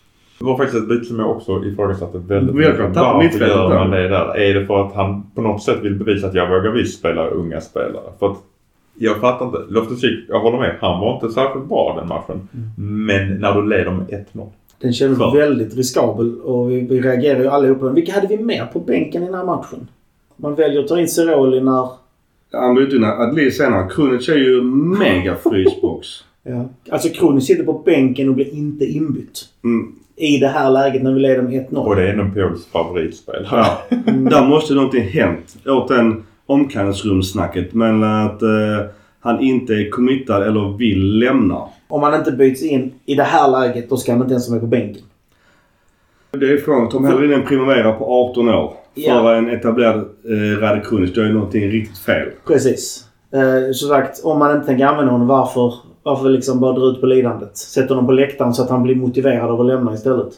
Det var faktiskt ett byte som jag också ifrågasatte väldigt tappa Varför mittfältet gör där. man det där? Är det för att han på något sätt vill bevisa att jag vågar visst spela unga spelare? För att jag fattar inte. Loftus-Cheek, jag håller med. Han var inte särskilt bra den matchen. Men när du leder med 1-0. Den kändes Klart. väldigt riskabel och vi, vi reagerade ju allihopa. Vilka hade vi mer på bänken i den här matchen? Man väljer att ta in Ceroli när... Han bytte in Adli senare. Krunic är ju mega frysbox. Ja. Alltså Kronis sitter på bänken och blir inte inbytt. Mm. I det här läget när vi leder med 1-0. Och det är nog Pauls favoritspelare. Ja. Där måste någonting hänt åt den omklädningsrumssnacket. Men att eh, han inte är committad eller vill lämna. Om man inte byts in i det här läget då ska han inte ens vara på bänken. Det är frågan. Tom hellre in en Primavera på 18 år. För Ja. en etablerad eh, Rade Krunic. Då är någonting riktigt fel. Precis. Eh, som sagt, om man inte tänker använda honom, varför, varför liksom bara dra ut på lidandet? Sätt honom på läktaren så att han blir motiverad av att lämna istället.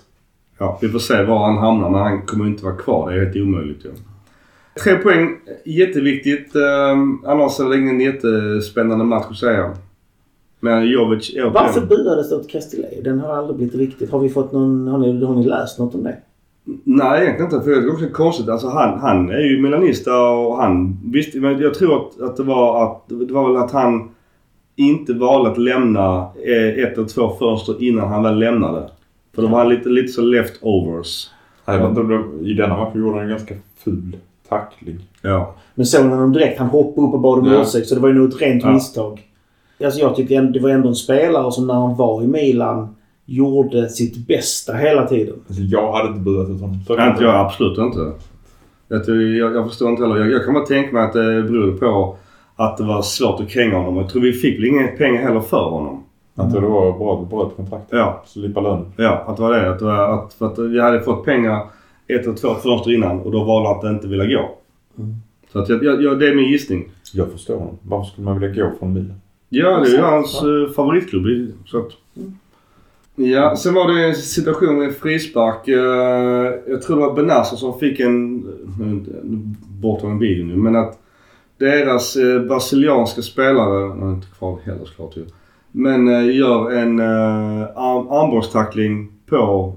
Ja, vi får se var han hamnar men han kommer inte vara kvar. Det är helt omöjligt ju. Tre poäng. Jätteviktigt. Um, annars är det ingen jättespännande match att säga. Men Jovic återigen. Varför buades det åt Castillejo? Den har aldrig blivit riktigt. Har vi fått någon... Har ni, har ni läst något om det? Nej, egentligen inte. För det är också konstigt. Alltså han, han är ju milanista och han visste... Men jag tror att, att det var att... Det var väl att han inte valde att lämna eh, ett eller två fönster innan han väl lämnade. För då var han lite, lite så leftovers. Jag vet inte om det, I denna matchen gjorde han en ganska ful tackling. Ja. Men såg ni honom direkt? Han hoppade upp och bad om Ja. ursäkt. Så det var ju nog ett rent Ja. misstag. Alltså jag tyckte det var ändå en spelare som när han var i Milan gjorde sitt bästa hela tiden. Alltså, jag hade inte buat ut honom. Så Nej, inte jag. Absolut inte. Jag, jag, jag förstår inte heller. Jag, jag kan bara tänka mig att det berodde på att det var svårt att kränga honom. Jag tror vi fick väl inga pengar heller för honom. Jag tror det var bra, bra kontrakt. Ja. Slippa lön. Ja, att det var det. Att, att, för att vi hade fått pengar ett eller två fönster innan och då valde han att inte vilja gå. Mm. Så att jag, jag, det är min gissning. Jag förstår honom. Varför skulle man vilja gå från Milan? Ja, det är ju hans eh, favoritklubb. Så att, Ja, sen var det en situation med frispark. Eh, jag tror det var Benazzo som fick en... Nu nu borttagen video nu, men att deras eh, brasilianska spelare, nu är inte kvar heller såklart ju, men eh, gör en eh, arm, armbågstackling på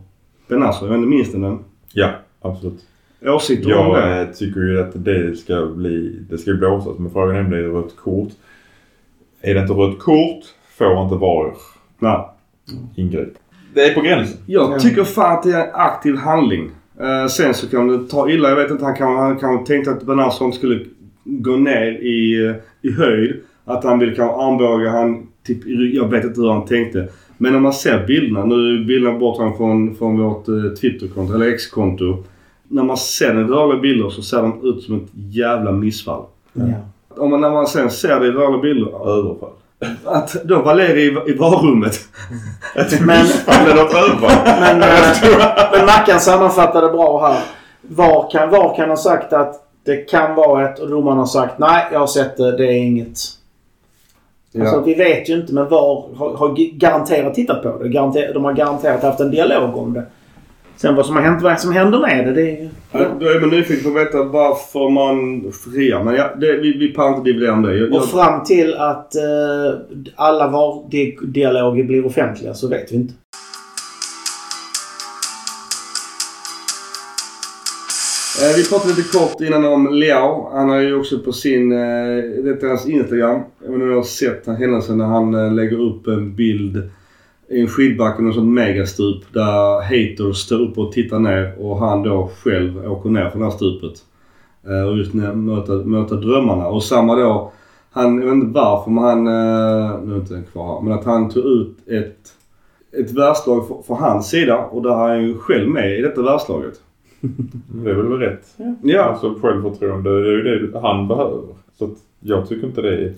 Benazzo. Jag vet inte, minns den? Ja, absolut. åsikter om det? Jag eh, tycker ju att det ska bli... Det ska blåsas men frågan är om det är rött kort. Är det inte rött kort får inte VAR ingripa. Det är på gränsen. Jag Ja. tycker fan att det är en aktiv handling. Eh, sen så kan det ta illa. Jag vet inte. Han kan, han kan tänkte att Bernhardsson skulle gå ner i, i höjd. Att han vill kanske armbåga han typ, Jag vet inte hur han tänkte. Men när man ser bilderna. Nu bilderna borttagna från, från vårt eh, Twitterkonto, eller X-konto. När man ser den rörliga bilder så ser de ut som ett jävla missfall. Ja. Om man, när man sen ser det i rörliga bilder. Överfall. Att då Valeri i, i varummet. Men, överfall. men, eh, men Mackan sammanfattade bra här. Var kan, var kan ha sagt att det kan vara ett och domaren har sagt nej, jag har sett det, det är inget. Alltså, vi vet ju inte men VAR har, har garanterat tittat på det. Garanter, de har garanterat haft en dialog om det. Sen vad som har hänt, vad som händer med det, det är ju... Ja, Då är man nyfiken på att veta varför man friar. Men ja, det, vi, vi pallar inte dividera om det. Jag, Och fram till att eh, alla VAR-dialoger blir offentliga så vet vi inte. Eh, vi pratade lite kort innan om Leao. Han har ju också på sin, eh, det är hans Instagram. Jag vet inte om ni har sett händelsen när han eh, lägger upp en bild i en skidbacke, något sånt megastup där haters står upp och tittar ner och han då själv åker ner från det här stupet. Och just ner, möta, möta drömmarna. Och samma då, han, jag vet inte varför men han, nu är inte den kvar här, men att han tog ut ett, ett världslag från hans sida och där är han ju själv med i detta världslaget. Det är väl rätt. Ja, Alltså självförtroende, det är ju det han behöver. Så att jag tycker inte det är...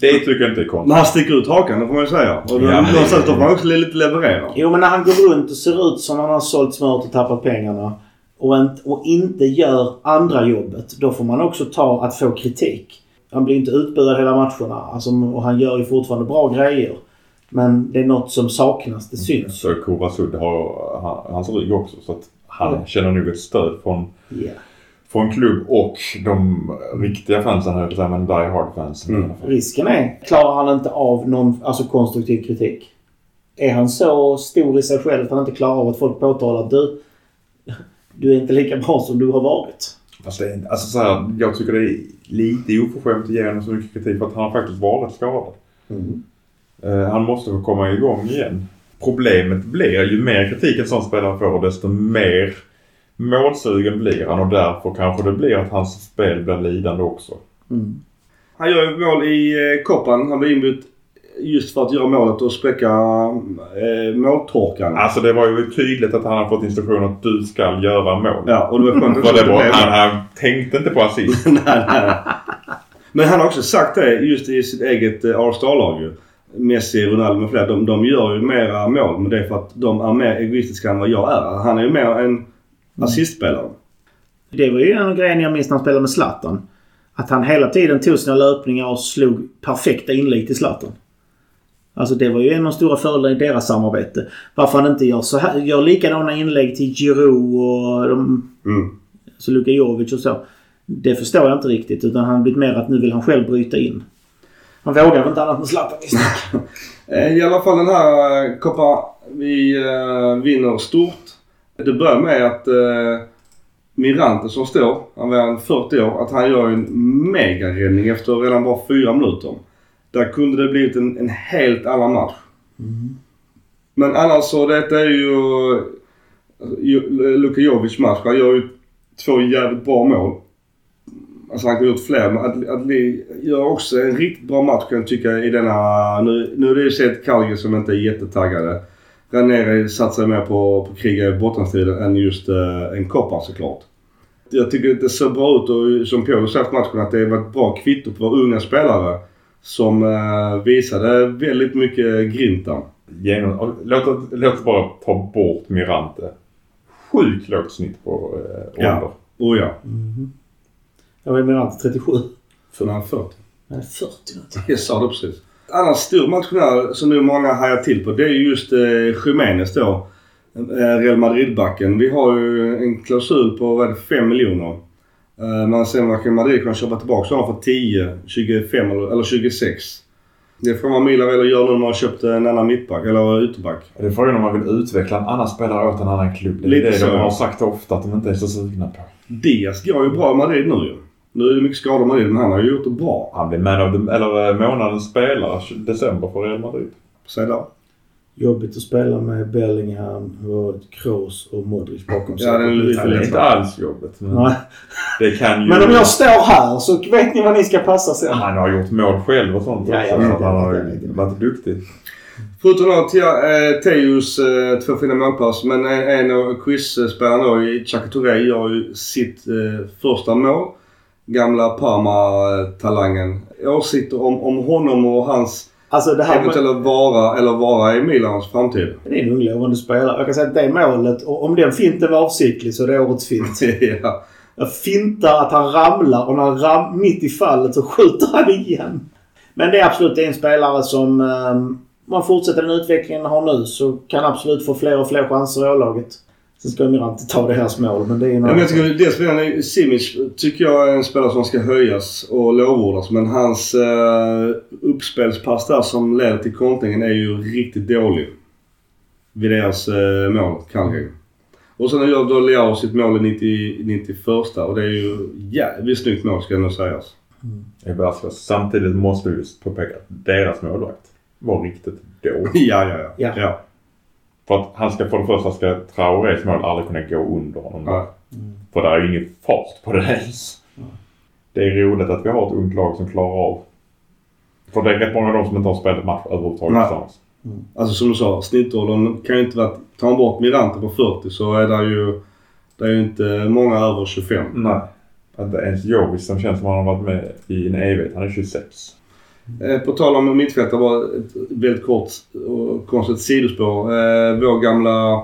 Det tycker jag inte är men konstigt. han sticker ut hakan det får man ju säga. Och då, Ja, men någonstans då får man också lite leverera. Jo, men när han går runt och ser ut som han har sålt smöret och tappat pengarna och, en, och inte gör andra jobbet, då får man också ta att få kritik. Han blir inte utbuad hela matcherna alltså, och han gör ju fortfarande bra grejer. Men det är något som saknas, det syns. Så Kovasud har han, hans rygg också. Så att han Ja. känner nog ett stöd från, Ja. från klubb och de riktiga fansen, höll jag men die hard fansen Mm. Risken är, klarar han inte av någon alltså konstruktiv kritik? Är han så stor i sig själv att han inte klarar av att folk påtalar att du, du är inte lika bra som du har varit? Fast det är, alltså så här, jag tycker det är lite oförskämt att ge honom så mycket kritik för att han har faktiskt varit skadad. Eh, han måste få komma igång igen. Problemet blir ju mer kritik en sån spelare får desto mer målsugen blir han och därför kanske det blir att hans spel blir lidande också. Mm. Han gör ju mål i eh, Koppan. Han blev inbytt just för att göra målet och spräcka eh, måltorkan. Alltså det var ju tydligt att han har fått instruktioner att du ska göra mål. Ja, och det var skönt att det det var, han, han tänkte inte på assist. nej, nej. Men han har också sagt det just i sitt eget eh, All-Star-lag ju. Messi, Ronaldo med flera. De, de gör ju mera mål. Men det är för att de är mer egoistiska än vad jag är. Han är ju mer en assistspelare. Det var ju en grejerna jag minns när han spelade med Zlatan. Att han hela tiden tog sina löpningar och slog perfekta inlägg till Zlatan. Alltså det var ju en av de stora fördelarna i deras samarbete. Varför han inte gör, så här, gör likadana inlägg till Giroud och de, Mm. så Luka Jovic och så. Det förstår jag inte riktigt. Utan han blivit mer att nu vill han själv bryta in. Han vågar väl inte annat med Zlatan Eh, I alla fall den här eh, Copa, vi eh, vinner stort. Det börjar med att Mirante som står, han var 40 år, att han gör en megaräddning efter redan bara fyra minuter. Där kunde det blivit en, en helt annan match. Men annars så detta är ju ju- Luka Jovic match. Han gör ju två jävligt bra mål. Alltså han kunde gjort fler men att, att vi gör också en riktigt bra match kan jag tycka i denna... Nu, nu är det ju sett Calgary som inte är jättetaggade. Ranieri satsar mer på, på kriga i bottenstriden än just eh, en koppar såklart. Jag tycker att det ser bra ut och som Piolo sa efter matchen att det var ett bra kvitto på våra unga spelare. Som eh, visade väldigt mycket grinta. Genom, och låt, låt oss bara ta bort Mirante. Sjukt lågt snitt på eh, Ja. ålder. Oh ja. Jag med alltid 37. För han är 40. Nej, 40 någonting. Jag sa det precis. Annars stor match där som nu många hajar till på det är ju just eh, Jiménez då. Eh, Real Madrid-backen. Vi har ju en klausul på vad är det, 5 miljoner. Eh, men sen verkar Madrid kunna köpa tillbaka honom för 10, 25 eller, eller 26. Det får man Milan att göra nu när man har köpt en annan mittback eller ytterback. Det är frågan om man vill utveckla en annan spelare åt en annan klubb. Det är Lite det så, de har sagt ofta att de inte är så sugna på. Diaz går ju bra i Madrid nu ju. Nu är det mycket skador i Madrid men han har ju gjort det bra. Han blir man of the, eller eh, månadens spelare december för Real Madrid. Säg där. Jobbigt att spela med Bellingham, Kroos och Modric bakom sig. Ja, det är lite Det är lätt. inte alls jobbet. Men Nej. det kan ju... Men om jag står här så vet ni vad ni ska passa sen. Han har gjort mål själv och sånt Ja, också. jag vet, så att han har jag varit duktig. Förutom Tia- eh, Teos eh, två fina målpass. Men en, en av quizspelarna då, i Chaka Touré, gör ju sitt eh, första mål. Gamla Parma-talangen. Åsikter om, om honom och hans Alltså det här med, eventuella vara eller vara i Milans framtid. det är en ung lovande spelare. Jag kan säga att det målet, och om den finten var avsiktlig så är det årets fint. ja. Jag fintar att han ramlar och när han ram, mitt i fallet så skjuter han igen. Men det är absolut en spelare som... Eh, man fortsätter den utvecklingen han har nu så kan absolut få fler och fler chanser i A-laget. Sen ska Mirante ta deras mål men det är en Ja, annan men jag tycker, spelaren Simic tycker jag är en spelare som ska höjas och lovordas. Men hans uh, uppspelspass där som leder till kontringen är ju riktigt dålig. Vid deras uh, mål, Calgary. Och sen gör då Leao sitt mål i 90, 91 och det är ju jävligt snyggt mål ska nog sägas. Det är världsklass. Samtidigt måste vi påpeka att deras målvakt var riktigt dålig. Ja, ja, ja. Ja. ja. För att han ska för det första ska Traorés mål aldrig kunna gå under honom. ja. För det är ju ingen fart på det ens. Det är roligt att vi har ett ungt lag som klarar av. För det är rätt många av dem som inte har spelat match överhuvudtaget Nej. tillsammans. Alltså som du sa, snittåldern kan ju inte vara... Tar man bort Mirante på 40 så är det ju... Det är ju inte många över 25. Nej. Inte ens Jovis som känns som han har varit med i en evighet. Han är 26. Eh, På tal om mittfältare var ett väldigt kort och konstigt sidospår. Eh, vår gamla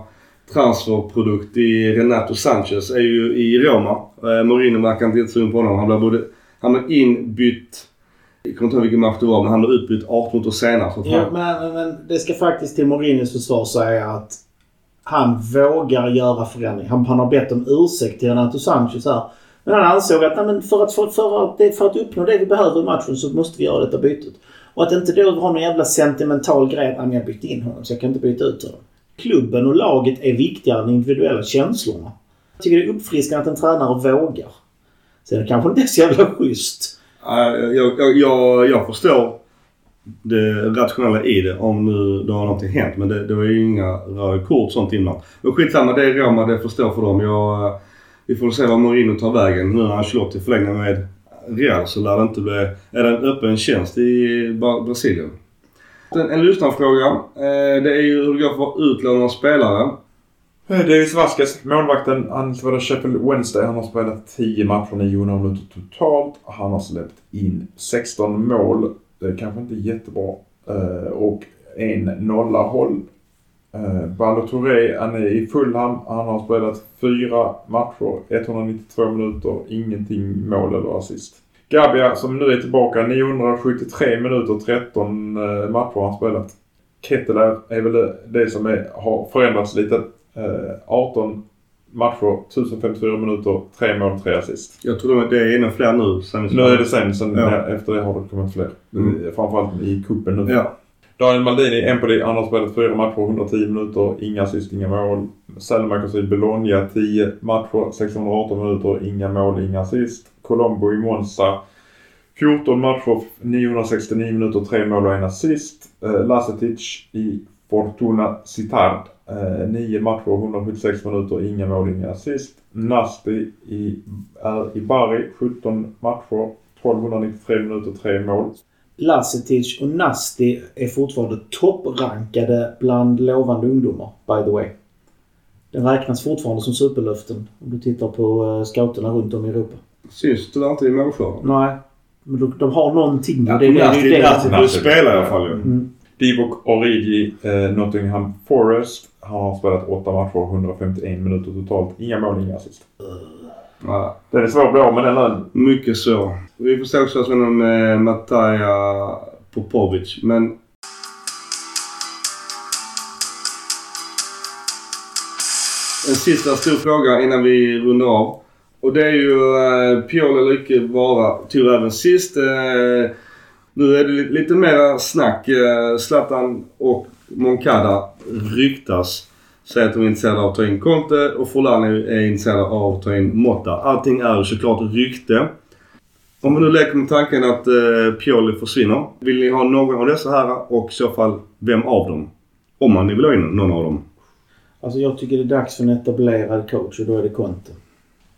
transferprodukt i Renato Sanchez är ju i Roma. Eh, Mourinho verkar inte jättesugen på honom. Han blev både... Han blev inbytt... Jag kommer inte ihåg vilken match det var men han blev utbytt 18 minuter senare. Så Ja, men, men det ska faktiskt till Mourinhos försvar säga att han vågar göra förändring. Han, han har bett om ursäkt till Renato Sanchez här. Men han ansåg att nej, men för, att, för, för, för att uppnå det vi behöver i matchen så måste vi göra detta bytet. Och att inte då ha någon jävla sentimental grej att jag bytte in honom så jag kan inte byta ut honom. Klubben och laget är viktigare än de individuella känslorna. Jag tycker det är uppfriskande att en tränare vågar. Sen är det kanske inte är så jävla schysst. Jag, jag, jag, jag förstår det rationella i det om nu det har någonting hänt. Men det, det var ju inga röda kort sånt innan. Men skitsamma, det är Roma, det förstår för dem. Jag, vi får se vad Mourinho tar vägen. Nu när Ancelotti förlänger med Real så lär det inte bli... Är det en öppen tjänst i Brasilien? En, en lyssnarfråga. Eh, det är ju hur det går för utlånade spelare. Eh, Davis Vasquez, målvakten. Han spelade Sheffield Wednesday. Han har spelat 10 matcher, 900 minuter totalt. Han har släppt in 16 mål. Det är kanske inte jättebra. Eh, och en nolla håll. Uh, Ballo Touré, han är i Fulham. Han har spelat 4 matcher, 192 minuter. Ingenting mål eller assist. Gabia som nu är tillbaka, 973 minuter, 13 eh, matcher har han spelat. Ketteler är väl det, som är, har förändrats lite. Eh, 18 matcher, 1054 minuter, 3 mål, 3 assist. Jag tror det är ännu fler nu. Sen Nu är det sen, sen Ja. efter det har det kommit fler. Mm. Eh, Framförallt i kuppen nu. Ja. Daniel Maldini, Empoli, han har spelat 4 matcher, 110 minuter, inga assist, inga mål. Selmakers i Bologna, 10 matcher, 618 minuter, inga mål, inga assist. Colombo i Monza, 14 matcher, 969 minuter, 3 mål och en assist. Eh, Lasetic i Fortuna Citard, 9 eh, matcher, 176 minuter, inga mål, inga assist. Nasti i, är i Bari, 17 matcher, 1293 minuter, 3 mål. Lasetic och Nasti är fortfarande topprankade bland lovande ungdomar, by the way. Den räknas fortfarande som superlöften om du tittar på uh, scouterna runt om i Europa. Syns tyvärr inte i målskörden. Nej, men de, de har någonting. Ja, och det, är ju det. Nasti Nasti. spelar i alla fall ju. Mm. Divock Origi, eh, Nottingham Forest. Han har spelat 8 matcher, 151 minuter totalt. Inga mål, inga assist. Ja. Den är svår att bli av med den lönen. Mycket så. Vi får se också vad som händer med eh, Mataja Popovic. Men en sista stor fråga innan vi rundar av. Och det är ju eh, eller icke vara, Tyvärr även sist. Eh, Nu är det lite mer snack. Eh, Zlatan och Moncada ryktas säga att de är intresserade av att ta in Conte och Forlan är, intresserade av att ta in Motta. Allting är såklart rykte. Om vi nu leker med tanken att eh, Pioli försvinner. Vill ni ha någon av dessa här och i så fall vem av dem? Om man vill ha in någon av dem. Alltså jag tycker det är dags för en etablerad coach och då är det Conte.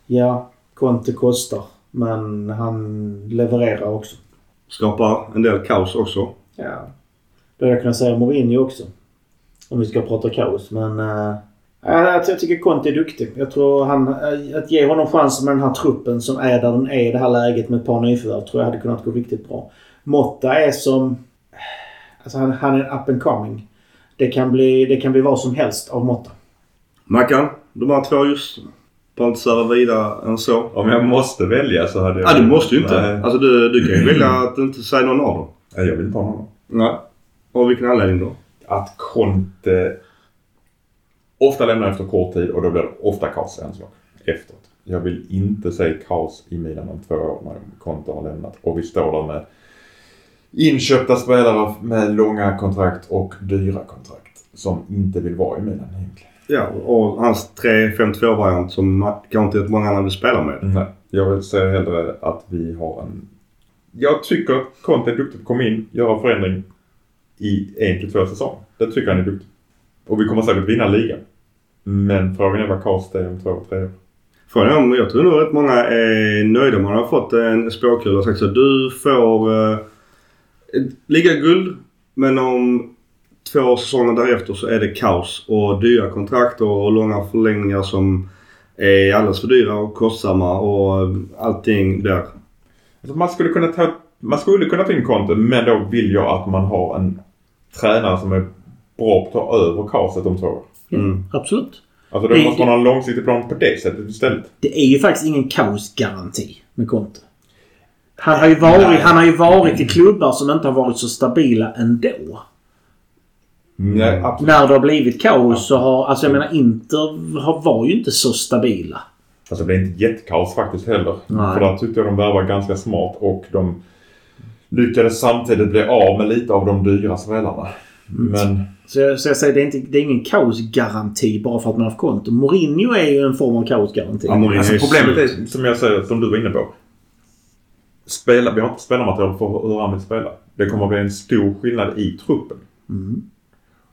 Ja, Conte kostar. Men han levererar också. Skapar en del kaos också. Ja. Då hade jag kunnat säga Mourinho också. Om vi ska prata kaos. Men... Uh, jag, jag tycker Conte är duktig. Jag tror han... eh, Att ge honom chansen med den här truppen som är där den är i det här läget med ett par nyförvärv tror jag hade kunnat gå riktigt bra. Motta är som... Alltså han, han är en up and coming. Det kan, bli, det kan bli vad som helst av Motta. Mackan, de här två just. Behöver inte svära vidare än så. Om jag måste välja så hade jag... Ja, du måste ju inte. Nej, Alltså du, du kan ju välja att inte säga någon av dem. Nej, jag vill inte ha någon. Nej. Av vilken anledning då? Att Conte ofta lämnar efter kort tid och då blir det ofta kaos hans lag efteråt. Jag vill inte se kaos i Milan om två år när Conte har lämnat och vi står där med inköpta spelare med långa kontrakt och dyra kontrakt som inte vill vara i Milan egentligen. Ja, och hans 3-5-2-variant som kanske inte många andra vill spela med. Nej, jag vill säga hellre att vi har en... Jag tycker att Conte är duktig på att komma in, göra förändring i en till två säsonger. Det tycker jag han är duktig. Och vi kommer säkert vinna ligan. Men frågan är vad det är om två, tre år. Frågan är om, jag tror nog att många är nöjda. Man har fått en spåkula och sagt så du får eh, ett ligaguld men om två säsonger därefter så är det kaos och dyra kontrakt och långa förlängningar som är alldeles för dyra och kostsamma och eh, allting där. Alltså man skulle kunna ta, man skulle kunna ta in Conte men då vill jag att man har en tränare som är bra på att ta över kaoset om två år. Mm. Absolut. Alltså då måste man ha en långsiktig plan på det sättet istället. Det är ju faktiskt ingen kaosgaranti med Conte. Han har, ju varit, han har ju varit i klubbar som inte har varit så stabila ändå. Nej, absolut. När det har blivit kaos så har... Alltså jag menar Inter har, var ju inte så stabila. Alltså det blev inte jättekaos faktiskt heller. Nej. För där tyckte jag de värvade ganska smart och de lyckades samtidigt bli av med lite av de dyra spelarna. Men Så jag, så jag säger det är, inte, det är ingen kaosgaranti bara för att man har Conte. Mourinho är ju en form av kaosgaranti. Ja, alltså problemet är som jag säger, som du var inne på. Spela, vi har inte spelarmaterial för hur han vill spela. Det kommer att bli en stor skillnad i truppen. Mm.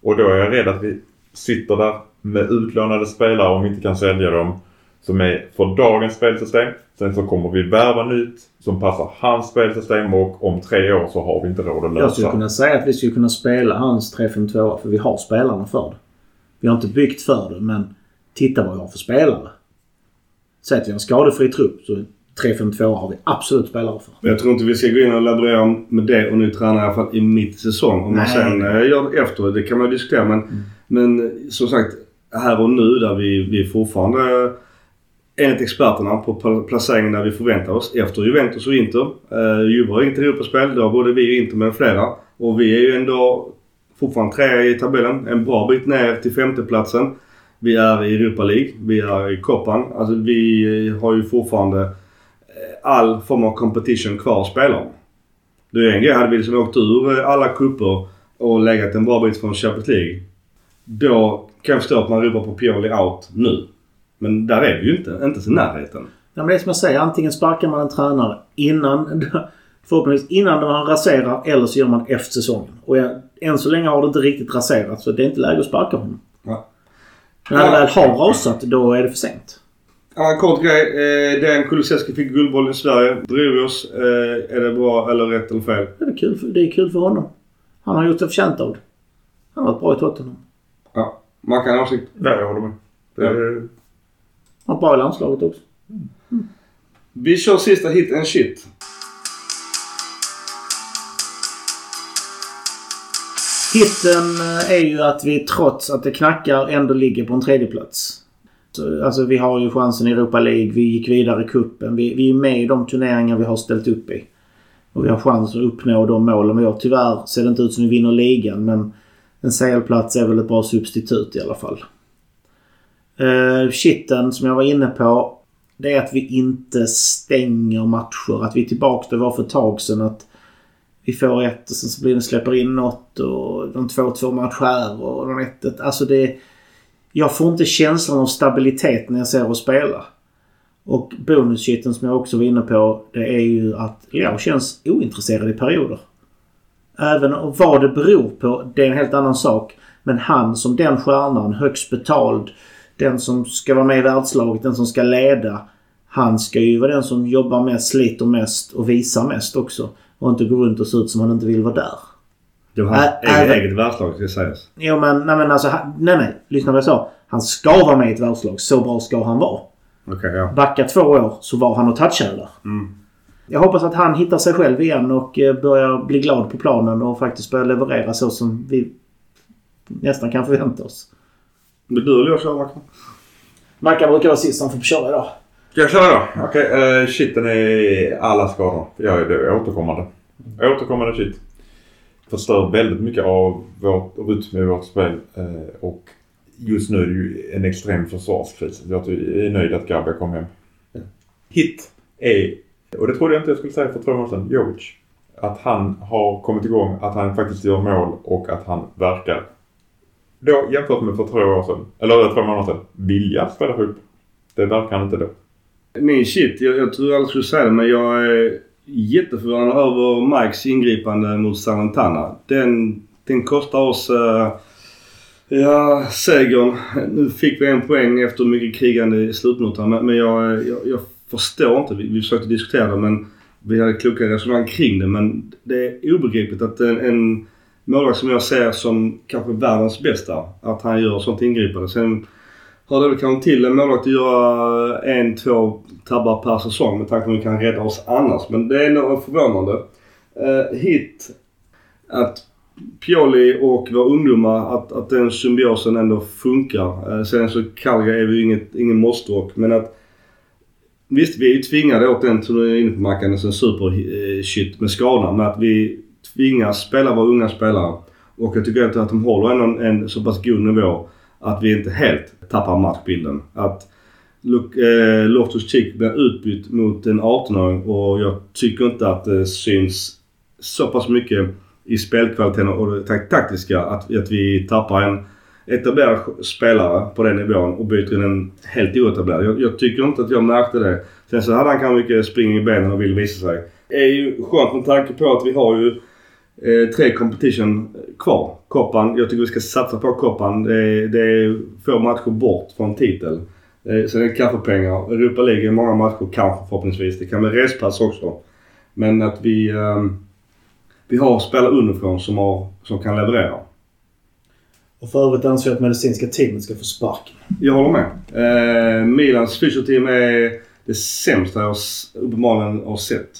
Och då är jag rädd att vi sitter där med utlånade spelare om vi inte kan sälja dem. Som är för dagens spelsystem. Sen så kommer vi värva nytt som passar hans spelsystem och om tre år så har vi inte råd att Jag skulle lösa. kunna säga att vi skulle kunna spela hans 3-5-2 för vi har spelarna för det. Vi har inte byggt för det men titta vad vi har för spelare. Säg att vi har en skadefri trupp så 3-5-2 har vi absolut spelare för. Men jag tror inte vi ska gå in och laborera med det och nu träna i alla fall i mitt säsong. Om man sen eh, gör det efter, det kan man diskutera. Men, men eh, som sagt, här och nu där vi, vi fortfarande eh, enligt experterna på placeringen där vi förväntar oss efter Juventus och Inter. Eh, Juve har inget Europaspel. Det har både vi och Inter med flera. Och vi är ju ändå fortfarande trea i tabellen. En bra bit ner till femteplatsen. Vi är i Europa League. Vi är i Copan. Alltså vi eh, har ju fortfarande eh, all form av competition kvar att spela om. Det är ju en grej. Hade vi liksom åkt ur eh, alla kupper och legat en bra bit från Champions League. Då kan jag förstå att man ropar på Pioli out nu. Men där är vi ju inte. Inte i närheten. Ja, men det är som jag säger, antingen sparkar man en tränare innan förhoppningsvis innan man raserar eller så gör man efter säsongen. Och jag, än så länge har det inte riktigt raserats så det är inte läge att sparka honom. Ja. Men när det väl har rasat då är det för sent. Annan kort grej. Eh, Dejan Kulusevski fick Guldbollen i Sverige. Bryr vi oss? Eh, är det bra eller rätt eller fel? Det är kul för, det är kul för honom. Han har gjort sig förtjänt av det. Han har varit bra i Tottenham. Ja. Man kan ha åsikt. Nej, jag håller med. Det, Ja. Han bra i landslaget också. Vi kör sista hit and shit. Hitten eh, är ju att vi trots att det knackar ändå ligger på en tredje plats. Så, Alltså vi har ju chansen i Europa League. Vi gick vidare i cupen. Vi, vi är med i de turneringar vi har ställt upp i. Och vi har chans att uppnå de målen vi har. Tyvärr ser det inte ut som vi vinner ligan men en CL-plats är väl ett bra substitut i alla fall. Eh, uh, shitten som jag var inne på. Det är att vi inte stänger matcher. Att vi är tillbaka där vi var för ett tag sedan. Att Vi får ett och sen så blir det släpper in något och de 2-2 match här och de 1 Alltså det... Jag får inte känslan av stabilitet när jag ser oss spela. Och bonuskitten som jag också var inne på det är ju att jag känns ointresserad i perioder. Även vad det beror på, det är en helt annan sak. Men han som den stjärnan, högst betald, den som ska vara med i världslaget, den som ska leda. Han ska ju vara den som jobbar mest, sliter mest och visar mest också. Och inte gå runt och se ut som han inte vill vara där. Det var hans eget, eget världslag ska sägas. Jo men, nej men alltså, nej nej. Lyssna vad jag sa. Han ska vara med i ett världslag. Så bra ska han vara. Okej, ja. Backa två år så var han och touchade där. Mm. Jag hoppas att han hittar sig själv igen och eh, börjar bli glad på planen och faktiskt börjar leverera så som vi nästan kan förvänta oss. Men du eller jag kör Mackan? Mackan brukar vara sist. Han får köra idag. Ska jag köra då? Okej, okay, shiten är alla skador. Jag är det återkommande. Återkommande shit. Förstör väldigt mycket av vårt rytm i vårt spel. Eh, och just nu är det ju en extrem försvarskris. Jag är nöjd att Gabia kom hem. Hit är, och det trodde jag inte jag skulle säga för två månader sedan, Jovic. Att han har kommit igång, att han faktiskt gör mål och att han verkar då jämfört med för två år sedan, eller två månader sedan, vilja spela ihop. Det verkar han inte då. Min shit, jag, jag tror aldrig skulle säga det men jag är jätteförvånad över Mikes ingripande mot Salentana. Den, den kostar oss uh, ja, segern. Nu fick vi en poäng efter mycket krigande i slutnotan men, men jag, jag, jag förstår inte. Vi, vi försökte diskutera det men vi hade kloka resonemang kring det men det är obegripligt att en, en målvakt som jag ser som kanske världens bästa, att han gör sånt ingripande. Sen har det väl kanske till en målvakt att göra en, två tabbar per säsong med tanke på att vi kan rädda oss annars. Men det är nog förvånande. Uh, hit att Pioli och våra ungdomar, att, att den symbiosen ändå funkar. Uh, sen så Calgary är vi ju inget, ingen måste men att Visst, vi är ju tvingade åt den som du är inne på Mackan, en super eh, shit med skadan. Men att vi tvingas spela våra unga spelare. Och jag tycker att de håller ändå en, en så pass god nivå att vi inte helt tappar matchbilden. Att eh, Loftus Cheek blir utbytt mot en 18-åring och jag tycker inte att det syns så pass mycket i spelkvaliteten och det taktiska att, att vi tappar en etablerad spelare på den nivån och byter in en helt oetablerad. Jag, jag tycker inte att jag märkte det. Sen så hade han kanske mycket spring i benen och vill visa sig. Det är ju skönt med tanke på att vi har ju eh, tre competition kvar. Koppan, jag tycker vi ska satsa på koppan. Det är, det är få matcher bort från titel. Eh, sen är det kaffepengar. Europa League är många matcher kanske förhoppningsvis. Det kan bli respass också. Men att vi, eh, vi har spelare underifrån som, har, som kan leverera. Och för övrigt anser jag att medicinska teamet ska få sparken. Jag håller med. Eh, Milans fysioteam är det sämsta jag uppenbarligen har sett.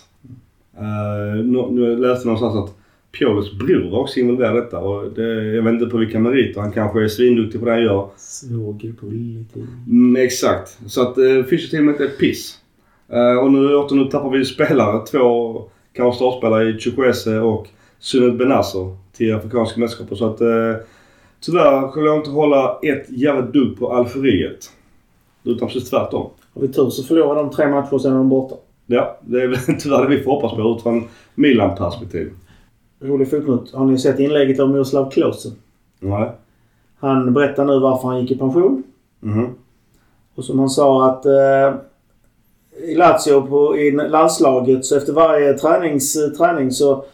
Eh, nu, nu läste jag någonstans att Piolos bror var också involverad i detta. Och det, jag vet inte på vilka meriter. Han kanske är svinduktig på det han gör. Svågerpolitik. Mm, exakt. Så att eh, fysioteamet är piss. Eh, och nu, åter, nu tappar vi spelare. Två kanske startspelare i Chukwese och Sunet Benasser till Afrikanska mästerskapet. Så att eh, tyvärr skulle jag inte hålla ett jävla dugg på Algeriet. Utan precis tvärtom. Har vi tur så förlorar de tre matcher och sen är de borta. Ja, det är väl tyvärr det vi får hoppas på utifrån Milan-perspektiv. Rolig fotnot. Har ni sett inlägget av Miroslav Klose? Nej. Han berättar nu varför han gick i pension. Mhm. Och som han sa att eh, i Lazio på, i landslaget så efter varje tränings, eh, träning så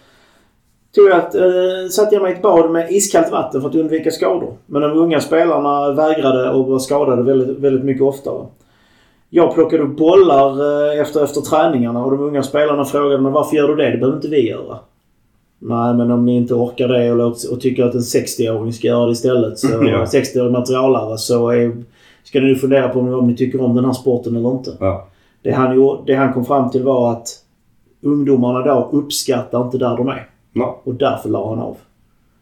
tog jag att, eh, satte jag mig i ett bad med iskallt vatten för att undvika skador. Men de unga spelarna vägrade och var skadade väldigt, väldigt mycket oftare. Jag plockade upp bollar eh, efter, efter träningarna och de unga spelarna frågade mig varför gör du det? Det behöver inte vi göra. Nej, men om ni inte orkar det och, och tycker att en 60-åring ska göra det istället. Så, Ja. 60-årig materialare så är, ska ni fundera på om, ni tycker om den här sporten eller inte. Ja. Det han, gjorde, det han kom fram till var att ungdomarna då uppskattar inte där de är. Ja. Och därför la han av.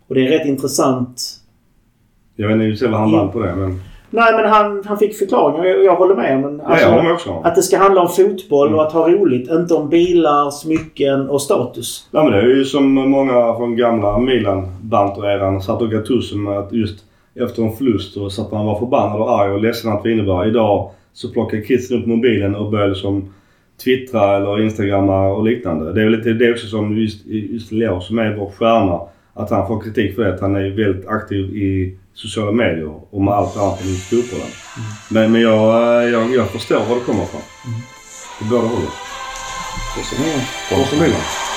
Och det är rätt intressant. Jag vet inte vad han vann på det men... Nej men han, han fick förklaringar och jag, jag håller med. Men Ja, alltså, jag håller också. Att det ska handla om fotboll Mm. och att ha roligt. Inte om bilar, smycken och status. Ja men det är ju som många från gamla Milan-banter-eran satt och Gattuso med att just efter en förlust så satt man var förbannad och arg och ledsen att det innebar. Idag så plockar kidsen upp mobilen och börjar liksom twittra eller instagramma och liknande. Det är väl lite det också som just, just Leo som är vår stjärna. Att han får kritik för det. Att han är väldigt aktiv i sociala medier och med allt annat än just fotbollen. Men, men jag, jag, jag förstår var det kommer ifrån. På båda hållen. Det är så. Forza Milan.